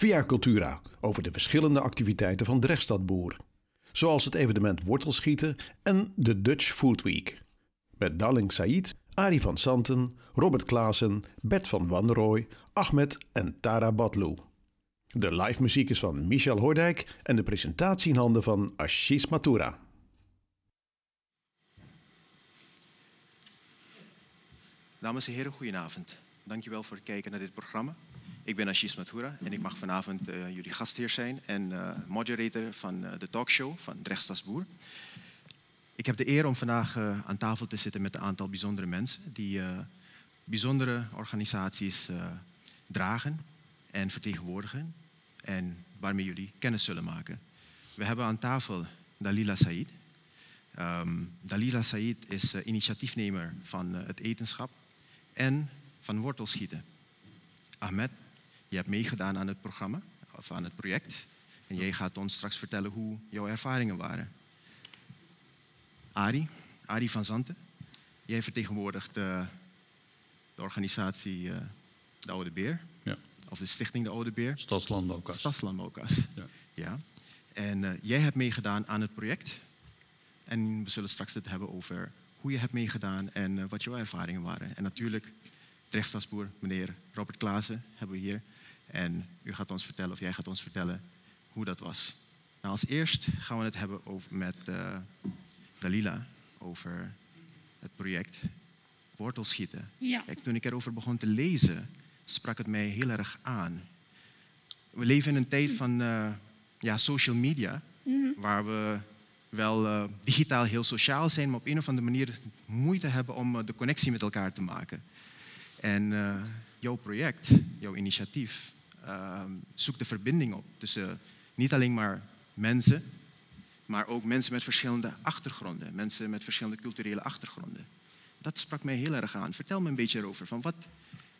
via Cultura over de verschillende activiteiten van Drechtstadboer. Zoals het evenement Wortelschieten en de Dutch Food Week. Met Dalling Said, Arie van Santen, Robert Klaassen, Bert van Wanrooy, Ahmed en Tara Badlou. De live muziek is van Michel Hoordijk en de presentatie in handen van Ashish Mathura. Dames en heren, goedenavond. Dankjewel voor het kijken naar dit programma. Ik ben Ashish Mathura en ik mag vanavond uh, jullie gastheer zijn en uh, moderator van uh, de talkshow van Boer. Ik heb de eer om vandaag aan tafel te zitten met een aantal bijzondere mensen die bijzondere organisaties dragen en vertegenwoordigen en waarmee jullie kennis zullen maken. We hebben aan tafel Dalila Said. Um, Dalila Said is initiatiefnemer van het etenschap en van wortelschieten. Ahmed, je hebt meegedaan aan het programma, of aan het project. En jij gaat ons straks vertellen hoe jouw ervaringen waren. Ari, Ari van Zanten, jij vertegenwoordigt uh, de organisatie uh, De Oude Beer. Ja. Of de Stichting De Oude Beer. Stadslandbouwkas. Stadslandbouwkas. Ja. ja. En uh, jij hebt meegedaan aan het project. En we zullen straks het hebben over hoe je hebt meegedaan en wat jouw ervaringen waren. En natuurlijk rechtsstadsboer, meneer Robert Klaassen, hebben we hier. En u gaat ons vertellen, of jij gaat ons vertellen, hoe dat was. Nou, als eerst gaan we het hebben over, met uh, Dalila over het project wortelschieten. Ja. Kijk, toen ik erover begon te lezen, sprak het mij heel erg aan. We leven in een tijd van uh, ja, social media, Mhm. waar we wel uh, digitaal heel sociaal zijn, maar op een of andere manier moeite hebben om de connectie met elkaar te maken. En jouw project, jouw initiatief, uh, zoekt de verbinding op tussen niet alleen maar mensen, maar ook mensen met verschillende achtergronden, mensen met verschillende culturele achtergronden. Dat sprak mij heel erg aan. Vertel me een beetje erover. Van wat,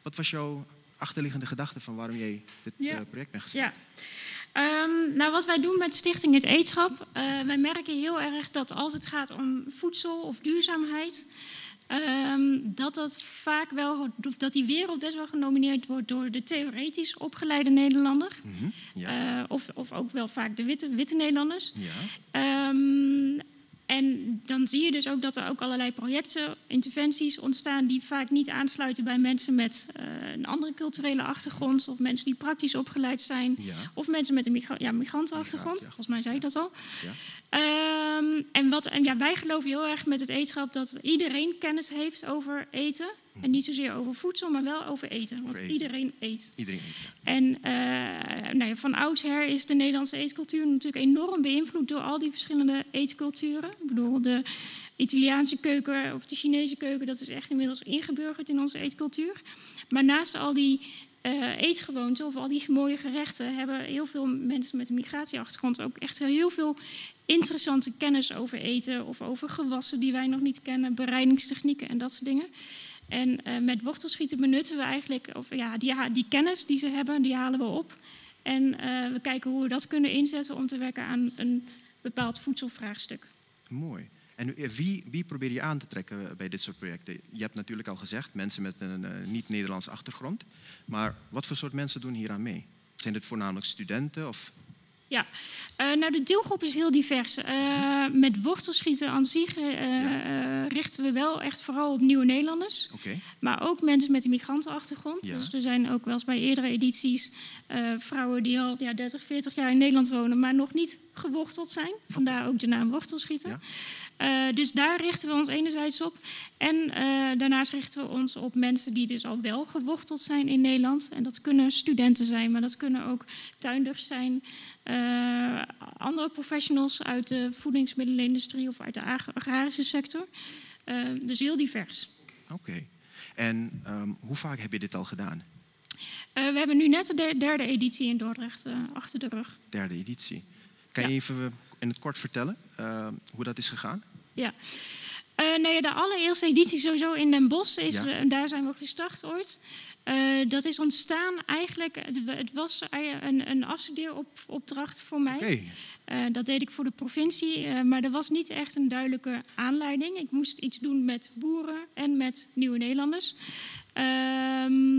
wat was jouw achterliggende gedachte van waarom jij dit Ja. uh, project bent gestart? Ja. Ehm, nou, wat wij doen met Stichting Het Eetschap, eh, wij merken heel erg dat als het gaat om voedsel of duurzaamheid, ehm, dat dat vaak wel, of dat die wereld best wel genomineerd wordt door de theoretisch opgeleide Nederlander. Mhm, Ja. Eh, of, of ook wel vaak de witte, witte Nederlanders. ja. Ehm, en dan zie je dus ook dat er ook allerlei projecten, interventies ontstaan die vaak niet aansluiten bij mensen met eh, een andere culturele achtergrond of mensen die praktisch opgeleid zijn Ja. of mensen met een migra ja, migrantenachtergrond. Ja. Volgens mij zei ik dat al. Ja. Ehm, en wat, en ja, wij geloven heel erg met het eetschap dat iedereen kennis heeft over eten. En niet zozeer over voedsel, maar wel over eten. Want eten. iedereen eet. Iedereen. En eh, nou ja, van oudsher is de Nederlandse eetcultuur natuurlijk enorm beïnvloed door al die verschillende eetculturen. Ik bedoel, de Italiaanse keuken of de Chinese keuken, dat is echt inmiddels ingeburgerd in onze eetcultuur. Maar naast al die eh, eetgewoonten of al die mooie gerechten hebben heel veel mensen met een migratieachtergrond ook echt heel veel interessante kennis over eten of over gewassen die wij nog niet kennen, bereidingstechnieken en dat soort dingen. En eh, met wortelschieten benutten we eigenlijk, of ja, die, die kennis die ze hebben, die halen we op. En eh, we kijken hoe we dat kunnen inzetten om te werken aan een bepaald voedselvraagstuk. Mooi. En eh, wie, wie probeer je aan te trekken bij dit soort projecten? Je hebt natuurlijk al gezegd, mensen met een niet-Nederlandse achtergrond. Maar wat voor soort mensen doen hier aan mee? Zijn dit voornamelijk studenten? Of... Ja, Eh, nou de deelgroep is heel divers. Eh, met wortelschieten aan zich eh, Ja. richten we wel echt vooral op nieuwe Nederlanders. Maar ook mensen met een migrantenachtergrond. Ja. Dus er zijn ook wel eens bij eerdere edities vrouwen die al ja, 30, 40 jaar in Nederland wonen, maar nog niet geworteld zijn. Vandaar ook de naam wortelschieten. Ja. Dus daar richten we ons enerzijds op. En daarnaast richten we ons op mensen die dus al wel geworteld zijn in Nederland. En dat kunnen studenten zijn, maar dat kunnen ook tuinders zijn. Eh, andere professionals uit de voedingsmiddelenindustrie of uit de ag- agrarische sector. Eh, dus heel divers. oké. En ehm, hoe vaak heb je dit al gedaan? Eh, we hebben nu net de der- derde editie in Dordrecht achter de rug. Derde editie. Kan Ja. je even in het kort vertellen eh, hoe dat is gegaan? Ja. Nee, de allereerste editie sowieso in Den Bosch, is, Ja. daar zijn we gestart ooit. Eh, dat is ontstaan eigenlijk, het- het was een, een afstudeeropdracht voor mij. Eh, dat deed ik voor de provincie, eh, maar er was niet echt een duidelijke aanleiding. Ik moest iets doen met boeren en met nieuwe Nederlanders. Ehm,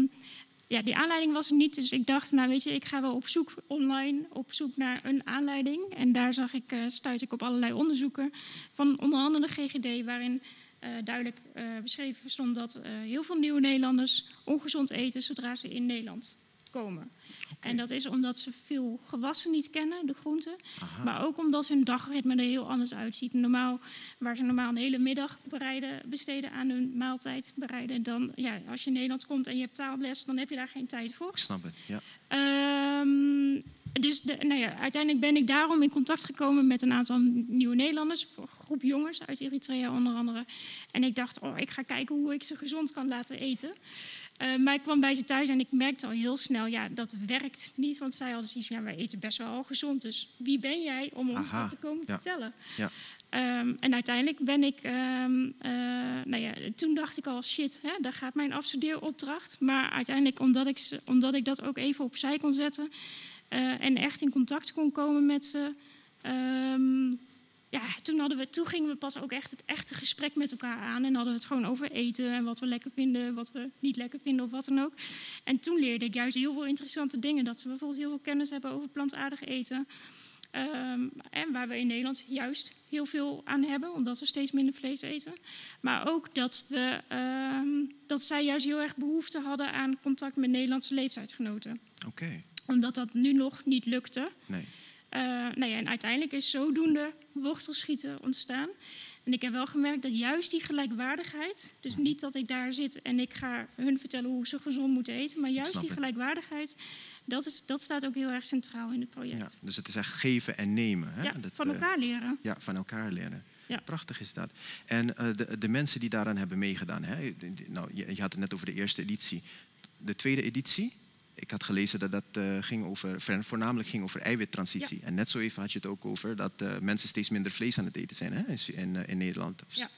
ja, die aanleiding was er niet. Dus ik dacht, nou weet je, ik ga wel op zoek online, op zoek naar een aanleiding. En daar zag ik, uh, stuit ik op allerlei onderzoeken van onder andere de GGD, waarin duidelijk uh, beschreven stond dat heel veel nieuwe Nederlanders ongezond eten zodra ze in Nederland komen. Okay. En dat is omdat ze veel gewassen niet kennen, de groenten. Aha. Maar ook omdat hun dagritme er heel anders uitziet. Normaal, waar ze normaal een hele middag bereiden, besteden aan hun maaltijd bereiden. Dan, ja, als je in Nederland komt en je hebt taalles, dan heb je daar geen tijd voor. Ik snap het, ja. Um, dus de, nou ja, uiteindelijk ben ik daarom in contact gekomen met een aantal nieuwe Nederlanders, een groep jongens uit Eritrea onder andere. En ik dacht, oh, ik ga kijken hoe ik ze gezond kan laten eten. Uh, maar ik kwam bij ze thuis en ik merkte al heel snel, ja, dat werkt niet. Want zij hadden zoiets van, ja, wij eten best wel al gezond. Dus wie ben jij om ons Aha, dat te komen ja. vertellen? Ja. Um, en uiteindelijk ben ik, um, uh, nou ja, toen dacht ik al, shit, hè, daar gaat mijn afstudeeropdracht. Maar uiteindelijk, omdat ik, omdat ik dat ook even opzij kon zetten uh, en echt in contact kon komen met ze, um, ja, toen, hadden we, toen gingen we pas ook echt het echte gesprek met elkaar aan. En hadden we het gewoon over eten en wat we lekker vinden, wat we niet lekker vinden of wat dan ook. En toen leerde ik juist heel veel interessante dingen. Dat ze bijvoorbeeld heel veel kennis hebben over plantaardig eten. Um, en waar we in Nederland juist heel veel aan hebben, omdat we steeds minder vlees eten. Maar ook dat, we, um, dat zij juist heel erg behoefte hadden aan contact met Nederlandse leeftijdsgenoten. Oké. Omdat dat nu nog niet lukte. Nee. Uh, nou ja, en uiteindelijk is zodoende wortelschieten ontstaan. En ik heb wel gemerkt dat juist die gelijkwaardigheid, dus niet dat ik daar zit en ik ga hun vertellen hoe ze gezond moeten eten, maar juist die gelijkwaardigheid, dat, is, dat staat ook heel erg centraal in het project. Ja, dus het is echt geven en nemen. Hè? Ja, dat, van elkaar leren. Ja, van elkaar leren. Ja. Prachtig is dat. En uh, de, de, mensen die daaraan hebben meegedaan, hè? Nou, je, je had het net over de eerste editie. De tweede editie, ik had gelezen dat dat uh, ging over, voornamelijk ging over eiwittransitie. Ja. En net zo even had je het ook over dat uh, mensen steeds minder vlees aan het eten zijn hè, in, uh, in Nederland. Ja.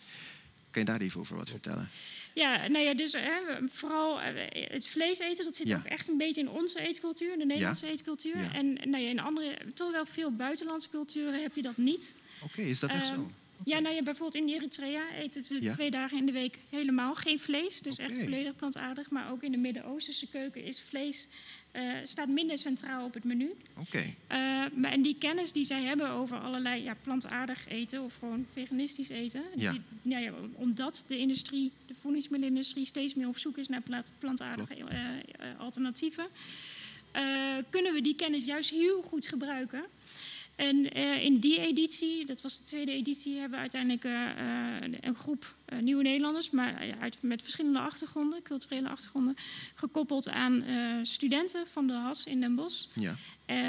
Kan je daar even over wat vertellen? Ja, nou ja, dus hè, vooral het vlees eten, dat zit ja. ook echt een beetje in onze eetcultuur, de Nederlandse ja. eetcultuur. En nou ja, in andere, toch wel veel buitenlandse culturen heb je dat niet. Oké, okay, is dat echt um, zo? Ja, nou ja, bijvoorbeeld in Eritrea eten ze ja? twee dagen in de week helemaal geen vlees. Dus okay. echt volledig plantaardig. Maar ook in de Midden-Oosterse keuken is vlees uh, staat minder centraal op het menu. Oké. Okay. Uh, maar en die kennis die zij hebben over allerlei ja, plantaardig eten of gewoon veganistisch eten. Ja. Die, ja, ja, omdat de industrie, de voedingsmiddelenindustrie steeds meer op zoek is naar plantaardige uh, alternatieven. kunnen we die kennis juist heel goed gebruiken. En uh, in die editie, dat was de tweede editie, hebben we uiteindelijk uh, een groep uh, nieuwe Nederlanders, maar uit, met verschillende achtergronden, culturele achtergronden, gekoppeld aan studenten van de HAS in Den Bosch. Ja.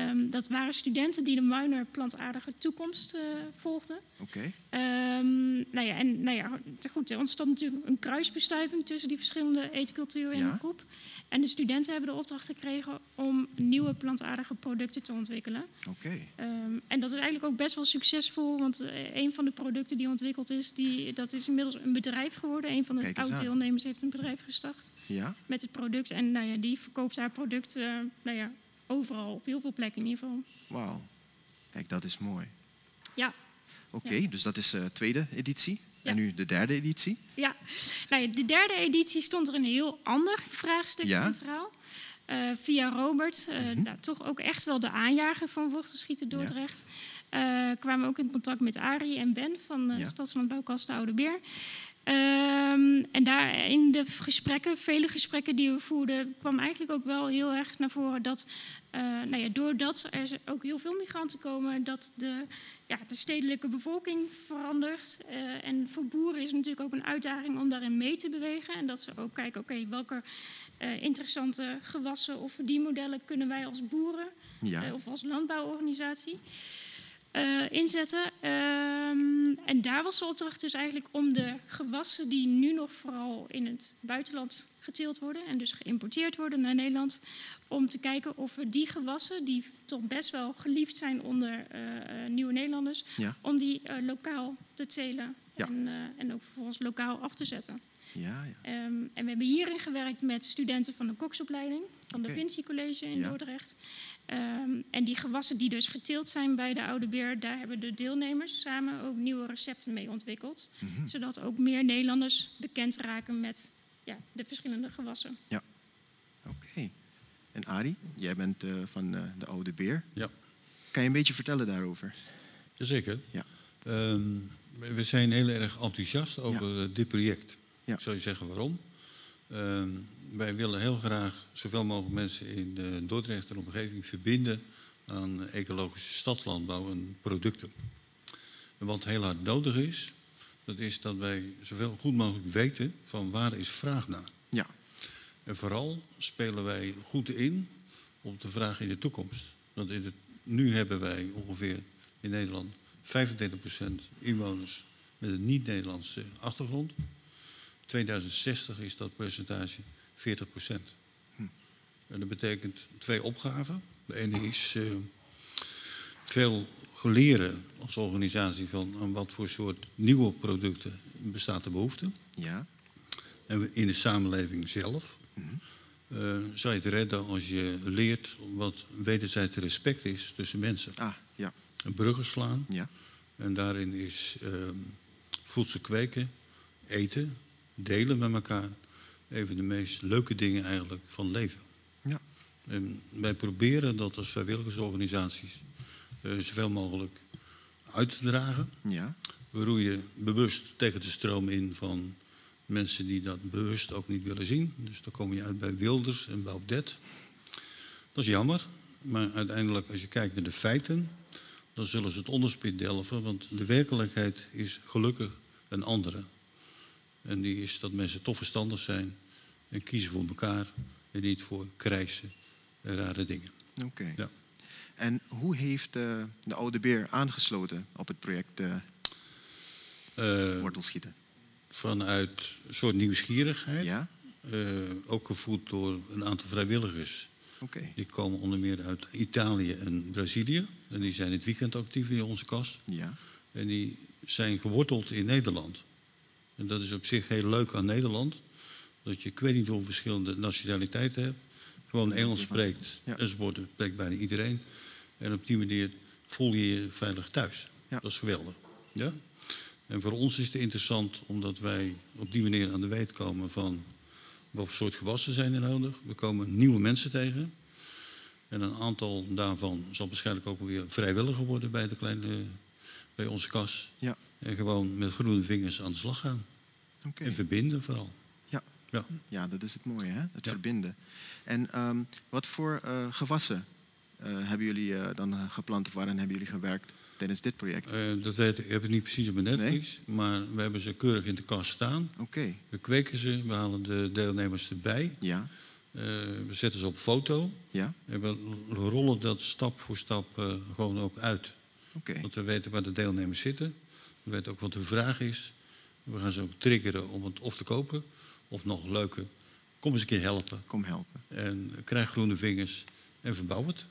Um, dat waren studenten die de minor plantaardige toekomst volgden. Oké. Okay. Um, nou ja, en nou ja, goed, er ontstond natuurlijk een kruisbestuiving tussen die verschillende eetculturen in ja. de groep. En de studenten hebben de opdracht gekregen om nieuwe plantaardige producten te ontwikkelen. Oké. Okay. Um, en dat is eigenlijk ook best wel succesvol, want een van de producten die ontwikkeld is, die, dat is inmiddels een bedrijf geworden. Een van de oud-deelnemers heeft een bedrijf gestart ja? met het product. En nou ja, die verkoopt haar product uh, nou ja, overal, op heel veel plekken in ieder geval. Wauw. Kijk, dat is mooi. Ja. Oké, okay, ja. dus dat is de uh, tweede editie. Ja. En nu de derde editie? Ja, nou, de derde editie stond er een heel ander vraagstuk ja. centraal. Uh, via Robert, uh, mm-hmm. nou, toch ook echt wel de aanjager van wortelschieten Dordrecht. Ja. Uh, kwamen we ook in contact met Arie en Ben van ja. Stadslandbouwkast de Oude Beer. Um, en daar in de gesprekken, vele gesprekken die we voerden, kwam eigenlijk ook wel heel erg naar voren dat, nou ja, doordat er ook heel veel migranten komen, dat de, ja, de stedelijke bevolking verandert. En voor boeren is het natuurlijk ook een uitdaging om daarin mee te bewegen. En dat ze ook kijken, oké, okay, welke uh, interessante gewassen of verdienmodellen kunnen wij als boeren ja. of als landbouworganisatie uh, inzetten. Um, en daar was de opdracht dus eigenlijk om de gewassen die nu nog vooral in het buitenland geteeld worden en dus geïmporteerd worden naar Nederland, om te kijken of we die gewassen, die toch best wel geliefd zijn onder nieuwe Nederlanders, ja. om die lokaal te telen ja. en, en ook vervolgens lokaal af te zetten. Ja, ja. Um, en we hebben hierin gewerkt met studenten van de koksopleiding van de. Vinci College in Ja. Dordrecht. Um, en die gewassen die dus geteeld zijn bij de Oude Beer, daar hebben de deelnemers samen ook nieuwe recepten mee ontwikkeld. Mhm. Zodat ook meer Nederlanders bekend raken met ja, de verschillende gewassen. Oké. En Arie, jij bent eh, van eh, de Oude Beer. Ja, Kan je een beetje vertellen daarover? jazeker. Ja. Ehm, we zijn heel erg enthousiast over eh, dit project. Ja. Ik zou je zeggen waarom. Ehm, wij willen heel graag zoveel mogelijk mensen in de Dordrecht en omgeving verbinden aan ecologische stadslandbouw en producten. En wat heel hard nodig is, dat is dat wij zoveel goed mogelijk weten van waar is vraag naar. Ja, En vooral spelen wij goed in op de vraag in de toekomst. Want in het, nu hebben wij ongeveer in Nederland 25% inwoners met een niet-Nederlandse achtergrond. 2060 is dat percentage 40%. En dat betekent twee opgaven. De ene is eh, veel leren als organisatie van aan wat voor soort nieuwe producten bestaat de behoefte. ja, En in de samenleving zelf. eh, zou je het redden als je leert wat wederzijds respect is tussen mensen. ah, ja, En bruggen slaan. ja, En daarin is ehm, voedsel kweken, eten, delen met elkaar. Even de meest leuke dingen eigenlijk van leven. ja, En wij proberen dat als vrijwilligersorganisaties eh, zoveel mogelijk uit te dragen. ja, We roeien bewust tegen de stroom in van mensen die dat bewust ook niet willen zien. Dus dan kom je uit bij Wilders en Baudet. Dat is jammer, maar uiteindelijk als je kijkt naar de feiten, dan zullen ze het onderspit delven, want de werkelijkheid is gelukkig een andere. En die is dat mensen toch verstandig zijn en kiezen voor elkaar en niet voor krijsen en rare dingen. oké. Ja. En hoe heeft eh, de Oude Beer aangesloten op het project eh Eh, wortelschieten? vanuit een soort nieuwsgierigheid. Ja, ook gevoed door een aantal vrijwilligers. oké. Die komen onder meer uit Italië en Brazilië. En die zijn het weekend actief in onze kas. Ja, En die zijn geworteld in Nederland. En dat is op zich heel leuk aan Nederland. Dat je, ik weet niet hoeveel verschillende nationaliteiten hebt. Gewoon Engels spreekt. Ja. Enzovoort, dat spreekt bijna iedereen. En op die manier voel je je veilig thuis. Ja. Dat is geweldig. Ja? En voor ons is het interessant omdat wij op die manier aan de weet komen van wat voor soort gewassen zijn er nodig. We komen nieuwe mensen tegen. En een aantal daarvan zal waarschijnlijk ook weer vrijwilliger worden bij, de kleine, bij onze kas. ja, gewoon met groene vingers aan de slag gaan. En verbinden vooral. Ja. Ja. Ja, dat is het mooie, hè? het Ja. verbinden. En ehm, wat voor eh, gewassen eh, hebben jullie eh, dan geplant of waarin hebben jullie gewerkt tijdens dit project? Dat weet ik, ik heb het niet precies op mijn netvlies. Maar we hebben ze keurig in de kast staan. Oké, We kweken ze, we halen de deelnemers erbij. ja, we zetten ze op foto. ja, En we rollen dat stap voor stap gewoon ook uit. oké. Want we weten waar de deelnemers zitten. We weten ook wat de vraag is. We gaan ze ook triggeren om het of te kopen. Of nog leuker, kom eens een keer helpen. Kom helpen. En krijg groene vingers en verbouw het.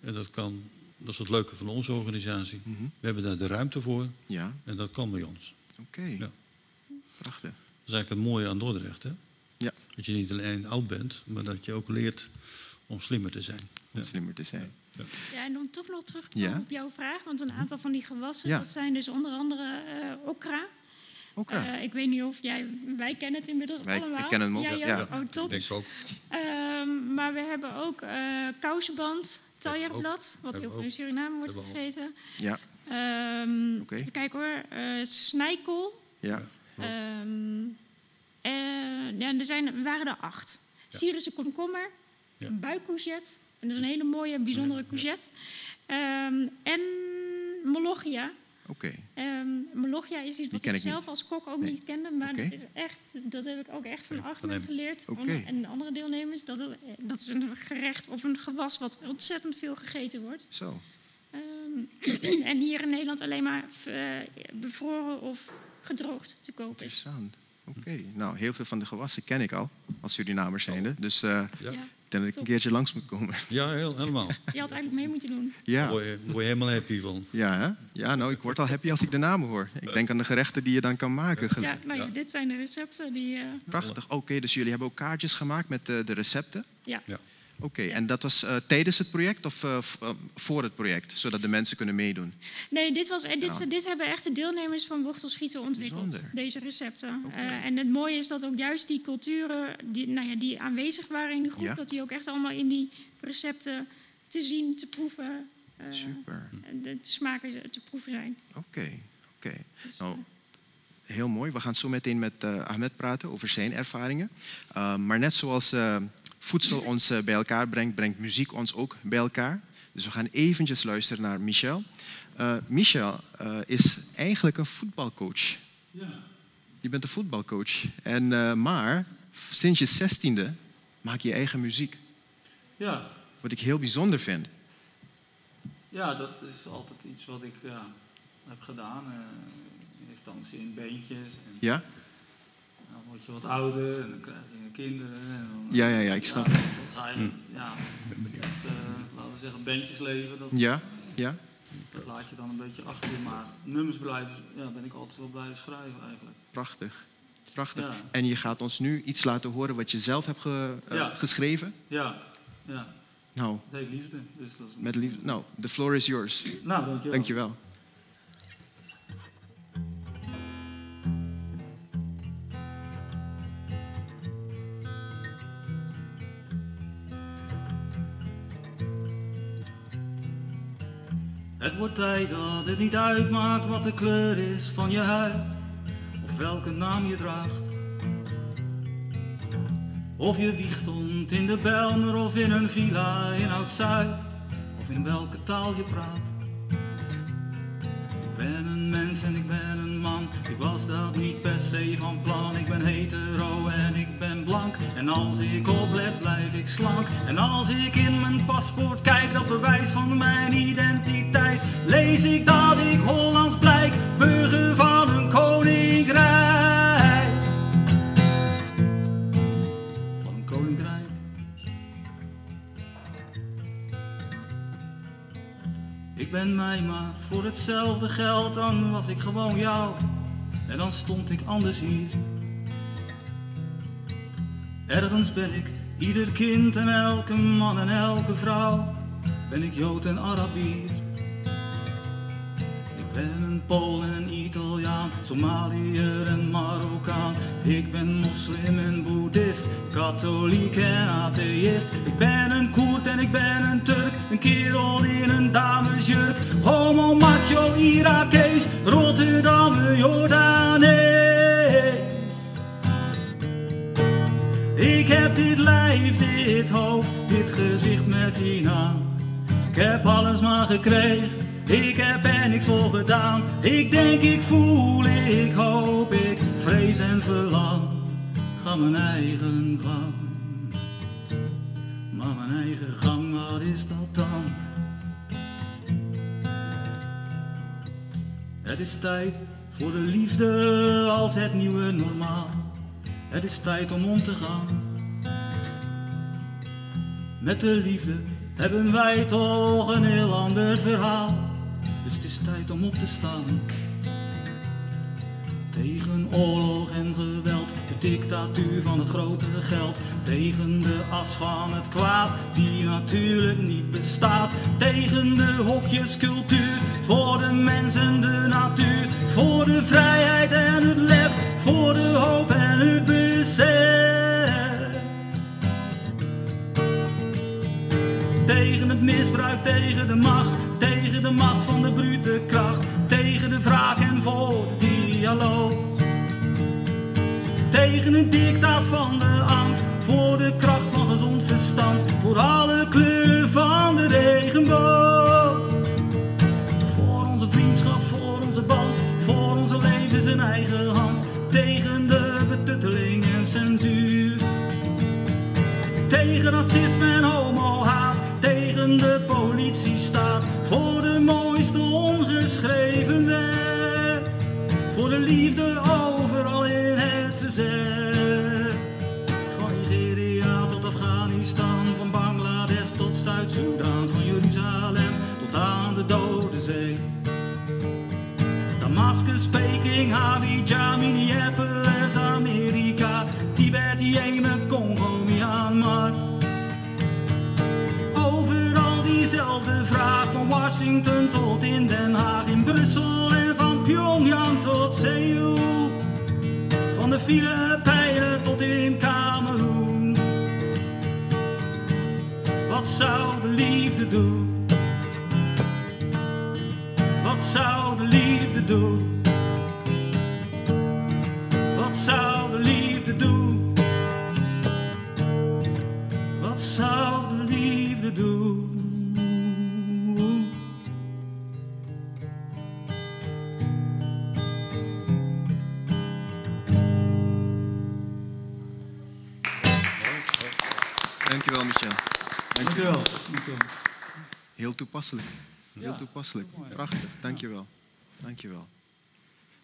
En dat kan, dat is het leuke van onze organisatie. Mhm. We hebben daar de ruimte voor Ja, en dat kan bij ons. oké. Ja. Prachtig. Dat is eigenlijk het mooie aan Dordrecht. Hè? Ja, Dat je niet alleen oud bent, maar dat je ook leert om slimmer te zijn. om Ja. slimmer te zijn. Ja, en om toch nog terug te komen Ja. op jouw vraag, want een aantal van die gewassen, Ja. dat zijn dus onder andere eh okra. Okra. Eh, ik weet niet of jij, wij kennen het inmiddels Wij- allemaal. ik ken hem ook, ja. ook? Oh, top. Denk ik ook. Ehm, maar we hebben ook eh kousenband, taljerblad, wat heel veel in. Suriname wordt gegeten. ja, Ehm Oké. Even kijken hoor, eh snijkool. ja, Ehm, eh, ja, er, zijn, er waren er acht. Syrische komkommer, Ja. buikcourgette, en dat is een hele mooie, bijzondere courgette. Ehm, en molochia. oké. Ehm molochia is iets wat ik niet. zelf als kok ook Nee. niet kende, maar dat, is echt, dat heb ik ook echt van Ahmed heb- geleerd. En andere deelnemers. Dat, is een gerecht of een gewas wat ontzettend veel gegeten wordt. Zo. Ehm, en hier in Nederland alleen maar eh, bevroren of gedroogd te kopen is. Interessant. Oké. Nou, heel veel van de gewassen ken ik al, als Surinamer zijnde. Dus eh, Ja, denk dat ik een keertje langs moet komen. ja heel, helemaal. Je had eigenlijk mee moeten doen. Daar ja. word je, word je helemaal happy van. Ja, hè? ja, nou, ik word al happy als ik de namen hoor. Ik denk aan de gerechten die je dan kan maken. Ja, nou ja, Ja. dit zijn de recepten die... eh, Prachtig. Oké, dus jullie hebben ook kaartjes gemaakt met eh, de recepten. ja. Ja. Oké, en dat was uh, tijdens het project of uh, voor het project, zodat de mensen kunnen meedoen? Nee, dit, was, dit, nou. dit hebben echt de deelnemers van wortelschieten ontwikkeld, Bijzonder. deze recepten. Okay. Uh, en het mooie is dat ook juist die culturen die, nou ja, die aanwezig waren in de groep, ja. dat die ook echt allemaal in die recepten te zien, te proeven, Super. De, te smaken te proeven zijn. Oké, oké. Dus, nou, heel mooi. We gaan zo meteen met Ahmed praten over zijn ervaringen. maar net zoals voedsel ons bij elkaar brengt, brengt muziek ons ook bij elkaar. Dus we gaan eventjes luisteren naar Michel. Uh, Michel uh, is eigenlijk een voetbalcoach. Ja. Je bent een voetbalcoach. En, uh, maar sinds je zestiende maak je eigen muziek. Ja. Wat ik heel bijzonder vind. Ja, dat is altijd iets wat ik ja, heb gedaan. in instantie in beentjes. En ja? Word je wat ouder en dan krijg je kinderen. En dan, ja, ja, ja, ik snap. Ja, dan ga je, ja, echt, uh, laten we zeggen, bandjesleven. Dat, ja, ja. Dat laat je dan een beetje achter je, maar nummers blijven, ja, ben ik altijd wel blijven schrijven eigenlijk. Prachtig. Prachtig. Ja. En je gaat ons nu iets laten horen wat je zelf hebt ge, uh, ja. geschreven? Ja, ja. Nou. Het heet liefde. Dus dat is met liefde. Nou, the floor is yours. Nou, dankjewel. Dankjewel. Het wordt tijd dat het niet uitmaakt wat de kleur is van je huid of welke naam je draagt. Of je wieg stond in de Belmer of in een villa in Oud-Zuid of in welke taal je praat. Ik ben een mens en ik ben een man, ik was dat niet per se van plan. Ik ben hetero en ik ben blank en als ik oplet blijf ik slank. En als ik in mijn paspoort kijk, dat bewijs van mijn identiteit, lees ik dat ik Hollands blijk, burger van ben mij maar voor hetzelfde geld, dan was ik gewoon jou. En dan stond ik anders hier. Ergens ben ik ieder kind en elke man en elke vrouw. Ben ik Jood en Arabier. Ik ben een Pool en een Italiaan, Somaliër en Marokkaan. Ik ben moslim en boeddhist, katholiek en atheïst. Ik ben een Koert en ik ben een Turk, een kerel in een damesjurk. Homo, macho, Irakees, Rotterdammer, Jordanees. Ik heb dit lijf, dit hoofd, dit gezicht met die naam. Ik heb alles maar gekregen, ik heb er niks voor gedaan. Ik denk, ik voel, ik hoop, ik vrees en verlang. Ga mijn eigen gang. Maar mijn eigen gang, wat is dat dan? Het is tijd voor de liefde als het nieuwe normaal. Het is tijd om om te gaan. Met de liefde hebben wij toch een heel ander verhaal. Tijd om op te staan. Tegen oorlog en geweld, de dictatuur van het grote geld. Tegen de as van het kwaad, die natuurlijk niet bestaat. Tegen de hokjescultuur, voor de mensen, de natuur. Voor de vrijheid en het lef, voor de hoop en het besef. Tegen het misbruik, tegen de macht, de macht van de brute kracht. Tegen de wraak en voor de dialoog. Tegen het dictaat van de angst, voor de kracht van gezond verstand. Voor alle kleuren van de regenboog. Voor onze vriendschap, voor onze band, voor onze levens in eigen hand. Tegen de betutteling en censuur. Tegen racisme en homohaat, tegen de Peking, Abidjan, Minneapolis, Amerika, Tibet, Jemen, Congo, Myanmar. vraag van Washington tot in Den Haag, in Brussel en van Pyongyang tot Seoul. Van de Filipijnen tot in Kameroen. Wat zou de liefde doen? Wat zou de liefde doen? Zou de liefde doen? Dankjewel, Michel. Dankjewel. Dankjewel. Heel toepasselijk. Heel Ja, toepasselijk. Prachtig. Dankjewel. Dankjewel.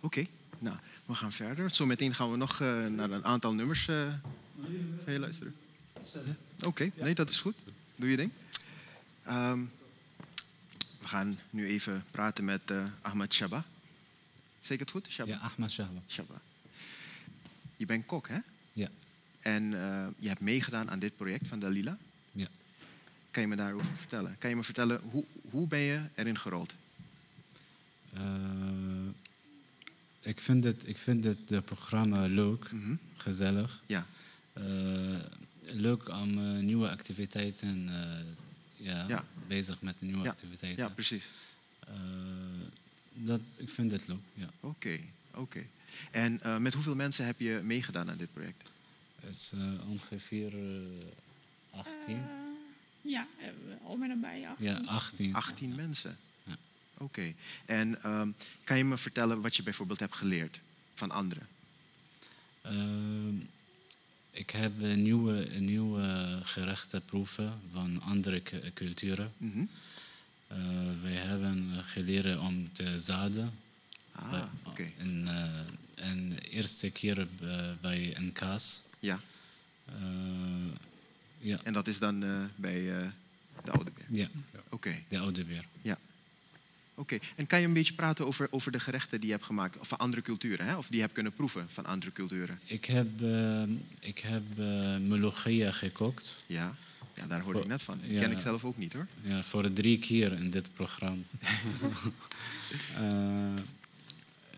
Oké, nou, we gaan verder. Zometeen gaan we nog eh, naar een aantal nummers. ga je luisteren? Ja? Oké, nee, dat is goed. Doe je ding. Ehm, we gaan nu even praten met eh, Ahmad Shaba. Zeg ik het goed? Shaba? Ja, Ahmad Shahba. Shaba. Je bent kok, hè? Ja. En eh, je hebt meegedaan aan dit project van Dalila. Ja. Kan je me daarover vertellen? Kan je me vertellen, hoe, hoe ben je erin gerold? Eh, ik vind het, ik vind het de programma leuk, Mhm. gezellig. Ja, Eh, leuk om eh, nieuwe activiteiten, eh, ja, Ja. bezig met de nieuwe Ja. activiteiten. ja precies. Eh, dat, ik vind het leuk, ja. Oké, oké. En eh, met hoeveel mensen heb je meegedaan aan dit project? Het is eh, ongeveer eh, 18. Eh, ja, al met nabij 18. ja, 18. 18 mensen. Ja. Oké. En ehm, kan je me vertellen wat je bijvoorbeeld hebt geleerd van anderen? Ehm, ik heb eh, nieuwe, nieuwe gerechten proeven van andere cu- culturen. Eh, wij hebben geleerd om te zaden. Ah, Bij- oké. En, eh, en eerste keer eh, bij een kaas. Ja, Eh, ja, en dat is dan eh, bij eh, de Oude Beer. ja, Oké, de oude beer. ja. Oké, en kan je een beetje praten over, over de gerechten die je hebt gemaakt of van andere culturen, hè? of die je hebt kunnen proeven van andere culturen? Ik heb, eh, ik heb eh melogia gekookt. Ja, ja daar hoorde ik net van. Die Ja. ken ik zelf ook niet hoor. Ja, voor drie keer in dit programma. Eh,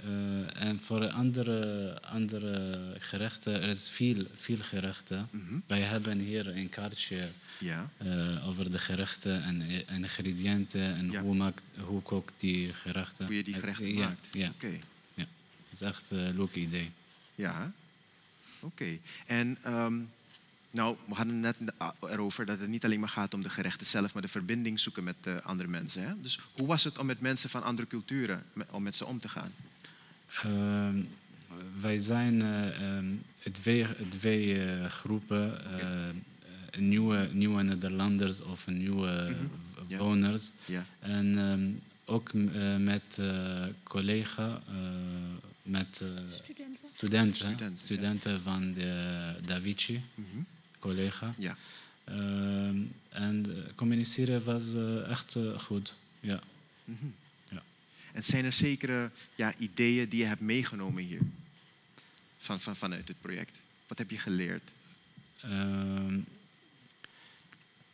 eh, en voor andere, andere gerechten, er is veel, veel gerechten. Mhm. Wij hebben hier een kaartje Ja, eh, over de gerechten en, en ingrediënten en Ja. hoe, maakt, hoe kookt die gerechten. hoe je die gerechten maakt. Ja, Oké, ja. dat is echt een leuk idee. ja. Oké. En ehm, nou, we hadden net erover dat het niet alleen maar gaat om de gerechten zelf, maar de verbinding zoeken met eh, andere mensen. Hè? Dus hoe was het om met mensen van andere culturen, om met ze om te gaan? Ehm, wij zijn eh, ehm, twee, twee eh, groepen, eh, nieuwe, nieuwe Nederlanders of nieuwe woners. Ja, En ehm, ook eh, met eh collega, eh, met Studenten. studenten, Studenten, ja. studenten van de Da Vinci, Mhm. collega. ja. Ehm, en communiceren was echt goed. Ja. Mhm. Ja. En zijn er zekere ja, ideeën die je hebt meegenomen hier? Van, van, vanuit het project? Wat heb je geleerd? Ehm,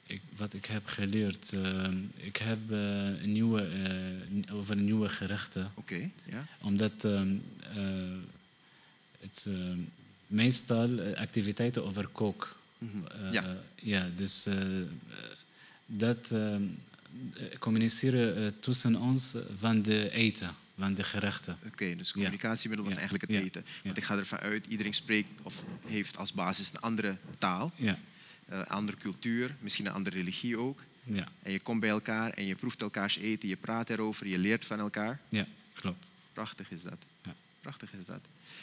ik, wat ik heb geleerd, ehm, ik heb eh, een nieuwe, eh, over nieuwe gerechten. Oké, ja. Omdat ehm, eh, het meestal activiteiten over kook. Mhm. Ja. ja, dus dat communiceren eh, tussen ons van de eten, van de gerechten. Oké, dus communicatiemiddel was eigenlijk het eten. Want ik ga ervan uit, iedereen spreekt of heeft als basis een andere taal, Ja, een andere cultuur, misschien een andere religie ook. ja, En je komt bij elkaar en je proeft elkaars eten, je praat erover, je leert van elkaar. ja, klopt. Prachtig is dat. Ja. Prachtig is dat.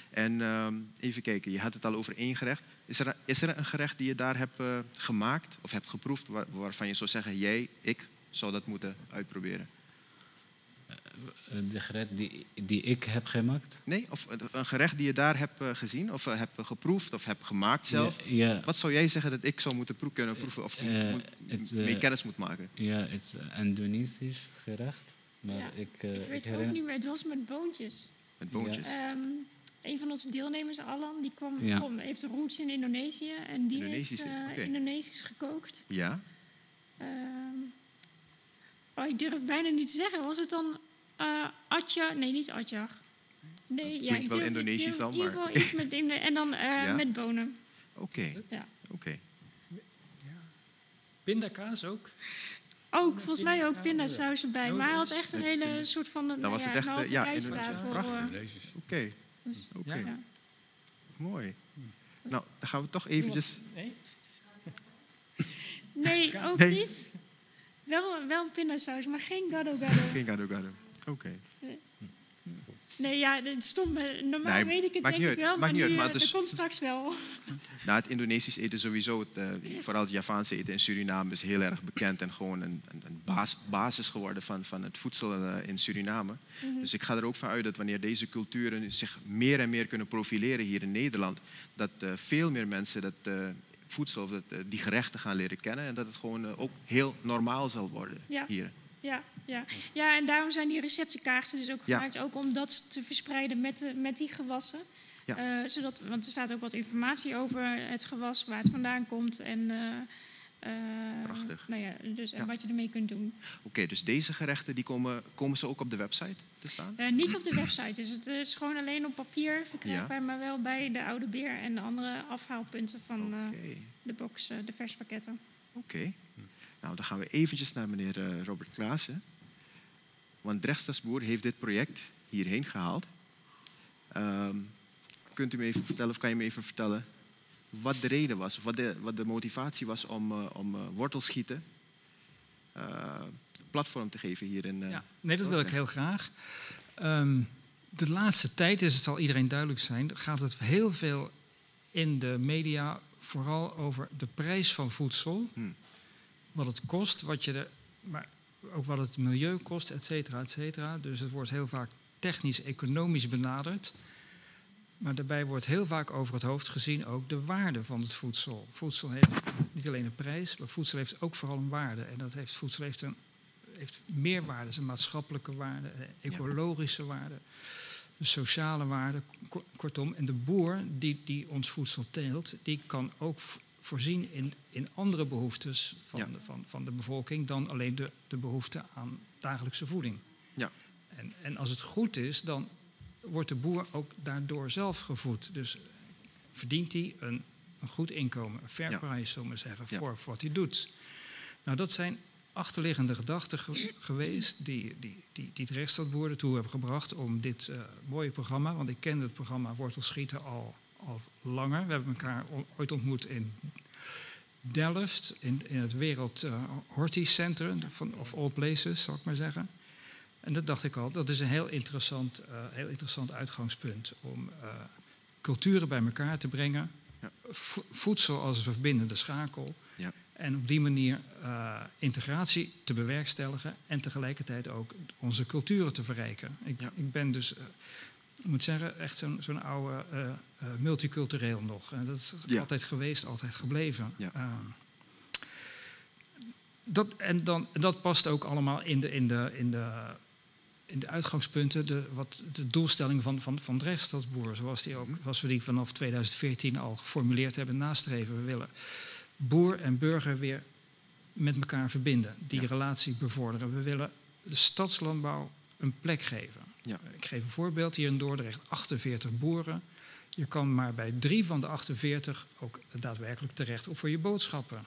En ehm, even kijken, je had het al over één gerecht. Is er, is er een gerecht die je daar hebt eh, gemaakt of hebt geproefd waar- waarvan je zou zeggen, jij, ik zou dat moeten uitproberen? Eh, De gerecht die, die ik heb gemaakt. Nee? Of een gerecht die je daar hebt eh, gezien of eh, hebt geproefd of hebt gemaakt zelf? Ja, ja, Wat zou jij zeggen dat ik zou moeten proe- kunnen proeven of Eh, moet- het, mee eh, kennis moet maken? ja, het is een Indonesisch gerecht. Maar Ja, ik, eh, ik ik weet het ook niet meer, het was met boontjes. Met boontjes. Ehm, een van onze deelnemers, Alan, die kwam, Ja. kwam- heeft roots in Indonesië en die heeft eh. Indonesisch gekookt. Ja? Ehm, Oh, ik durf het bijna niet te zeggen. Was het dan uh, Atja? Nee, niet Atjar. Nee, ja, ik wel durf, Indonesisch dan, maar... In ieder geval iets met en dan uh, ja? met bonen. Oké. Okay. Ja. Oké. Okay. Pindakaas ook? Ook, volgens mij ook pindasaus erbij. Maar hij had echt een hele soort van... Dan was ja, het echt, een ja. Prachtig. Oké. Dus, Oké. ja. Mooi. Nou, dan gaan we toch eventjes... Nee? Nee, ook Nee. niet. Wel, wel een pindasaus, maar geen gado gado. Geen gado gado. Oké. Nee, ja, het stond me. Normaal Nee, weet ik het denk niet ik uit, wel, maar nu, uit, maar eh, is- dat komt straks wel. Nou, het Indonesisch eten sowieso, het, eh, vooral het Javaanse eten in Suriname, is heel erg bekend en gewoon een, een, baas- basis geworden van, van het voedsel eh, in Suriname. Dus ik ga er ook van uit dat wanneer deze culturen zich meer en meer kunnen profileren hier in Nederland, dat eh, veel meer mensen dat eh, voedsel of dat, eh, die gerechten gaan leren kennen en dat het gewoon eh, ook heel normaal zal worden Ja. hier. Ja, ja. ja, en daarom zijn die receptenkaarten dus ook Ja. gemaakt. Ook om dat te verspreiden met, de, met die gewassen. Ja. Eh, zodat, want er staat ook wat informatie over het gewas, waar het vandaan komt. En, Prachtig. Nou ja, dus, en Ja. wat je ermee kunt doen. Oké, dus deze gerechten die komen, komen ze ook op de website te staan? Eh, niet op de website, dus het is gewoon alleen op papier verkrijgbaar, maar wel bij de Oude Beer en de andere afhaalpunten van eh, de box, eh, de verspakketten. Oké. Nou, dan gaan we eventjes naar meneer Robert Klaassen. Want Drechtstadsboer heeft dit project hierheen gehaald. Ehm, kunt u me even vertellen, of kan je me even vertellen, wat de reden was, of wat de, wat de motivatie was om, eh, om eh, wortelschieten eh, platform te geven hier in. Ja, nee, dat wil ik heel graag. Ehm, de laatste tijd, is het zal iedereen duidelijk zijn, gaat het heel veel in de media vooral over de prijs van voedsel. Hmm. Wat het kost, wat je er, maar ook wat het milieu kost, et cetera, et cetera. Dus het wordt heel vaak technisch-economisch benaderd. Maar daarbij wordt heel vaak over het hoofd gezien ook de waarde van het voedsel. Voedsel heeft niet alleen een prijs, maar voedsel heeft ook vooral een waarde. En dat heeft, voedsel heeft een heeft meer waarden. Een maatschappelijke waarde, een ecologische waarde, een sociale waarde. Ko- Kortom, en de boer die, die ons voedsel teelt, die kan ook voorzien in, in andere behoeftes van, Ja. de, van, van de bevolking dan alleen de, de behoefte aan dagelijkse voeding. Ja. En, en als het goed is, dan wordt de boer ook daardoor zelf gevoed. Dus verdient hij een, een goed inkomen, een fair Ja. price, zullen we zeggen, Ja. voor, voor wat hij doet. Nou, dat zijn achterliggende gedachten ge- geweest die, die, die, die het rechtsstadboer ertoe hebben gebracht om dit eh, mooie programma, want ik kende het programma Wortelschieten al, al langer. We hebben elkaar ooit ontmoet in Delft, in, in het Wereld eh, Horti Center, van, of all places, zal ik maar zeggen. En dat dacht ik al, dat is een heel interessant, eh, heel interessant uitgangspunt om eh, culturen bij elkaar te brengen. Ja. Vo- voedsel als een verbindende schakel. Ja. En op die manier eh, integratie te bewerkstelligen en tegelijkertijd ook onze culturen te verrijken. Ik, Ja. ik ben dus, ik moet zeggen, echt zo'n zo'n oude multicultureel nog. En dat is Ja. altijd geweest, altijd gebleven. Ja. Dat, en dan, dat past ook allemaal in de, in de, in de, in de uitgangspunten, de, wat, de doelstelling van, van, van Drechtstadsboer, zoals, die ook, zoals we die vanaf 2014 al geformuleerd hebben, nastreven. We willen boer en burger weer met elkaar verbinden, die Ja. relatie bevorderen. We willen de stadslandbouw een plek geven. Ja. Ik geef een voorbeeld hier in Dordrecht, 48 boeren. Je kan maar bij drie van de 48 ook daadwerkelijk terecht op voor je boodschappen.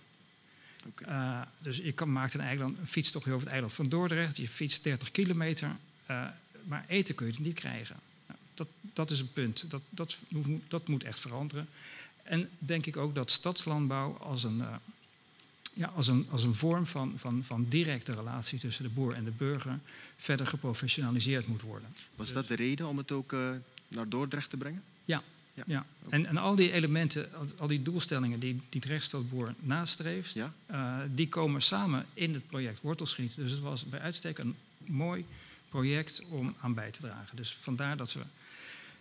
Uh, dus je kan, maakt een, eiland, een fietstochtje over het eiland van Dordrecht. Je fietst 30 kilometer, uh, maar eten kun je er niet krijgen. Nou, dat, dat is een punt. Dat, dat, moet- dat moet echt veranderen. En denk ik ook dat stadslandbouw als een, uh, ja, als een, als een vorm van, van, van directe relatie tussen de boer en de burger verder geprofessionaliseerd moet worden. Was dat de reden om het ook eh, naar Dordrecht te brengen? Ja, Ja. ja. En, en al die elementen, al, die doelstellingen die, die het rechtsstadboer nastreeft, Ja? eh, die komen samen in het project Wortelschiet. Dus het was bij uitstek een mooi project om aan bij te dragen. Dus vandaar dat we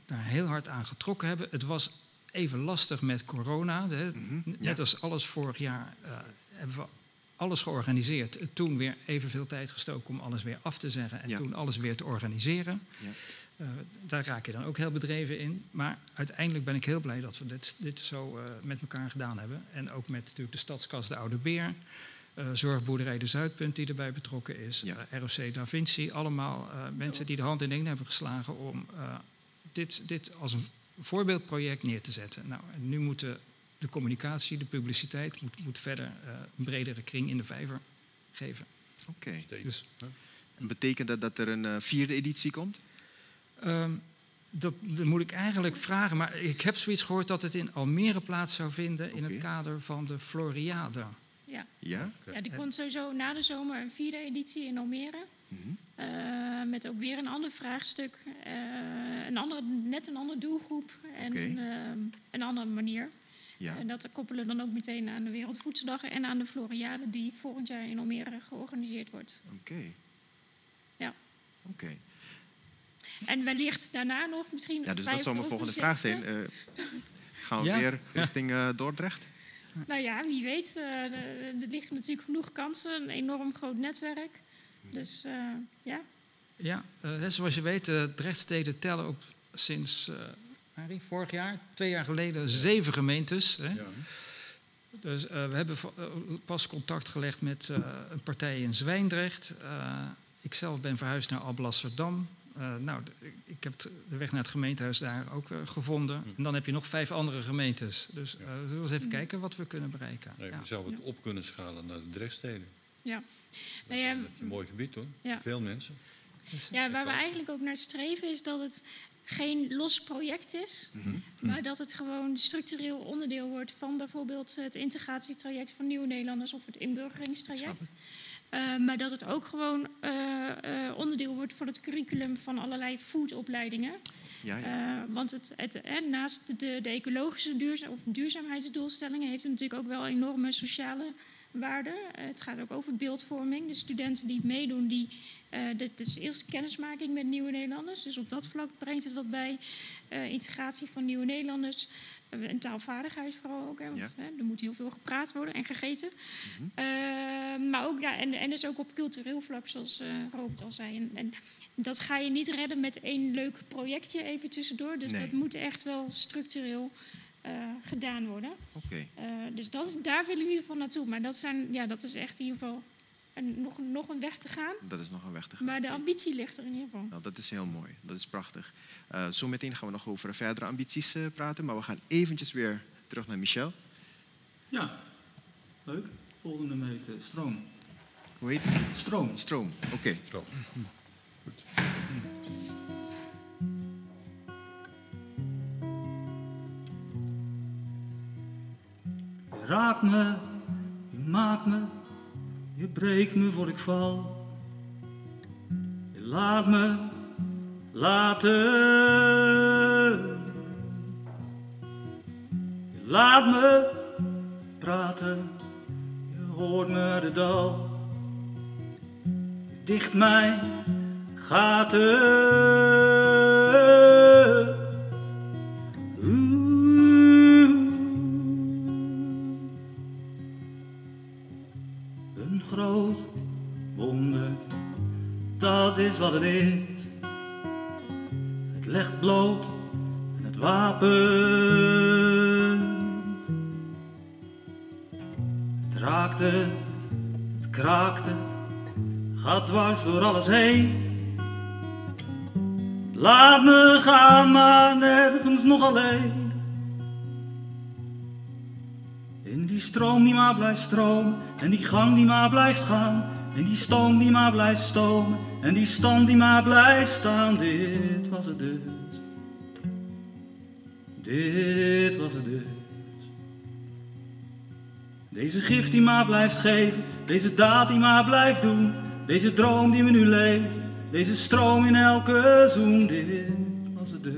daar heel hard aan getrokken hebben. Het was even lastig met corona. Mhm, Net ja. als alles vorig jaar eh, hebben we alles georganiseerd. Toen weer evenveel tijd gestoken om alles weer af te zeggen en Ja. toen alles weer te organiseren. Ja. Eh, daar raak je dan ook heel bedreven in. Maar uiteindelijk ben ik heel blij dat we dit, dit zo eh, met elkaar gedaan hebben. En ook met natuurlijk de stadskas De Oude Beer. Eh, Zorgboerderij de Zuidpunt die erbij betrokken is, Ja. eh, ROC Da Vinci, allemaal eh, mensen die de hand in één hebben geslagen om eh, dit, dit als een voorbeeldproject neer te zetten. Nou, en nu moet de, communicatie, de publiciteit, moet, moet verder eh, een bredere kring in de vijver geven. Oké. Dus, En Betekent dat dat er een vierde editie komt? Ehm, dat, dat moet ik eigenlijk vragen, maar ik heb zoiets gehoord dat het in Almere plaats zou vinden in het kader van de Floriade. Ja. Ja? ja, die komt sowieso na de zomer een vierde editie in Almere. Mhm. Eh, met ook weer een ander vraagstuk. eh, een andere, net een andere doelgroep en eh, een andere manier. Ja. En dat koppelen we dan ook meteen aan de Wereldvoedseldag en aan de Floriade die volgend jaar in Almere georganiseerd wordt. Oké. Ja. Oké. En wellicht daarna nog misschien. Ja, dus dat zou mijn volgende vraag zijn. Eh, gaan we Ja. weer richting Dordrecht? Nou ja, wie weet. eh, er liggen natuurlijk genoeg kansen, een enorm groot netwerk. Dus eh, ja. Ja, eh, zoals je weet, de Drechtsteden tellen op sinds eh, Harry, vorig jaar, twee jaar geleden, zeven gemeentes. Hè? Dus eh, we hebben pas contact gelegd met eh, een partij in Zwijndrecht. Eh ik zelf ben verhuisd naar Alblasserdam. Eh, nou, ik heb de weg naar het gemeentehuis daar ook eh, gevonden. En dan heb je nog vijf andere gemeentes. Dus eh, we zullen eens even kijken wat we kunnen bereiken. Nee, Ja. we zouden het op kunnen schalen naar de Drechtsteden. ja. Nou ja, Dat is een mooi gebied hoor. Ja. Veel mensen. Ja, waar we eigenlijk ook naar streven is dat het geen los project is, maar dat het gewoon structureel onderdeel wordt van bijvoorbeeld het integratietraject van nieuwe Nederlanders of het inburgeringstraject. Eh, maar dat het ook gewoon eh, eh, onderdeel wordt van het curriculum van allerlei foodopleidingen. Ja, ja. Want het, het, naast de, de ecologische of duurzaamheidsdoelstellingen heeft het natuurlijk ook wel enorme sociale waarde. Het gaat ook over beeldvorming. De studenten die meedoen, die, dit is eerst kennismaking met nieuwe Nederlanders. Dus op dat vlak brengt het wat bij. Integratie van nieuwe Nederlanders. Eh, en taalvaardigheid vooral ook. Hè, want Ja. hè, er moet heel veel gepraat worden en gegeten. Eh, maar ook, ja, en, en dus ook op cultureel vlak, zoals Robert al zei. En, en dat ga je niet redden met één leuk projectje even tussendoor. Dus Nee. dat moet echt wel structureel eh, gedaan worden. Oké. Eh, dus dat is, daar willen we in ieder geval naartoe. Maar dat, zijn, ja, dat is echt in ieder geval een, nog, nog een weg te gaan. Dat is nog een weg te gaan. Maar de ambitie ligt er in ieder geval. Nou, dat is heel mooi. Dat is prachtig. Eh zometeen gaan we nog over verdere ambities eh, praten. Maar we gaan eventjes weer terug naar Michel. Ja, leuk. Volgende meet, eh, stroom. Hoe heet het? Stroom. Stroom. Oké. Zo. Je raakt me, je maakt me, je breekt me voor ik val. Je laat me laten. Laat me praten, je hoort me het dal. Je dicht mijn gaten. Het. Het legt bloot en het wapent. Het raakt het, het kraakt het, gaat dwars door alles heen. Laat me gaan, maar nergens nog alleen. In die stroom die maar blijft stromen, en die gang die maar blijft gaan, en die stoom die maar blijft stomen, en die stand die maar blijft staan. Dit was het dus. Dit was het dus. Deze gift die maar blijft geven, deze daad die maar blijft doen, deze droom die me nu leeft, deze stroom in elke zoen. Dit was het dus.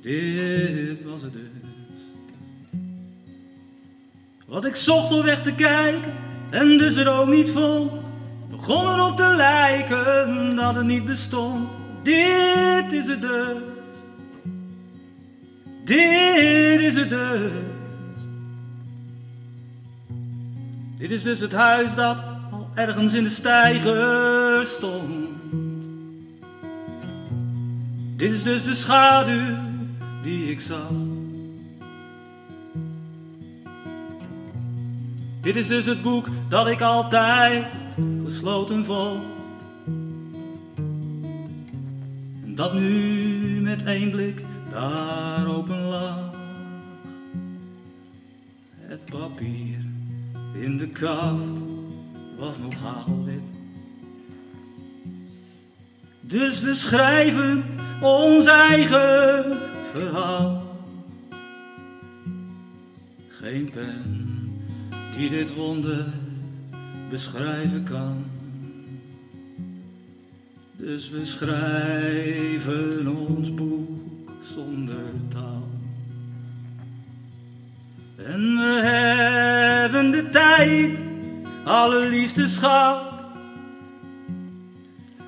Dit was het dus. Wat ik zocht om weg te kijken en dus er ook niet vond, begon erop te lijken dat het niet bestond. Dit is het dus. Dit is het dus. Dit is dus het huis dat al ergens in de steiger stond. Dit is dus de schaduw die ik zag. Dit is dus het boek dat ik altijd gesloten. En dat nu met één blik daar open lag. Het papier in de kaft was nog hagelwit. Dus we schrijven ons eigen verhaal. Geen pen die dit wonder beschrijven kan. Dus we schrijven ons boek zonder taal. En we hebben de tijd, alle liefdeschat.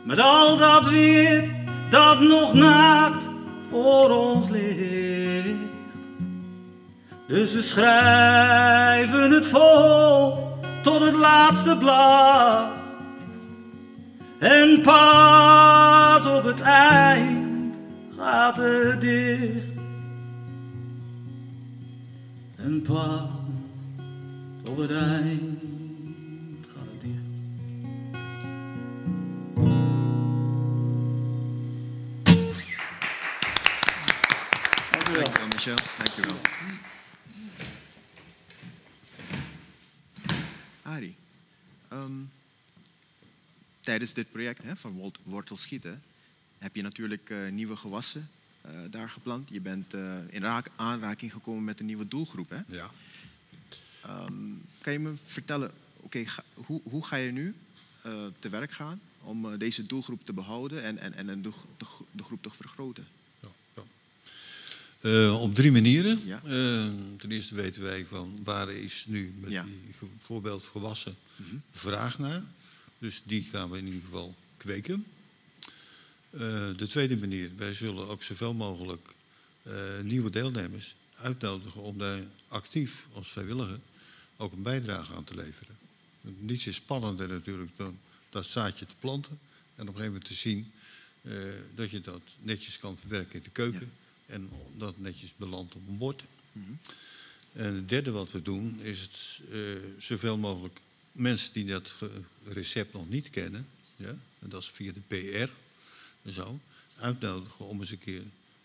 Met al dat wit dat nog naakt voor ons ligt. Dus we schrijven het vol tot het laatste blad. En pas op het eind gaat het dicht. En pas op het eind gaat het dicht. Dankjewel, Michel. Dankjewel. Ehm, tijdens dit project hè, van wort- wortelschieten heb je natuurlijk eh, nieuwe gewassen eh, daar geplant. Je bent eh, in raak- aanraking gekomen met een nieuwe doelgroep. Hè? Ja. Ehm, kan je me vertellen, oké, hoe, hoe ga je nu te werk gaan om deze doelgroep te behouden en, en, en de, de, de groep te vergroten? Eh, op drie manieren. Ja. Eh, ten eerste weten wij van waar is nu met Ja. die voorbeeld gewassen Mhm. vraag naar. Dus die gaan we in ieder geval kweken. Eh, de tweede manier, wij zullen ook zoveel mogelijk nieuwe deelnemers uitnodigen om daar actief als vrijwilliger ook een bijdrage aan te leveren. Niets is spannender natuurlijk dan dat zaadje te planten en op een gegeven moment te zien dat je dat netjes kan verwerken in de keuken en dat netjes belandt op een bord. En het derde wat we doen is het eh, zoveel mogelijk mensen die dat recept nog niet kennen, ja, en dat is via de PR en zo, uitnodigen om eens een keer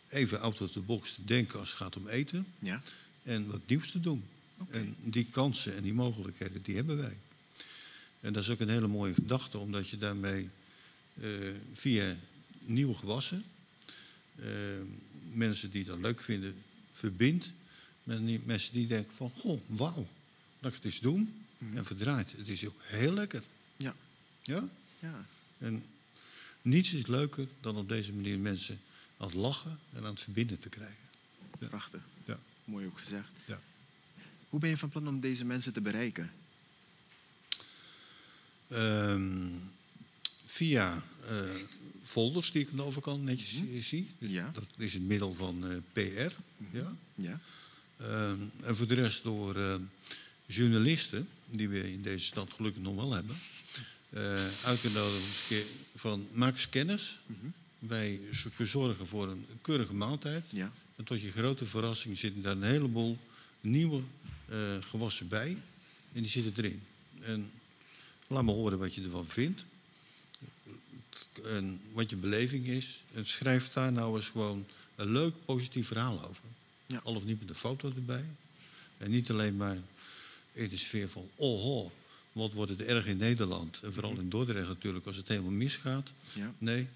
even out of the box te denken als het gaat om eten Ja? en wat nieuws te doen. En die kansen en die mogelijkheden, die hebben wij. En dat is ook een hele mooie gedachte, omdat je daarmee eh, via nieuwe gewassen, eh, mensen die dat leuk vinden, verbindt met die mensen die denken van, goh, wauw, laat ik het eens doen. En verdraait, het is ook heel lekker. Ja. Ja? Ja. En niets is leuker dan op deze manier mensen aan het lachen en aan het verbinden te krijgen. Ja. Prachtig. Ja. Mooi ook gezegd. Ja. Hoe ben je van plan om deze mensen te bereiken? Ehm, via eh, folders die ik aan de overkant netjes eh, zie. Dus Ja. Dat is het middel van eh, PR. ja. Ja? Ehm, en voor de rest door eh, journalisten, die we in deze stad gelukkig nog wel hebben, uit te nodigen eens een keer van eens kennis. Wij z- verzorgen voor een keurige maaltijd. Ja. En tot je grote verrassing zitten daar een heleboel nieuwe gewassen bij. En die zitten erin. En laat me horen wat je ervan vindt. En wat je beleving is. En schrijf daar nou eens gewoon een leuk, positief verhaal over. Ja. Al of niet met een foto erbij. En niet alleen maar in de sfeer van, oh, wat wordt het erg in Nederland. En vooral in Dordrecht natuurlijk, als het helemaal misgaat. Ja. Nee,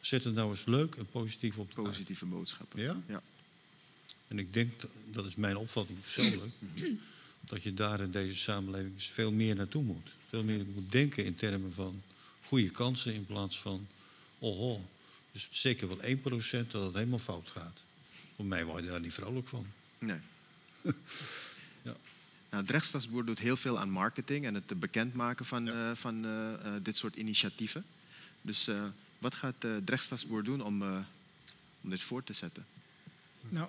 zet het nou eens leuk en positief op de kaart. Positieve boodschappen. Ja? Ja. En ik denk, dat- is mijn opvatting persoonlijk, dat je daar in deze samenleving veel meer naartoe moet. Veel meer moet denken in termen van goede kansen in plaats van, oh, dus zeker wel 1% dat het helemaal fout gaat. Voor mij word je daar niet vrolijk van. Nee. Ja. Nou, Drechtstadsboer doet heel veel aan marketing en het bekendmaken van, eh, van eh, eh, dit soort initiatieven. Dus eh, wat gaat uh, Drechtstadsboer doen om, eh, om dit voor te zetten? Nou,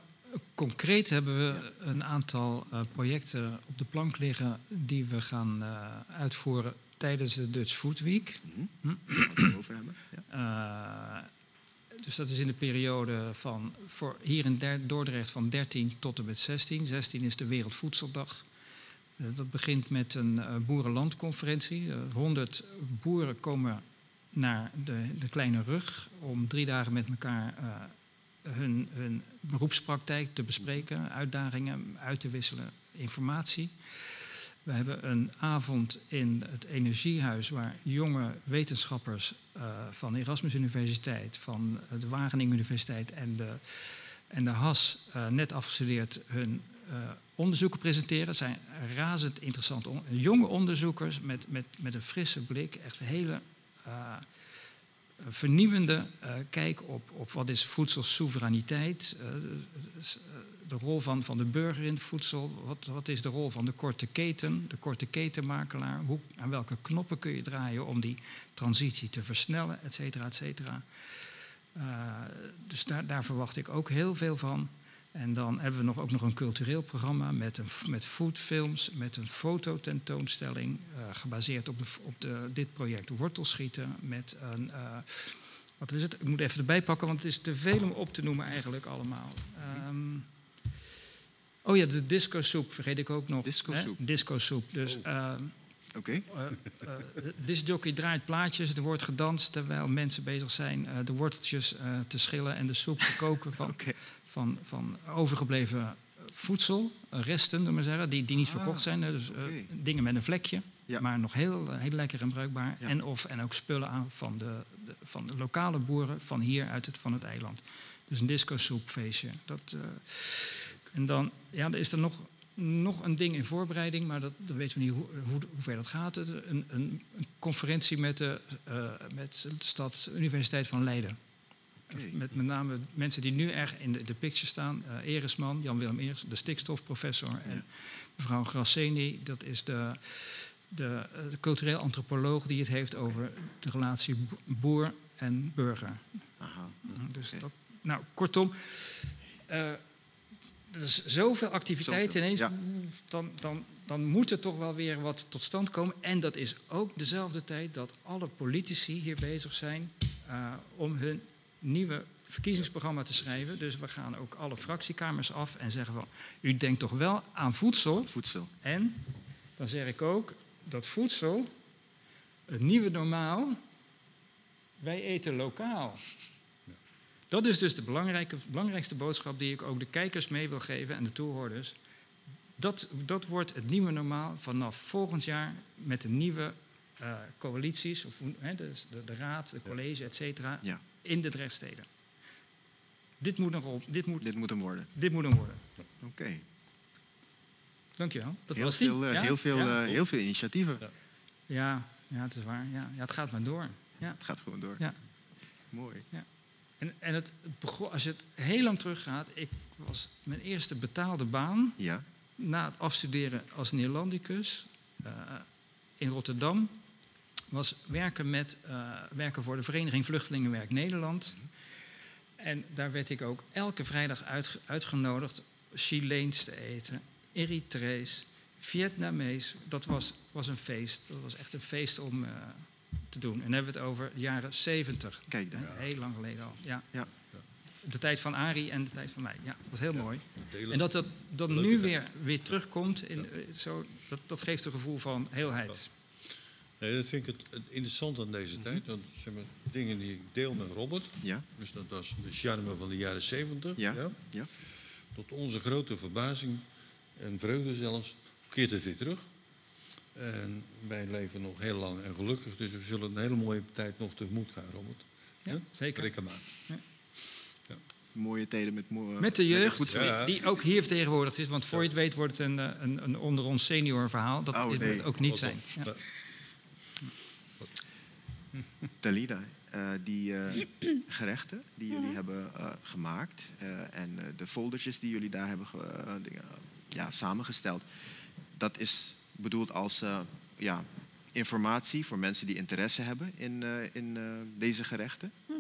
concreet hebben we een aantal eh, projecten op de plank liggen die we gaan eh, uitvoeren tijdens de Dutch Food Week. Hm? We het over hebben? Ja. Eh, dus dat is in de periode van voor hier in Der- Dordrecht van 13 tot en met 16. 16 is de Wereldvoedseldag. dat begint met een boerenlandconferentie. 100 boeren komen naar de, de, kleine rug om drie dagen met elkaar hun, hun beroepspraktijk te bespreken, uitdagingen uit te wisselen, informatie. We hebben een avond in het Energiehuis waar jonge wetenschappers uh, van de Erasmus Universiteit, van de Wageningen Universiteit en de, en de HAS uh, net afgestudeerd hun onderzoeken presenteren. Het zijn razend interessante on jonge onderzoekers met, met, met een frisse blik, echt hele vernieuwende kijk op, op wat is voedselsoevereiniteit. is, de rol van, van de burger in het voedsel. Wat, wat is de rol van de korte keten, de korte ketenmakelaar? Hoe, aan welke knoppen kun je draaien om die transitie te versnellen, et cetera, et cetera. Uh, dus daar, daar, verwacht ik ook heel veel van. En dan hebben we nog, ook nog een cultureel programma met, een, met foodfilms, met een fototentoonstelling, uh, gebaseerd op, de, op de, dit project Wortelschieten, met een... Uh, wat is het? Ik moet even erbij pakken, want het is te veel om op te noemen eigenlijk allemaal. Um, Oh ja, de disco soep vergeet ik ook nog. Disco soep. Disco soep. Dus, oh. uh, Oké. Okay. Uh, uh, discjockey draait plaatjes, er wordt gedanst terwijl mensen bezig zijn de worteltjes te schillen en de soep te koken van, okay. van, van overgebleven voedsel, resten, maar zeggen, die, die niet ah, verkocht zijn. Dus okay. dingen met een vlekje, ja. maar nog heel, heel lekker en bruikbaar. Ja. En, of, en ook spullen aan van de, de, van de lokale boeren van hier uit het, van het eiland. Dus een disco soepfeestje. Dat, en dan ja, er is er nog, nog een ding in voorbereiding, maar dat, dan weten we niet hoe, hoe, hoe ver dat gaat. Een, een, een conferentie met de, uh, met de stad Universiteit van Leiden. Okay. Met met name mensen die nu erg in de, de picture staan. Uh, Eresman, Jan-Willem Eres, de stikstofprofessor. Ja. En mevrouw Grasseni, dat is de, de, de, cultureel antropoloog die het heeft over de relatie boer en burger. Aha. Dus dat, nou, kortom. Uh, er is zoveel activiteit ineens, ja. dan, dan, dan moet er toch wel weer wat tot stand komen. En dat is ook dezelfde tijd dat alle politici hier bezig zijn uh, om hun nieuwe verkiezingsprogramma te schrijven. Dus we gaan ook alle fractiekamers af en zeggen van... u denkt toch wel aan voedsel. Voedsel. En dan zeg ik ook dat voedsel, het nieuwe normaal... wij eten lokaal. Dat is dus de belangrijke, belangrijkste boodschap die ik ook de kijkers mee wil geven en de toehoorders. Dat, dat wordt het nieuwe normaal vanaf volgend jaar met de nieuwe uh, coalities, of, he, de, de, raad, de college, et cetera, ja. in de Drechtsteden. Dit moet, nog op, dit, moet, dit moet hem worden. Dit moet hem worden. Oké. Okay. Dankjewel. Dat heel, was veel, uh, ja? heel, veel, ja? uh, heel veel initiatieven. Ja, ja, het is waar. Ja, ja het gaat maar door. Ja. Het gaat gewoon door. Ja. Mooi. Ja. En, en het begon, als je het heel lang teruggaat, ik was mijn eerste betaalde baan ja. na het afstuderen als Neerlandicus uh, in Rotterdam. Was werken, met, uh, werken voor de Vereniging Vluchtelingenwerk Nederland. En daar werd ik ook elke vrijdag uit, uitgenodigd Chileens te eten, Eritrees, Vietnamees. Dat was, was een feest. Dat was echt een feest om, uh, te doen. En dan hebben we het over de jaren 70. Kijk dan. Heel lang geleden al. Ja. ja. De tijd van Ari en de tijd van mij. Ja, dat was heel ja. mooi. En dat dat, dat nu weer, weer terugkomt, in, ja. zo, dat, dat geeft een gevoel van heelheid. Nee, dat vind ik het, interessant aan deze tijd. Dat zeg maar, dingen die ik deel met Robert. Ja. Dus dat was de charme van de jaren 70. Ja. Ja. ja. Tot onze grote verbazing en vreugde zelfs keert het weer terug. En wij leven nog heel lang en gelukkig, dus we zullen een hele mooie tijd nog tegemoet gaan, Robert. Ja, ja? zeker. Reken maar. Ja. Ja. Mooie tijden met mooie... Met de jeugd, ja. die ook hier vertegenwoordigd is. Want voor je het weet wordt het een, eh, een, een onder ons senior verhaal. Dat oh, nee. moet ook niet zijn. Ja. Talida, uh, die uh, gerechten die jullie hebben uh, gemaakt... en de foldertjes die jullie daar hebben ja, samengesteld... dat is bedoeld als uh, ja, informatie voor mensen die interesse hebben in, uh, in uh, deze gerechten. Mm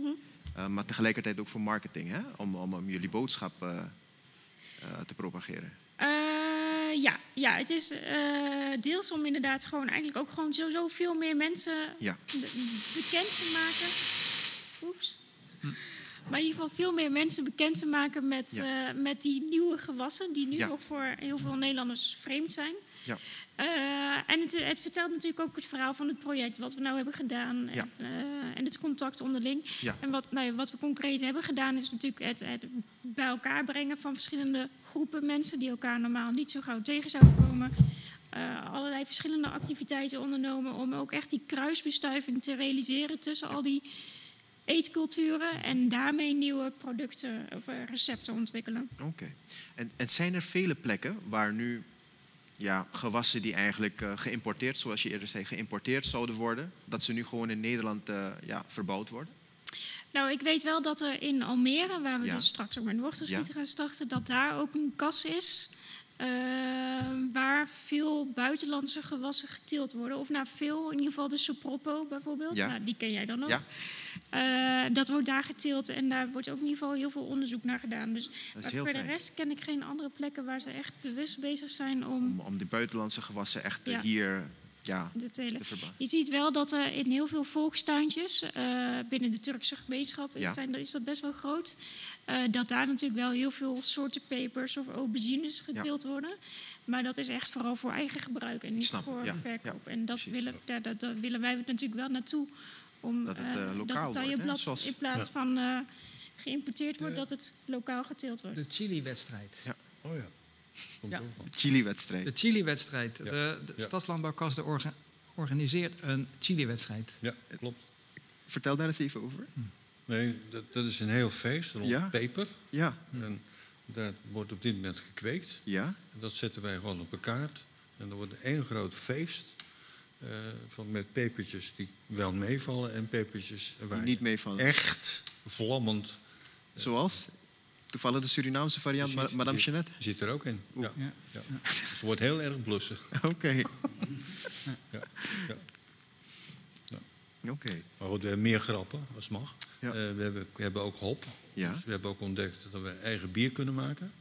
-hmm. maar tegelijkertijd ook voor marketing, hè? Om, om, om jullie boodschap te propageren. ja, ja, het is deels om inderdaad gewoon eigenlijk ook gewoon zo, veel meer mensen ja. bekend te maken. Oeps. Hm. Maar in ieder geval veel meer mensen bekend te maken met, Ja. eh, met die nieuwe gewassen, die nu Ja. nog voor heel veel Nederlanders vreemd zijn. Ja. Eh, en het, het vertelt natuurlijk ook het verhaal van het project, wat we nou hebben gedaan. Ja. En, eh, en het contact onderling. Ja. En wat, nou ja, wat we concreet hebben gedaan, is natuurlijk het, het bij elkaar brengen van verschillende groepen mensen die elkaar normaal niet zo gauw tegen zouden komen. Eh, allerlei verschillende activiteiten ondernomen om ook echt die kruisbestuiving te realiseren tussen al die eetculturen en daarmee nieuwe producten of recepten ontwikkelen. Oké. En, en zijn er vele plekken waar nu ja, gewassen die eigenlijk eh, geïmporteerd, zoals je eerder zei, geïmporteerd zouden worden, dat ze nu gewoon in Nederland eh, ja, verbouwd worden? Nou, ik weet wel dat er in Almere, waar we Ja. dus straks ook met wortelschieten Ja. gaan starten, dat daar ook een kas is. eh, waar veel buitenlandse gewassen geteeld worden. Of nou veel, in ieder geval de Soproppo bijvoorbeeld. Ja. Nou, die ken jij dan ook. Eh, dat wordt daar geteeld en daar wordt ook in ieder geval heel veel onderzoek naar gedaan. Dus maar voor de rest ken ik geen andere plekken waar ze echt bewust bezig zijn om Om, om die buitenlandse gewassen echt Ja. hier ja, te telen. Je ziet wel dat er in heel veel volkstuintjes eh, binnen de Turkse gemeenschap Ja. zijn, is dat best wel groot. eh, dat daar natuurlijk wel heel veel soorten pepers of aubergines geteeld worden. Maar dat is echt vooral voor eigen gebruik en niet voor verkoop. en dat willen, daar, daar, daar willen wij natuurlijk wel naartoe. Om, Dat het, eh, eh, lokaal dat het wordt, Zoals- in plaats Ja. van eh, geïmporteerd wordt, De- dat het lokaal geteeld wordt. De Chili-wedstrijd. Ja. Oh ja. Ja. wel. Chili-wedstrijd. De Chili-wedstrijd. Ja. De, de Ja. Stadslandbouwkas de orga- organiseert een Chili-wedstrijd. Ja, klopt. Vertel daar eens even over. Nee, dat, dat is een heel feest rond Ja? peper. Ja. En dat wordt op dit moment gekweekt. Ja. En dat zetten wij gewoon op een kaart. En dan wordt één groot feest eh, van, met pepertjes die wel meevallen en pepertjes waar Die niet meevallen. echt vlammend Zoals? Toevallig de Surinaamse variant, Madame zit- Jeannette. zit er ook in. Ja. Ja. Ja. Dus het wordt heel erg blussig. Oké. Ja. Ja. Oké. Maar goed, we hebben meer grappen, als mag. Ja. Eh, we, hebben, we hebben ook hop. Ja. Dus we hebben ook ontdekt dat we eigen bier kunnen maken.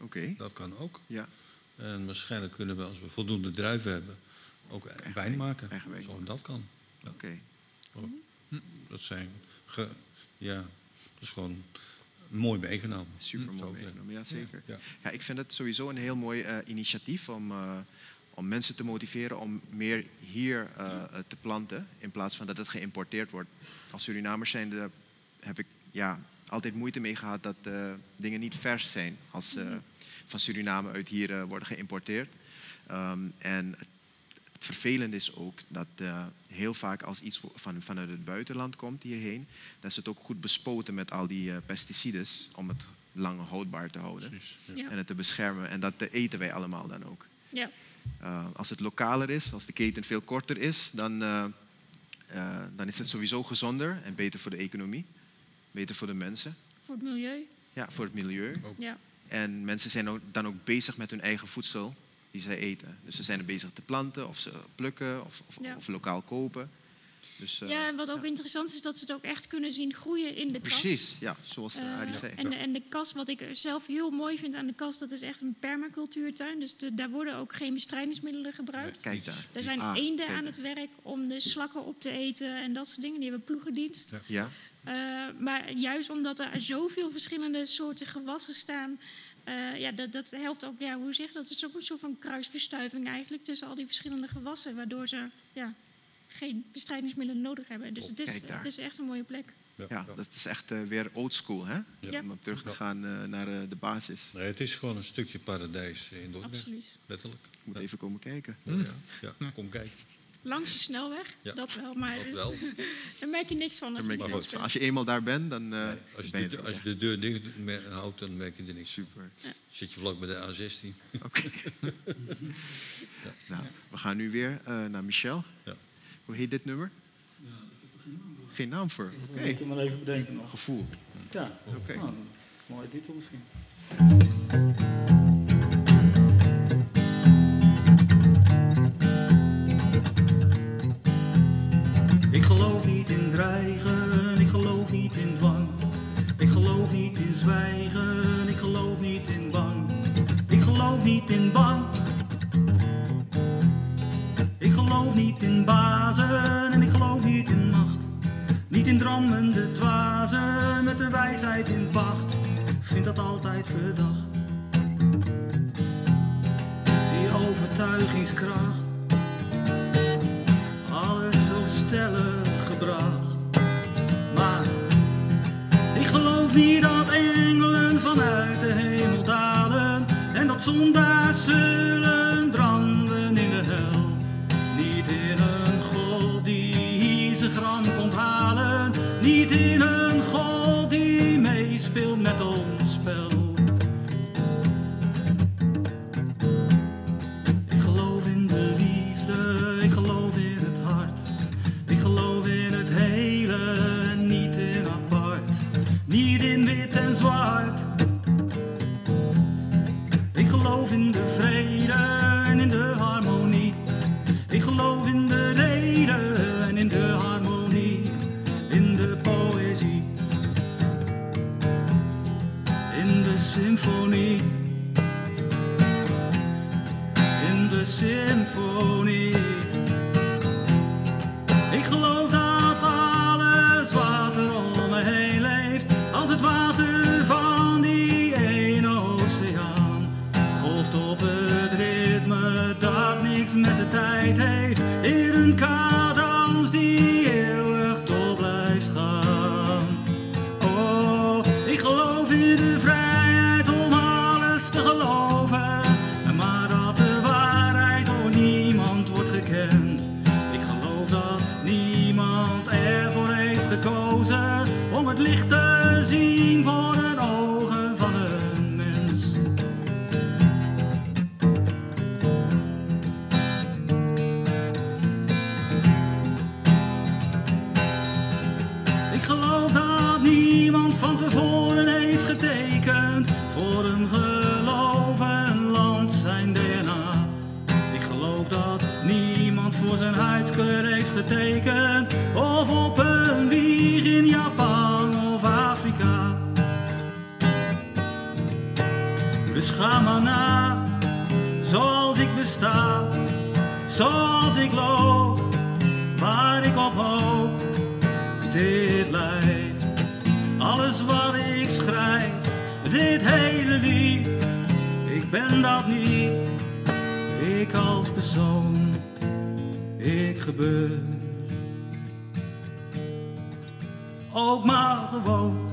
Oké. Dat kan ook. Ja. En waarschijnlijk kunnen we, als we voldoende druiven hebben, ook wijn maken. eigen wijn Zo, maken. dat kan. Ja. Oké. Dat zijn... ge- ja, dat is gewoon mooi meegenomen. Super Zou mooi meegenomen, ja zeker. Ja. Ja, ik vind het sowieso een heel mooi eh, initiatief om, eh, om mensen te motiveren om meer hier eh, te planten in plaats van dat het geïmporteerd wordt. Als Surinamers zijn heb ik ja, altijd moeite mee gehad dat dingen niet vers zijn als eh, van Suriname uit hier worden geïmporteerd. Ehm, en het vervelend is ook dat eh, heel vaak als iets van, vanuit het buitenland komt hierheen, dat is het ook goed bespoten met al die eh, pesticiden om het lang houdbaar te houden Precies, ja. Ja. en het te beschermen. En dat eh, eten wij allemaal dan ook. Ja. Uh, als het lokaler is, als de keten veel korter is, dan, uh, uh, dan is het sowieso gezonder en beter voor de economie. Beter voor de mensen. Voor het milieu. Ja, voor het milieu. En mensen zijn ook, dan ook bezig met hun eigen voedsel die zij eten. Dus ze zijn er bezig te planten of ze plukken of, of, Ja. of lokaal kopen. Dus, uh, ja, en wat ook ja. interessant is, dat ze het ook echt kunnen zien groeien in de kas. Precies, ja, zoals uh, Arie zei. en, de, en de kas, wat ik zelf heel mooi vind aan de kas, dat is echt een permacultuurtuin. Dus de, daar worden ook geen bestrijdingsmiddelen gebruikt. Kijk daar. Er zijn Ah, eenden aan het werk om de slakken op te eten en dat soort dingen. Die hebben ploegendienst. Ja. Ja, Uh, maar juist omdat er zoveel verschillende soorten gewassen staan, uh, ja, dat, dat helpt ook, ja, hoe zeg je dat? Het is ook een soort van kruisbestuiving eigenlijk tussen al die verschillende gewassen, waardoor ze ja, geen bestrijdingsmiddelen nodig hebben. Dus het is, het is echt een mooie plek. ja, dat is echt uh, weer oldschool, hè? Ja. Om terug te Ja. gaan uh, naar uh, de basis. Nee, het is gewoon een stukje paradijs in Dordrecht. Absoluut. Letterlijk. Ik moet Ja. even komen kijken. Ja, ja, kom kijken. Langs de snelweg, Ja. dat wel, maar Dat wel. daar merk je niks van. Als, je niks van. Als je eenmaal daar bent, dan uh, Als je, ben je de, er als je de deur dicht houdt, dan merk je er niks. Super. Zit je vlak bij de A16. Oké. nou, we gaan nu weer uh, naar Michel. Ja. Hoe heet dit nummer? Geen naam voor. Oké. Ik moet er maar even bedenken nog. Gevoel. Ja, Oké. nou, mooie titel misschien. Niet in bazen en ik geloof niet in macht. Niet in drammende dwazen met de wijsheid in pacht. Vind dat altijd verdacht. Die overtuigingskracht. Alles zo stellig gebracht. Maar ik geloof niet dat engelen vanuit de hemel dalen. En dat zondaars In de symfonie. In de symfonie. Ben dat niet. Ik als persoon, ik gebeur. Ook maar gewoon.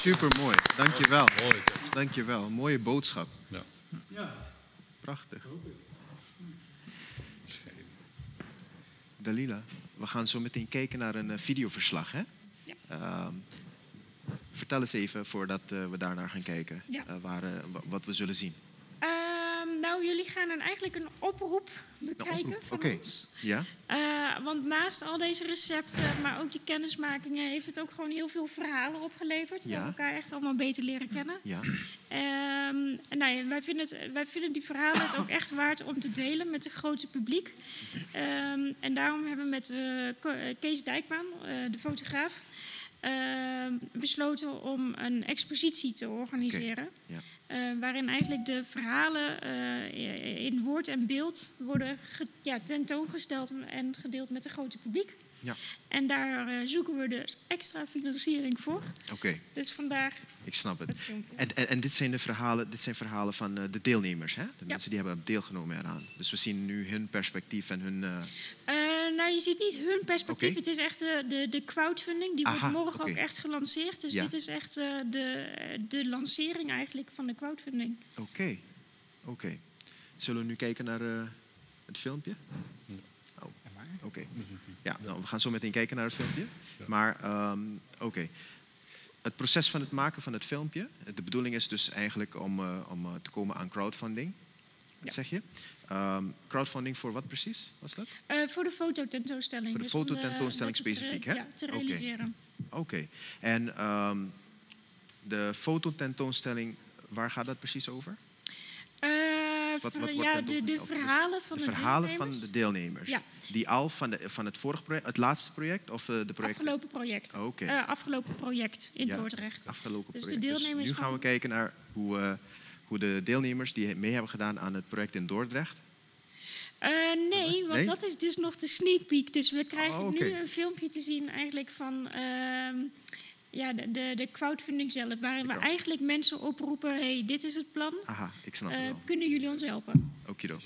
Super mooi, dankjewel. Dankjewel, mooie boodschap. Ja. Ja. Prachtig. Dalila, we gaan zo meteen kijken naar een eh, videoverslag. Hè? Ehm, vertel eens even, voordat eh, we daarnaar gaan kijken, Ja. eh, waar, wa- wat we zullen zien. Ehm, nou, jullie gaan dan eigenlijk een oproep bekijken oké. ons. Ja? Eh, want naast al deze recepten, maar ook die kennismakingen, heeft het ook gewoon heel veel verhalen opgeleverd. We Ja. hebben elkaar echt allemaal beter leren kennen. Ja? En nou ja, wij, vinden het, wij vinden die verhalen het ook echt waard om te delen met het grote publiek. Ehm, en daarom hebben we met eh, eh, Kees Dijkman, de fotograaf, besloten om een expositie te organiseren. Ja. Eh, waarin eigenlijk de verhalen eh, in woord en beeld worden ja, tentoongesteld en gedeeld met het grote publiek. Ja. En daar eh, zoeken we dus extra financiering voor. Oké, Dus vandaar ik snap het. En, en, en dit, zijn de verhalen, dit zijn verhalen van eh, de deelnemers, hè? de mensen die hebben deelgenomen eraan. Dus we zien nu hun perspectief en hun... eh, Eh, nou, je ziet niet hun perspectief. Het is echt eh, de, de crowdfunding. Die Aha, wordt morgen ook echt gelanceerd. Dus Ja. dit is echt eh, de, de lancering eigenlijk van de crowdfunding. Oké, oké. Zullen we nu kijken naar eh, het filmpje? Oh, oké. Ja, nou, we gaan zo meteen kijken naar het filmpje. Maar, ehm, oké. Het proces van het maken van het filmpje. De bedoeling is dus eigenlijk om, eh, om eh, te komen aan crowdfunding. Wat zeg je? Ehm, crowdfunding voor wat precies was dat? Eh, voor de fototentoonstelling. Voor de Dus fototentoonstelling specifiek, hè? Ja, te Oké. realiseren. Oké. En ehm, de fototentoonstelling, waar gaat dat precies over? Eh, Wat, wat ja, daar de, de? Dus verhalen van de de, verhalen van deelnemers. de deelnemers. Ja. Die al van, de, van het vorige project, het laatste project of eh, de project? Afgelopen project. Eh, afgelopen project in Ja, Dordrecht. Afgelopen Dus de project. deelnemers nu gaan van- we kijken naar hoe, hoe de deelnemers die mee hebben gedaan aan het project in Dordrecht. Nee, want Nee? dat is dus nog de sneak peek. Dus we krijgen Oh, nu een filmpje te zien eigenlijk van ehm, ja, de, de, de crowdfunding zelf. Waarin we eigenlijk mensen oproepen, hey, dit is het plan. Aha, ik snap Eh, het wel. kunnen jullie ons helpen? Okido.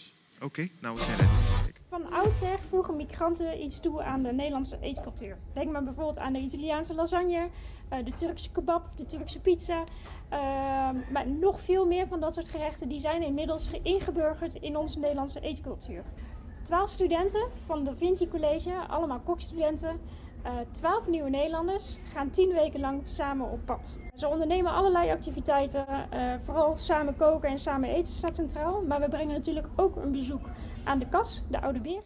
Oké, nou we zijn. Kijk. Van oudsher voegen migranten iets toe aan de Nederlandse eetcultuur. Denk maar bijvoorbeeld aan de Italiaanse lasagne, eh, de Turkse kebab, de Turkse pizza. Ehm, maar nog veel meer van dat soort gerechten die zijn inmiddels ingeburgerd in onze Nederlandse eetcultuur. Twaalf studenten van de Vinci College, allemaal kokstudenten, eh, twaalf nieuwe Nederlanders, gaan tien weken lang samen op pad. Ze ondernemen allerlei activiteiten, eh, vooral samen koken en samen eten staat centraal. Maar we brengen natuurlijk ook een bezoek aan de kas, de Oude Beer.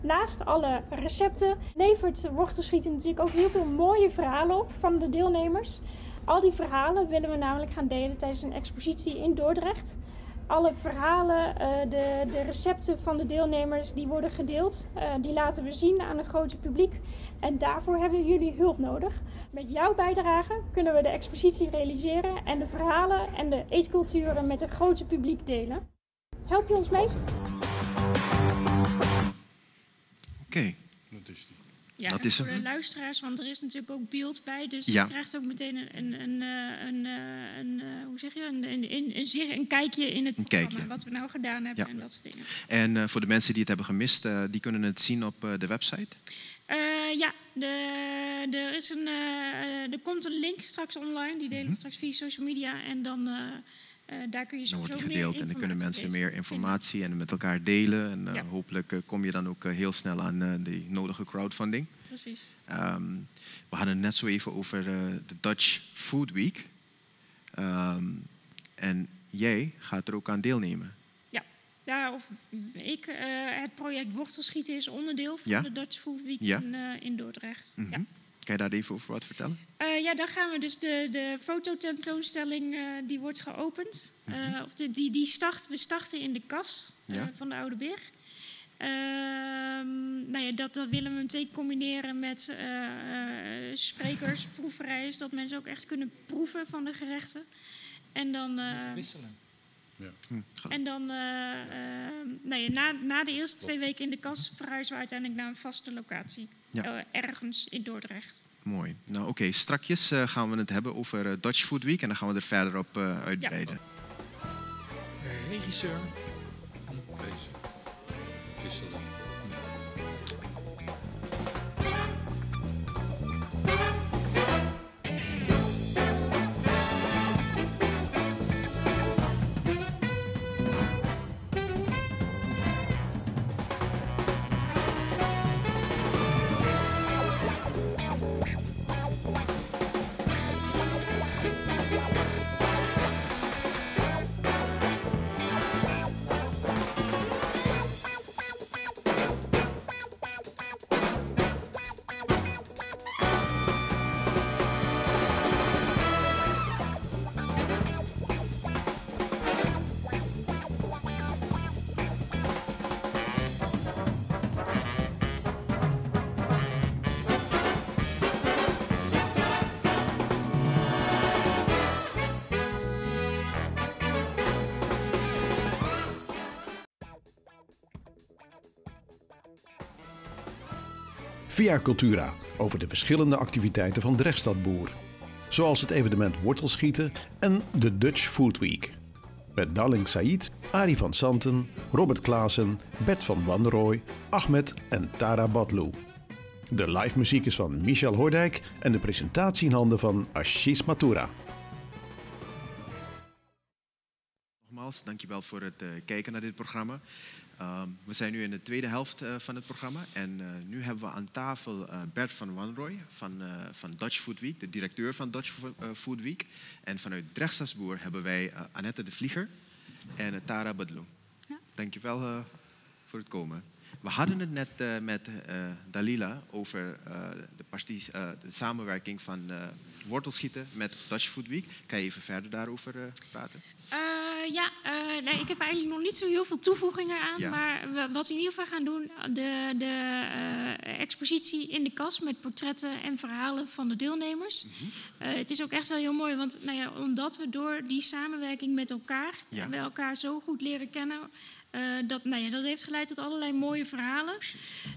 Naast alle recepten levert wortelschieten natuurlijk ook heel veel mooie verhalen op van de deelnemers. Al die verhalen willen we namelijk gaan delen tijdens een expositie in Dordrecht. Alle verhalen, eh, de, de recepten van de deelnemers, die worden gedeeld. Eh, die laten we zien aan een groot publiek. En daarvoor hebben jullie hulp nodig. Met jouw bijdrage kunnen we de expositie realiseren en de verhalen en de eetculturen met een groot publiek delen. Help je ons mee? Oké, Dat is. Ja, Dat is voor hem. de luisteraars, want er is natuurlijk ook beeld bij. Dus Ja. je krijgt ook meteen een, een, een, eh, een, eh, een, eh, hoe zeg je, een, een, kijkje in het programma. Wat we nou gedaan hebben Ja. en dat soort dingen. en voor de mensen die het hebben gemist, eh, die kunnen het zien op de website. Ja, de, er, is een, er komt een link straks online. Die delen we straks via social media. En dan eh, daar kun je. Dan wordt die gedeeld en dan kunnen mensen meer informatie en met elkaar delen. En eh, Ja. hopelijk eh, kom je dan ook heel snel aan die nodige crowdfunding. Precies. Ehm, we hadden het net zo even over de Dutch Food Week. Ehm, en jij gaat er ook aan deelnemen. Ja, ja of ik, het project Wortelschieten is onderdeel van Ja. de Dutch Food Week Ja. in, in Dordrecht. Mhm. ja. Kan je daar even over wat vertellen? Eh, ja, dan gaan we dus de, de fototentoonstelling, eh die wordt geopend. Eh, of de, die, die start, we starten in de kas Ja. van de Oude Beer. Ehm, nou ja, dat, dat willen we meteen combineren met eh, eh, sprekers, proeverij, zodat mensen ook echt kunnen proeven van de gerechten. En dan, eh, Wisselen. Hm, ga- en dan eh, eh, nou ja, na, na de eerste twee weken in de kas verhuizen we uiteindelijk naar een vaste locatie. Ja. Eh, ergens in Dordrecht. Mooi. Nou oké, strakjes eh, gaan we het hebben over eh, Dutch Food Week en dan gaan we er verder op eh, uitbreiden. Regisseur. Deze. Wisselen. Via Cultura over de verschillende activiteiten van Drechtstadboer. Zoals het evenement Wortelschieten en de Dutch Food Week. Met Dalling Said, Arie van Santen, Robert Klaassen, Bert van Wanrooy, Ahmed en Tara Badlou. De live muziek is van Michel Hoordijk en de presentatie in handen van Ashish Mathura. Nogmaals, dankjewel voor het eh, kijken naar dit programma. Ehm, we zijn nu in de tweede helft eh, van het programma. En eh, nu hebben we aan tafel eh, Bert van Wanrooy van, van Dutch Food Week, de directeur van Dutch Fo- Food Week. En vanuit Drechtstadsboer hebben wij Annette de Vlieger en Tara Badlou. Ja. Dankjewel voor het komen. We hadden het net eh, met eh, Dalila over eh, de, de samenwerking van wortelschieten met Dutch Food Week. Kan je even verder daarover praten? Ja, nee, ik heb eigenlijk nog niet zo heel veel toevoegingen aan. Ja. Maar we- wat we in ieder geval gaan doen, de, de expositie in de kas met portretten en verhalen van de deelnemers. Mhm. Het is ook echt wel heel mooi, want nou ja, omdat we door die samenwerking met elkaar, Ja. we elkaar zo goed leren kennen. Eh, dat, nou ja, dat heeft geleid tot allerlei mooie verhalen.